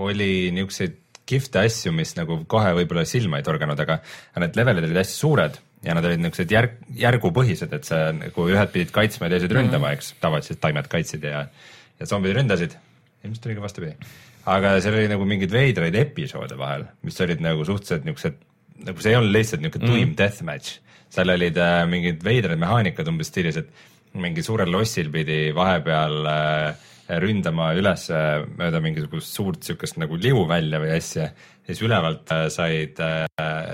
oli niisuguseid kihvte asju, mis nagu kohe võib-olla silma ei torganud, aga need levelid olid hästi suured ja nad olid niisugused järg, järgupõhised, et sa nagu ühed pidid kaitsma ja teised ründama, eks, tavaliselt taimed kaitsid ja ja zombid ründasid, ilmselt oli ka vastupidi. aga seal oli nagu mingeid veidraid episoode vahel, mis olid nagu suhteliselt niisugused, nagu see ei olnud lihtsalt niisugune tuim mm. deathmatch, seal olid äh, mingid veidrad mehaanikad umbes stiilis, et mingi suurel lossil pidi vahepeal äh, ründama üles äh, mööda mingisugust suurt siukest nagu liuvälja või asja, siis ülevalt äh, said äh,,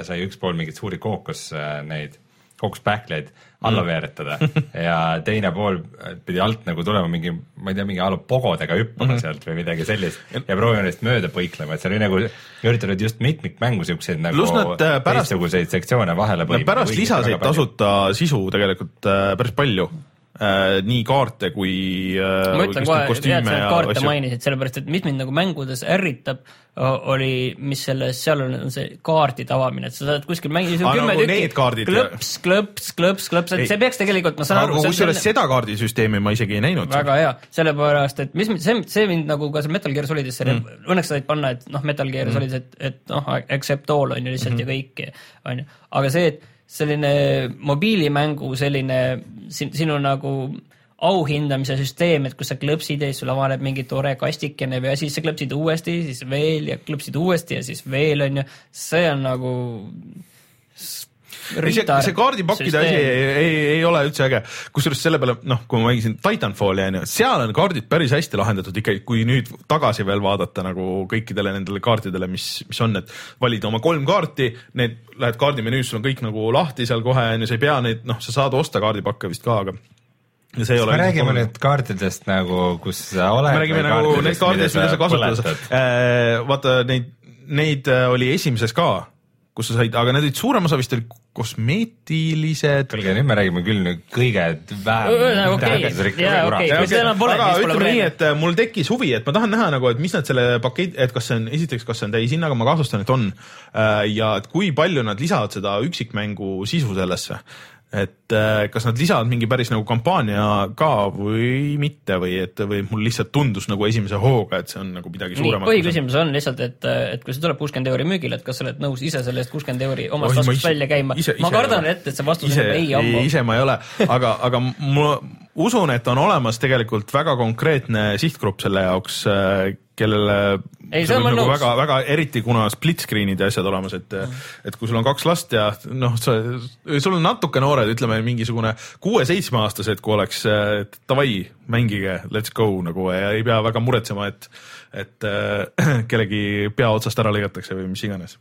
sai üks pool mingeid suuri kookos äh, neid, kookospähkleid alla Mm. veeretada ja teine pool pidi alt nagu tulema mingi, ma ei tea, mingi a la pogodega hüppama mm -hmm. sealt või midagi sellist ja proovima neist mööda põiklema, et see oli nagu, üritanud just mitmikmängu siukseid nagu äh, teistsuguseid sektsioone vahele Nad pärast lisasid. tasuta sisu tegelikult äh, päris palju äh,. nii kaarte kui äh, ma ütlen kohe, kostüüme sa kaarte asju. mainisid, sellepärast et mis mind nagu mängudes ärritab, oli, mis selles, seal on see kaardide avamine, et sa saad kuskil mängida Aa, kümme nagu tükki need kaardid, klõps, klõps, klõps, klõps, et Ei. see peaks tegelikult, ma saan aru, kusjuures seda kaardisüsteemi ma isegi ei näinud. väga hea, sellepärast et mis, see, see mind nagu ka see Metal Gear Solidisse mm., õnneks said panna, et noh, Metal Gear mm. Solid, et, et noh, accept all on ju lihtsalt mm -hmm. ja kõik, on ju, aga see, et selline mobiilimängu selline sin, sinu nagu auhindamise süsteem, et kus sa klõpsid ja siis sul avaneb mingi tore kastikene või asi, siis sa klõpsid uuesti, siis veel ja klõpsid uuesti ja siis veel on ju, see on nagu ei, see, see kaardipakkide asi ei, ei, ei ole üldse äge, kusjuures selle peale noh, kui ma mängisin Titanfalli onju, seal on kaardid päris hästi lahendatud ikkagi, kui nüüd tagasi veel vaadata nagu kõikidele nendele kaartidele, mis, mis on, et valid oma kolm kaarti, need lähed kaardimenüüs, sul on kõik nagu lahti seal kohe onju, sa ei pea neid, noh, sa saad osta kaardipakke vist ka, aga ja see ei ole me räägime nüüd kaartidest nagu, kus sa oled. me räägime nagu neid kaardidest, mida sa kasutad. vaata neid, neid äh, oli esimeses ka, kus sa said, aga need olid suurem osa vist olid kosmeetilised. kuulge, nüüd me räägime küll nüüd kõige okei. kui seda enam pole, aga ütleme nii, et äh, mul tekkis huvi, et ma tahan näha nagu, et mis nad selle pakett, et kas see on, esiteks, kas see on täishinnaga, ma kahtlustan, et on. ja et kui palju nad lisavad seda üksikmängu sisu sellesse. Et äh, kas nad lisavad mingi päris nagu kampaania ka või mitte või et, või mul lihtsalt tundus nagu esimese hooga, et see on nagu midagi suuremat. põhiküsimus on lihtsalt, et, et kui see tuleb kuuskümmend euri müügile, et kas sa oled nõus ise selle eest kuuskümmend euri omast ma taskust välja käima ma kardan ette, et see vastus ise on ei ammu. ise ma ei ole, aga, aga ma usun, et on olemas tegelikult väga konkreetne sihtgrupp selle jaoks, kellele Ei, see ma nagu nõus. väga, väga eriti kuna split screen'id ja asjad olemas, et Mm. et kui sul on kaks last ja noh, sa, sul on natuke noored, ütleme mingisugune kuue-seitsmeaastased, kui oleks davai, mängige, let's go nagu ja ei pea väga muretsema, et et äh, [CLEARS THROAT] kellegi pea otsast ära lõigatakse või mis iganes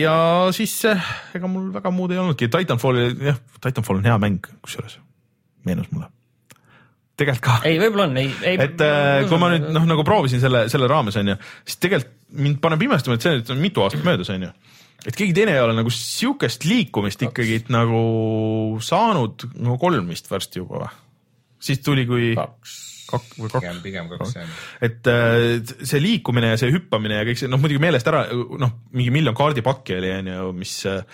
ja siis eh, ega mul väga muud ei olnudki, Titanfall, jah, Titanfall on hea mäng, kusjuures meenus mulle. Tegelikult ka. ei, võib-olla on, ei, ei. et äh, kui ma nüüd noh, nagu proovisin selle, selle raames onju, siis tegelikult mind paneb imestama, et see nüüd on mitu aastat möödas onju. et keegi teine ei ole nagu sihukest liikumist ikkagi nagu saanud, no kolm vist varsti juba või? siis tuli, kui kaks. Kaks või kaks pigem, pigem kaks jah. et äh, see liikumine ja see hüppamine ja kõik see noh, muidugi meelest ära noh, mingi miljon kaardipakki oli onju, mis äh,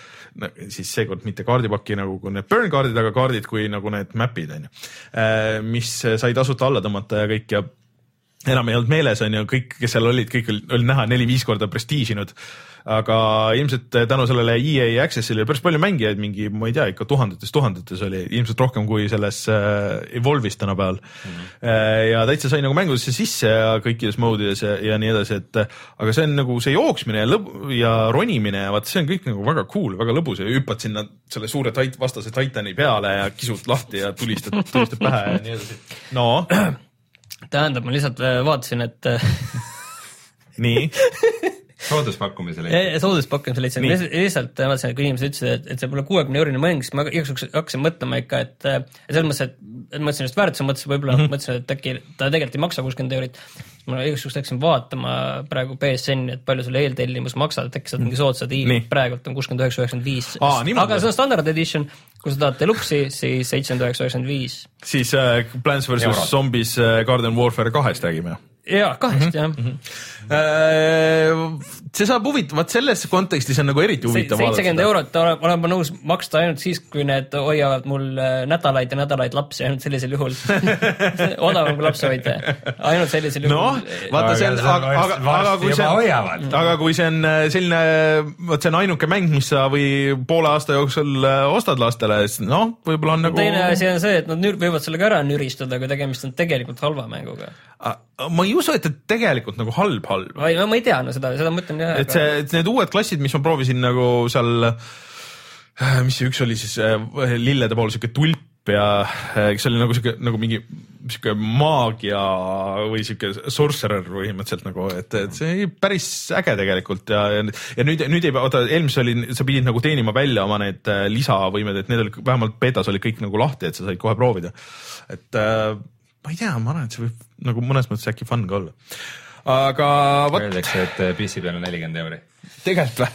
no, siis seekord mitte kaardipakki nagu kui need burn kaardid, aga kaardid kui nagu need map'id onju, mis sai tasuta alla tõmmata ja kõik ja enam ei olnud meeles onju, kõik, kes seal olid, kõik oli, oli näha neli-viis korda prestiižinud. Aga ilmselt tänu sellele EA Accessile päris palju mängijaid, mingi ma ei tea, ikka tuhandetes, tuhandetes oli ilmselt rohkem kui selles äh, Evolve'is tänapäeval mm. -hmm. ja täitsa sai nagu mängudesse sisse ja kõikides mode ides ja, ja nii edasi, et aga see on nagu see jooksmine ja lõb- ja ronimine ja vaat see on kõik nagu väga cool, väga lõbus ja hüppad sinna selle suure tait-, vastase Titani peale ja kisud lahti ja tulistad, tulistad pähe ja nii edasi. no tähendab, ma lihtsalt vaatasin, et äh, [LAUGHS] nii, sooduspakkumisele. sooduspakkumise leidsin, lihtsalt äh, vaatasin, et kui inimesed ütlesid, et, see pole kuuekümne eurine mäng, siis ma igaks juhuks hakkasin mõtlema ikka, et selles mõttes, et, et mõtlesin just väärtuse mõttes, võib-olla mm -hmm. mõtlesin, et äkki ta tegelikult ei maksa kuuskümmend eurit. ma igaks juhuks läksin vaatama praegu BSN-i, et palju selle eeltellimus maksab, et äkki saad mingi soodsa diili, praegult on kuuskümmend üheksa, üheksakümmend viis. Aga see on standard edition, kui sa tahad deluxe'i, siis seitsekümmend üheksa, üheksakümmend viis. siis äh, Plants versus. Zombies äh, Garden Warfare kahest räägime. jaa, kahest jah. See saab huvitav, vaat selles kontekstis on nagu eriti huvitav seitsekümmend eurot olen ma nõus maksta ainult siis, kui need hoiavad mul äh, nädalaid ja nädalaid lapsi, ainult sellisel juhul. [LAUGHS] odavam kui lapsi hoida, ainult sellisel juhul noh, vaata see on, aga, aga, aga kui see on, hoiavad. aga kui see on äh, selline, vot see on ainuke mäng, mis sa või poole aasta jooksul äh, ostad lastele, siis noh, võib-olla on nagu. teine asi on see, et nad nür- võivad sellega ära nüristada, kui tegemist on tegelikult halva mänguga. ma ei usu, et ta tegelikult nagu halb, halb. ma ei, ma ei tea, no seda, seda ma ütlen jah. et see, et need uued klassid, mis ma proovisin nagu seal, mis see üks oli siis, lillede pool sihuke tulp ja äh, kes oli nagu sihuke nagu mingi sihuke maagia või sihuke sorcerer põhimõtteliselt nagu, et, et see oli päris äge tegelikult ja, ja, ja nüüd, nüüd ei pea, oota eelmises oli, sa pidid nagu teenima välja oma need äh, lisavõimed, et need olid vähemalt betas olid kõik nagu lahti, et sa said kohe proovida. et äh, ma ei tea, ma arvan, et see võib nagu mõnes mõttes äkki fun ka olla. Aga vot Öeldakse, et äh, PC peal on nelikümmend euri. tegelikult või?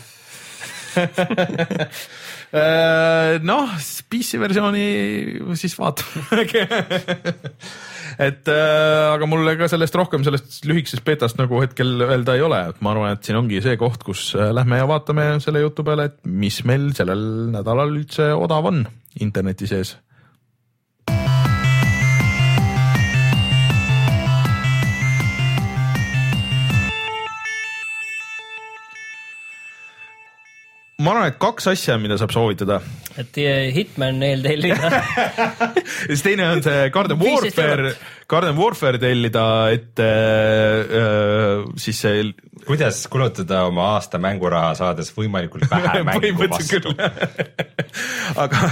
[LAUGHS] Äh, noh, PC versiooni siis vaatame. [LAUGHS] et äh, aga mul ega sellest rohkem sellest lühikesest betast nagu hetkel öelda ei ole, et ma arvan, et siin ongi see koht, kus äh, lähme ja vaatame selle jutu peale, et mis meil sellel nädalal üldse odav on interneti sees ma arvan, et kaks asja, mida saab soovitada. Et Hitman eeltellida, [LAUGHS] siis teine on see Garden 15 Warfare, Garden Warfare tellida, et äh, äh, siis see kuidas kulutada oma aasta mänguraha, saades võimalikult vähe [LAUGHS] mängu vastu? [LAUGHS] aga,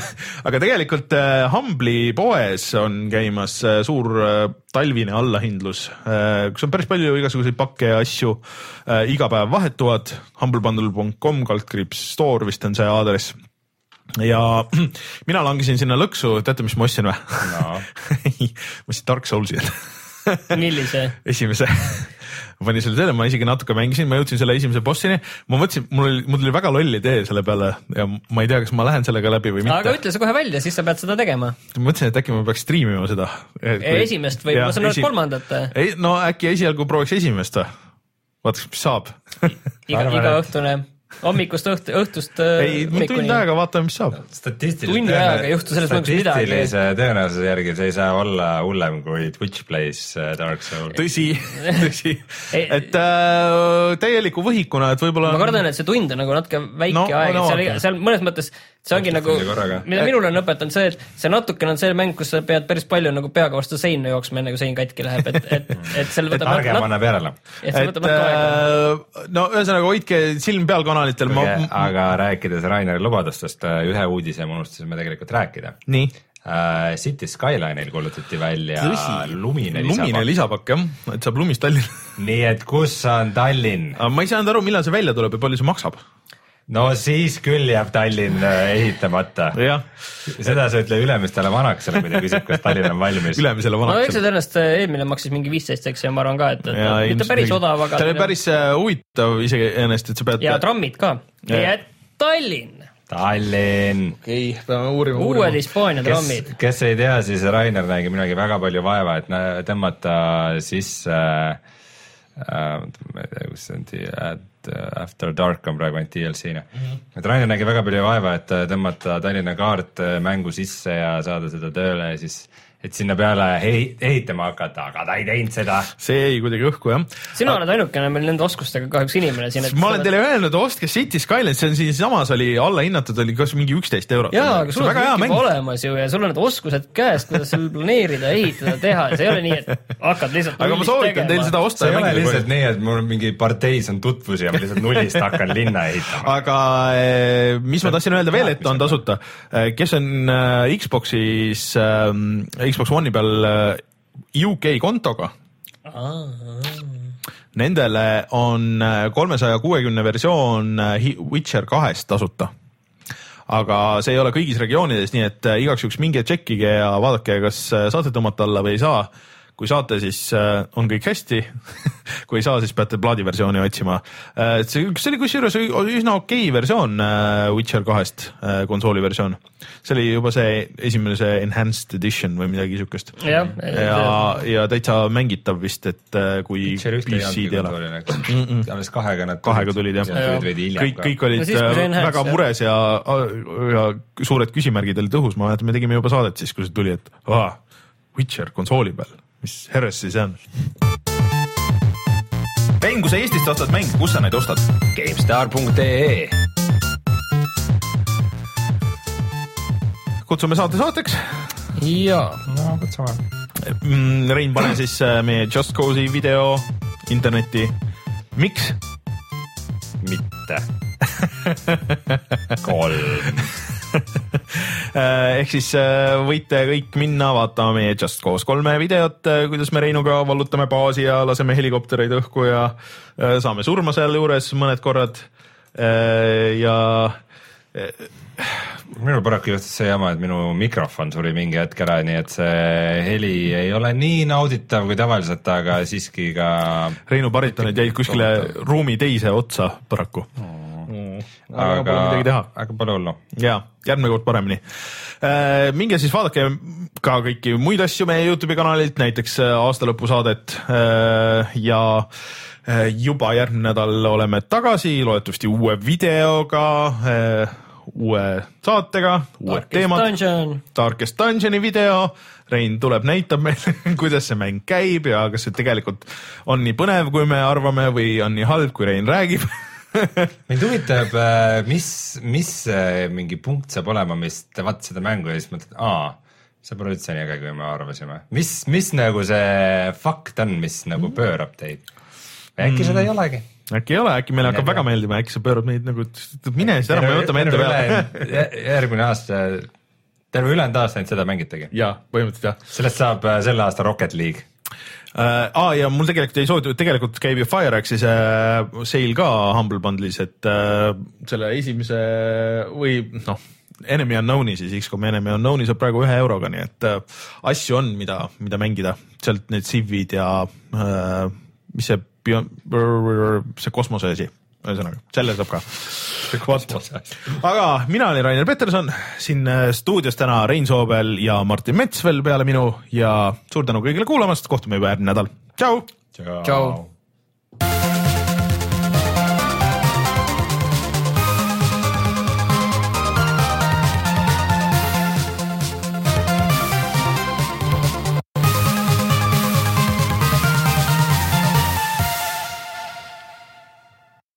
aga tegelikult äh, Humble'i poes on käimas äh, suur äh, talvine allahindlus. Äh,, kus on päris palju igasuguseid pakke ja asju äh, iga päev vahetuvad. humblebundle.com kaldkriips store vist on see aadress ja [CLEARS THROAT] mina langesin sinna lõksu, teate, mis ma ostsin või no. [LAUGHS] ma ostsin Dark Soulsi [LAUGHS] millise? esimese ma panin selle tööle, ma isegi natuke mängisin, ma jõudsin selle esimese bossini, ma mõtlesin, mul oli, mul tuli väga loll idee selle peale ja ma ei tea, kas ma lähen sellega läbi või aga mitte. ütle see kohe välja, siis sa pead seda tegema. ma mõtlesin, et äkki ma peaks striimima seda. esimest või ma saan aru, et kolmandat. ei no äkki esialgu prooviks esimest või? vaataks, mis saab. iga, arvan, iga et- õhtune, hommikust õht-, õhtust äh, ei, tund aega, vaatame, mis saab. statistiliselt Tunni ajaga ei juhtu selles mõttes midagi. statistilise tõenäosuse järgi see ei saa olla hullem kui Twitch Plays äh, Dark Soul. tõsi, [LAUGHS] tõsi, et äh, täieliku võhikuna, et võib-olla. ma kardan, et see tund on nagu natuke väike No, no, aeg no no,, seal vaata., seal mõnes mõttes see ongi nagu mida minule on õpetanud see, et see natukene on see mäng, kus sa pead päris palju nagu peaga vastu seina jooksma, enne kui sein katki läheb, et, et, et seal võtab targem nat- annab järele. et see et võtab natuke aega. äh, no ühesõnaga hoidke silm peal kanalitel, ma, aga rääkides Raineri lubadustest, ühe uudise me unustasime tegelikult rääkida. nii City Skyline'il kuulutati välja Tõsi. lumine lumine lisapakk. lisapakk jah, et saab lumist Tallinna. nii et kus on Tallinn? ma ei saanud aru, millal see välja tuleb ja palju see maksab. No siis küll jääb Tallinn äh, ehitamata. seda sa ütle Ülemistele Vanakesele, kui ta küsib, kas Tallinn on valmis. ülemisele no eks see. tõenäoliselt äh, eelmine maksis mingi viisteist, eks ja ma arvan ka, et, et mitte päris mingi- odav, aga ta oli päris äh, huvitav iseenesest, et sa pead. ja trammid ka. Ja. ja Tallinn, Tallinn. okei, peame uurima, uued uurima. Hispaania kes trammid., kes ei tea, siis Rainer nägi midagi väga palju vaeva, et nä- tõmmata sisse äh, ma ei tea, kus see on, at uh, After Dark on praegu ainult DLC-na mm. -hmm. et Rainer nägi väga palju vaeva, et äh, tõmmata Tallinna kaart äh, mängu sisse ja saada seda tööle ja siis, et sinna peale ehi- ehitama hakata, aga ta ei teinud seda. see jäi kuidagi õhku jah. sina oled ainukene meil nende oskustega kahjuks inimene siin. ma olen teile öelnud, ostke City Skyline, see on siinsamas oli allahinnatud, oli kas mingi üksteist eurot. jaa, aga sul on väga kõik hea juba mäng. olemas ju ja sul on need oskused käes, kuidas seal planeerida, ehitada, teha, see ei ole nii, et hakkad lihtsalt aga ma soovitan teil seda osta see ei ja ole lihtsalt nii, et mul mingi parteis on tutvusi ja ma lihtsalt nullist hakkan linna ehitama. aga eh, mis ma tahtsin öelda veel, et on tasuta, kes on eh, Xbox'is, Xbox One'i peal eh, UK kontoga, nendele on kolmesaja kuuekümne versioon Hi- Witcher kahest tasuta aga see ei ole kõigis regioonides, nii et igaks juhuks minge tšekkige ja vaadake, kas saate tõmmata alla või ei saa. Kui saate, siis äh, on kõik hästi [LAUGHS] kui ei saa, siis peate plaadiversiooni otsima. see, see oli kusjuures üsna okei versioon Witcher kahest, konsooli versioon. see oli juba see esimene, see enhanced edition või midagi siukest. ja, ja, ja täitsa mängitav vist, et kui PC-d ei ole. alles kahega nad kahega tulid jah ja. kõik, kõik olid no siis, väga mures ja, ja suured küsimärgid olid õhus, ma mäletan, me tegime juba saadet siis, kui see tuli, et aa, Witcher konsooli peal, mis heresse see on? mäng, kui sa Eestist ostad mänge, kus sa neid ostad? GameStar.ee kutsume saate saateks. jaa, no kutsume. Mm, Rein, pane [CLEARS THROAT] siis äh, meie Just Cause'i video internetti. miks? mitte [LAUGHS] kolm [LAUGHS] [LAUGHS] ehk siis äh, võite kõik minna vaatama meie Just Cause kolme videot, äh, kuidas me Reinuga vallutame baasi ja laseme helikoptereid õhku ja saame surma sealjuures mõned korrad. ja minul paraku juhtus see jama, et minu mikrofon suri mingi hetk ära, nii et see heli ei ole nii nauditav kui tavaliselt, aga siiski ka. Reinu baritonid jäid kuskile ruumi teise otsa paraku mm aga, aga pole midagi teha. aga pole hullu. ja, järgmine kord paremini äh,. minge siis vaadake ka kõiki muid asju meie Youtube'i kanalilt, näiteks äh, aastalõpusaadet äh, ja äh, juba järgmine nädal oleme tagasi, loodetavasti uue videoga äh, uue saatega, uued teemad. Darkest Dungeoni video, Rein tuleb, näitab meile [LAUGHS] kuidas see mäng käib ja kas see tegelikult on nii põnev, kui me arvame või on nii halb, kui Rein räägib [LAUGHS] mind huvitab, äh, mis, mis mingi punkt saab olema, mis te vaatate seda mängu ja siis mõtlete, aa, see pole üldse nii äge, kui me arvasime. mis, mis nagu see fakt on, mis nagu mm. pöörab teid? äkki mm. seda ei olegi? äkki ei ole, äkki meile hakkab väga meeldima, äkki sa pöörad meid nagu, mine siis ära, me võtame enda peale. järgmine aasta, terve ülejäänud aasta ainult seda mängitegi? jaa, põhimõtteliselt jah. sellest saab äh, selle aasta Rocket League äh,. aa ja mul tegelikult ei soovitud, tegelikult käib ju FireXi see äh, sale ka Humble Bundle'is, et äh, selle esimese või noh, Enemy Unknown'i siis X-kom Enemy Unknown'i saab praegu ühe euroga, nii et äh, asju on, mida, mida mängida, sealt need Civid ja äh, mis see, see kosmose asi ühesõnaga, selle saab ka. Vot, aga mina olin Rainer Peterson, siin äh, stuudios täna Rein Soobel ja Martin Mets veel peale minu ja suur tänu kõigile kuulamast, kohtume juba järgmine nädal, tšau. tšau.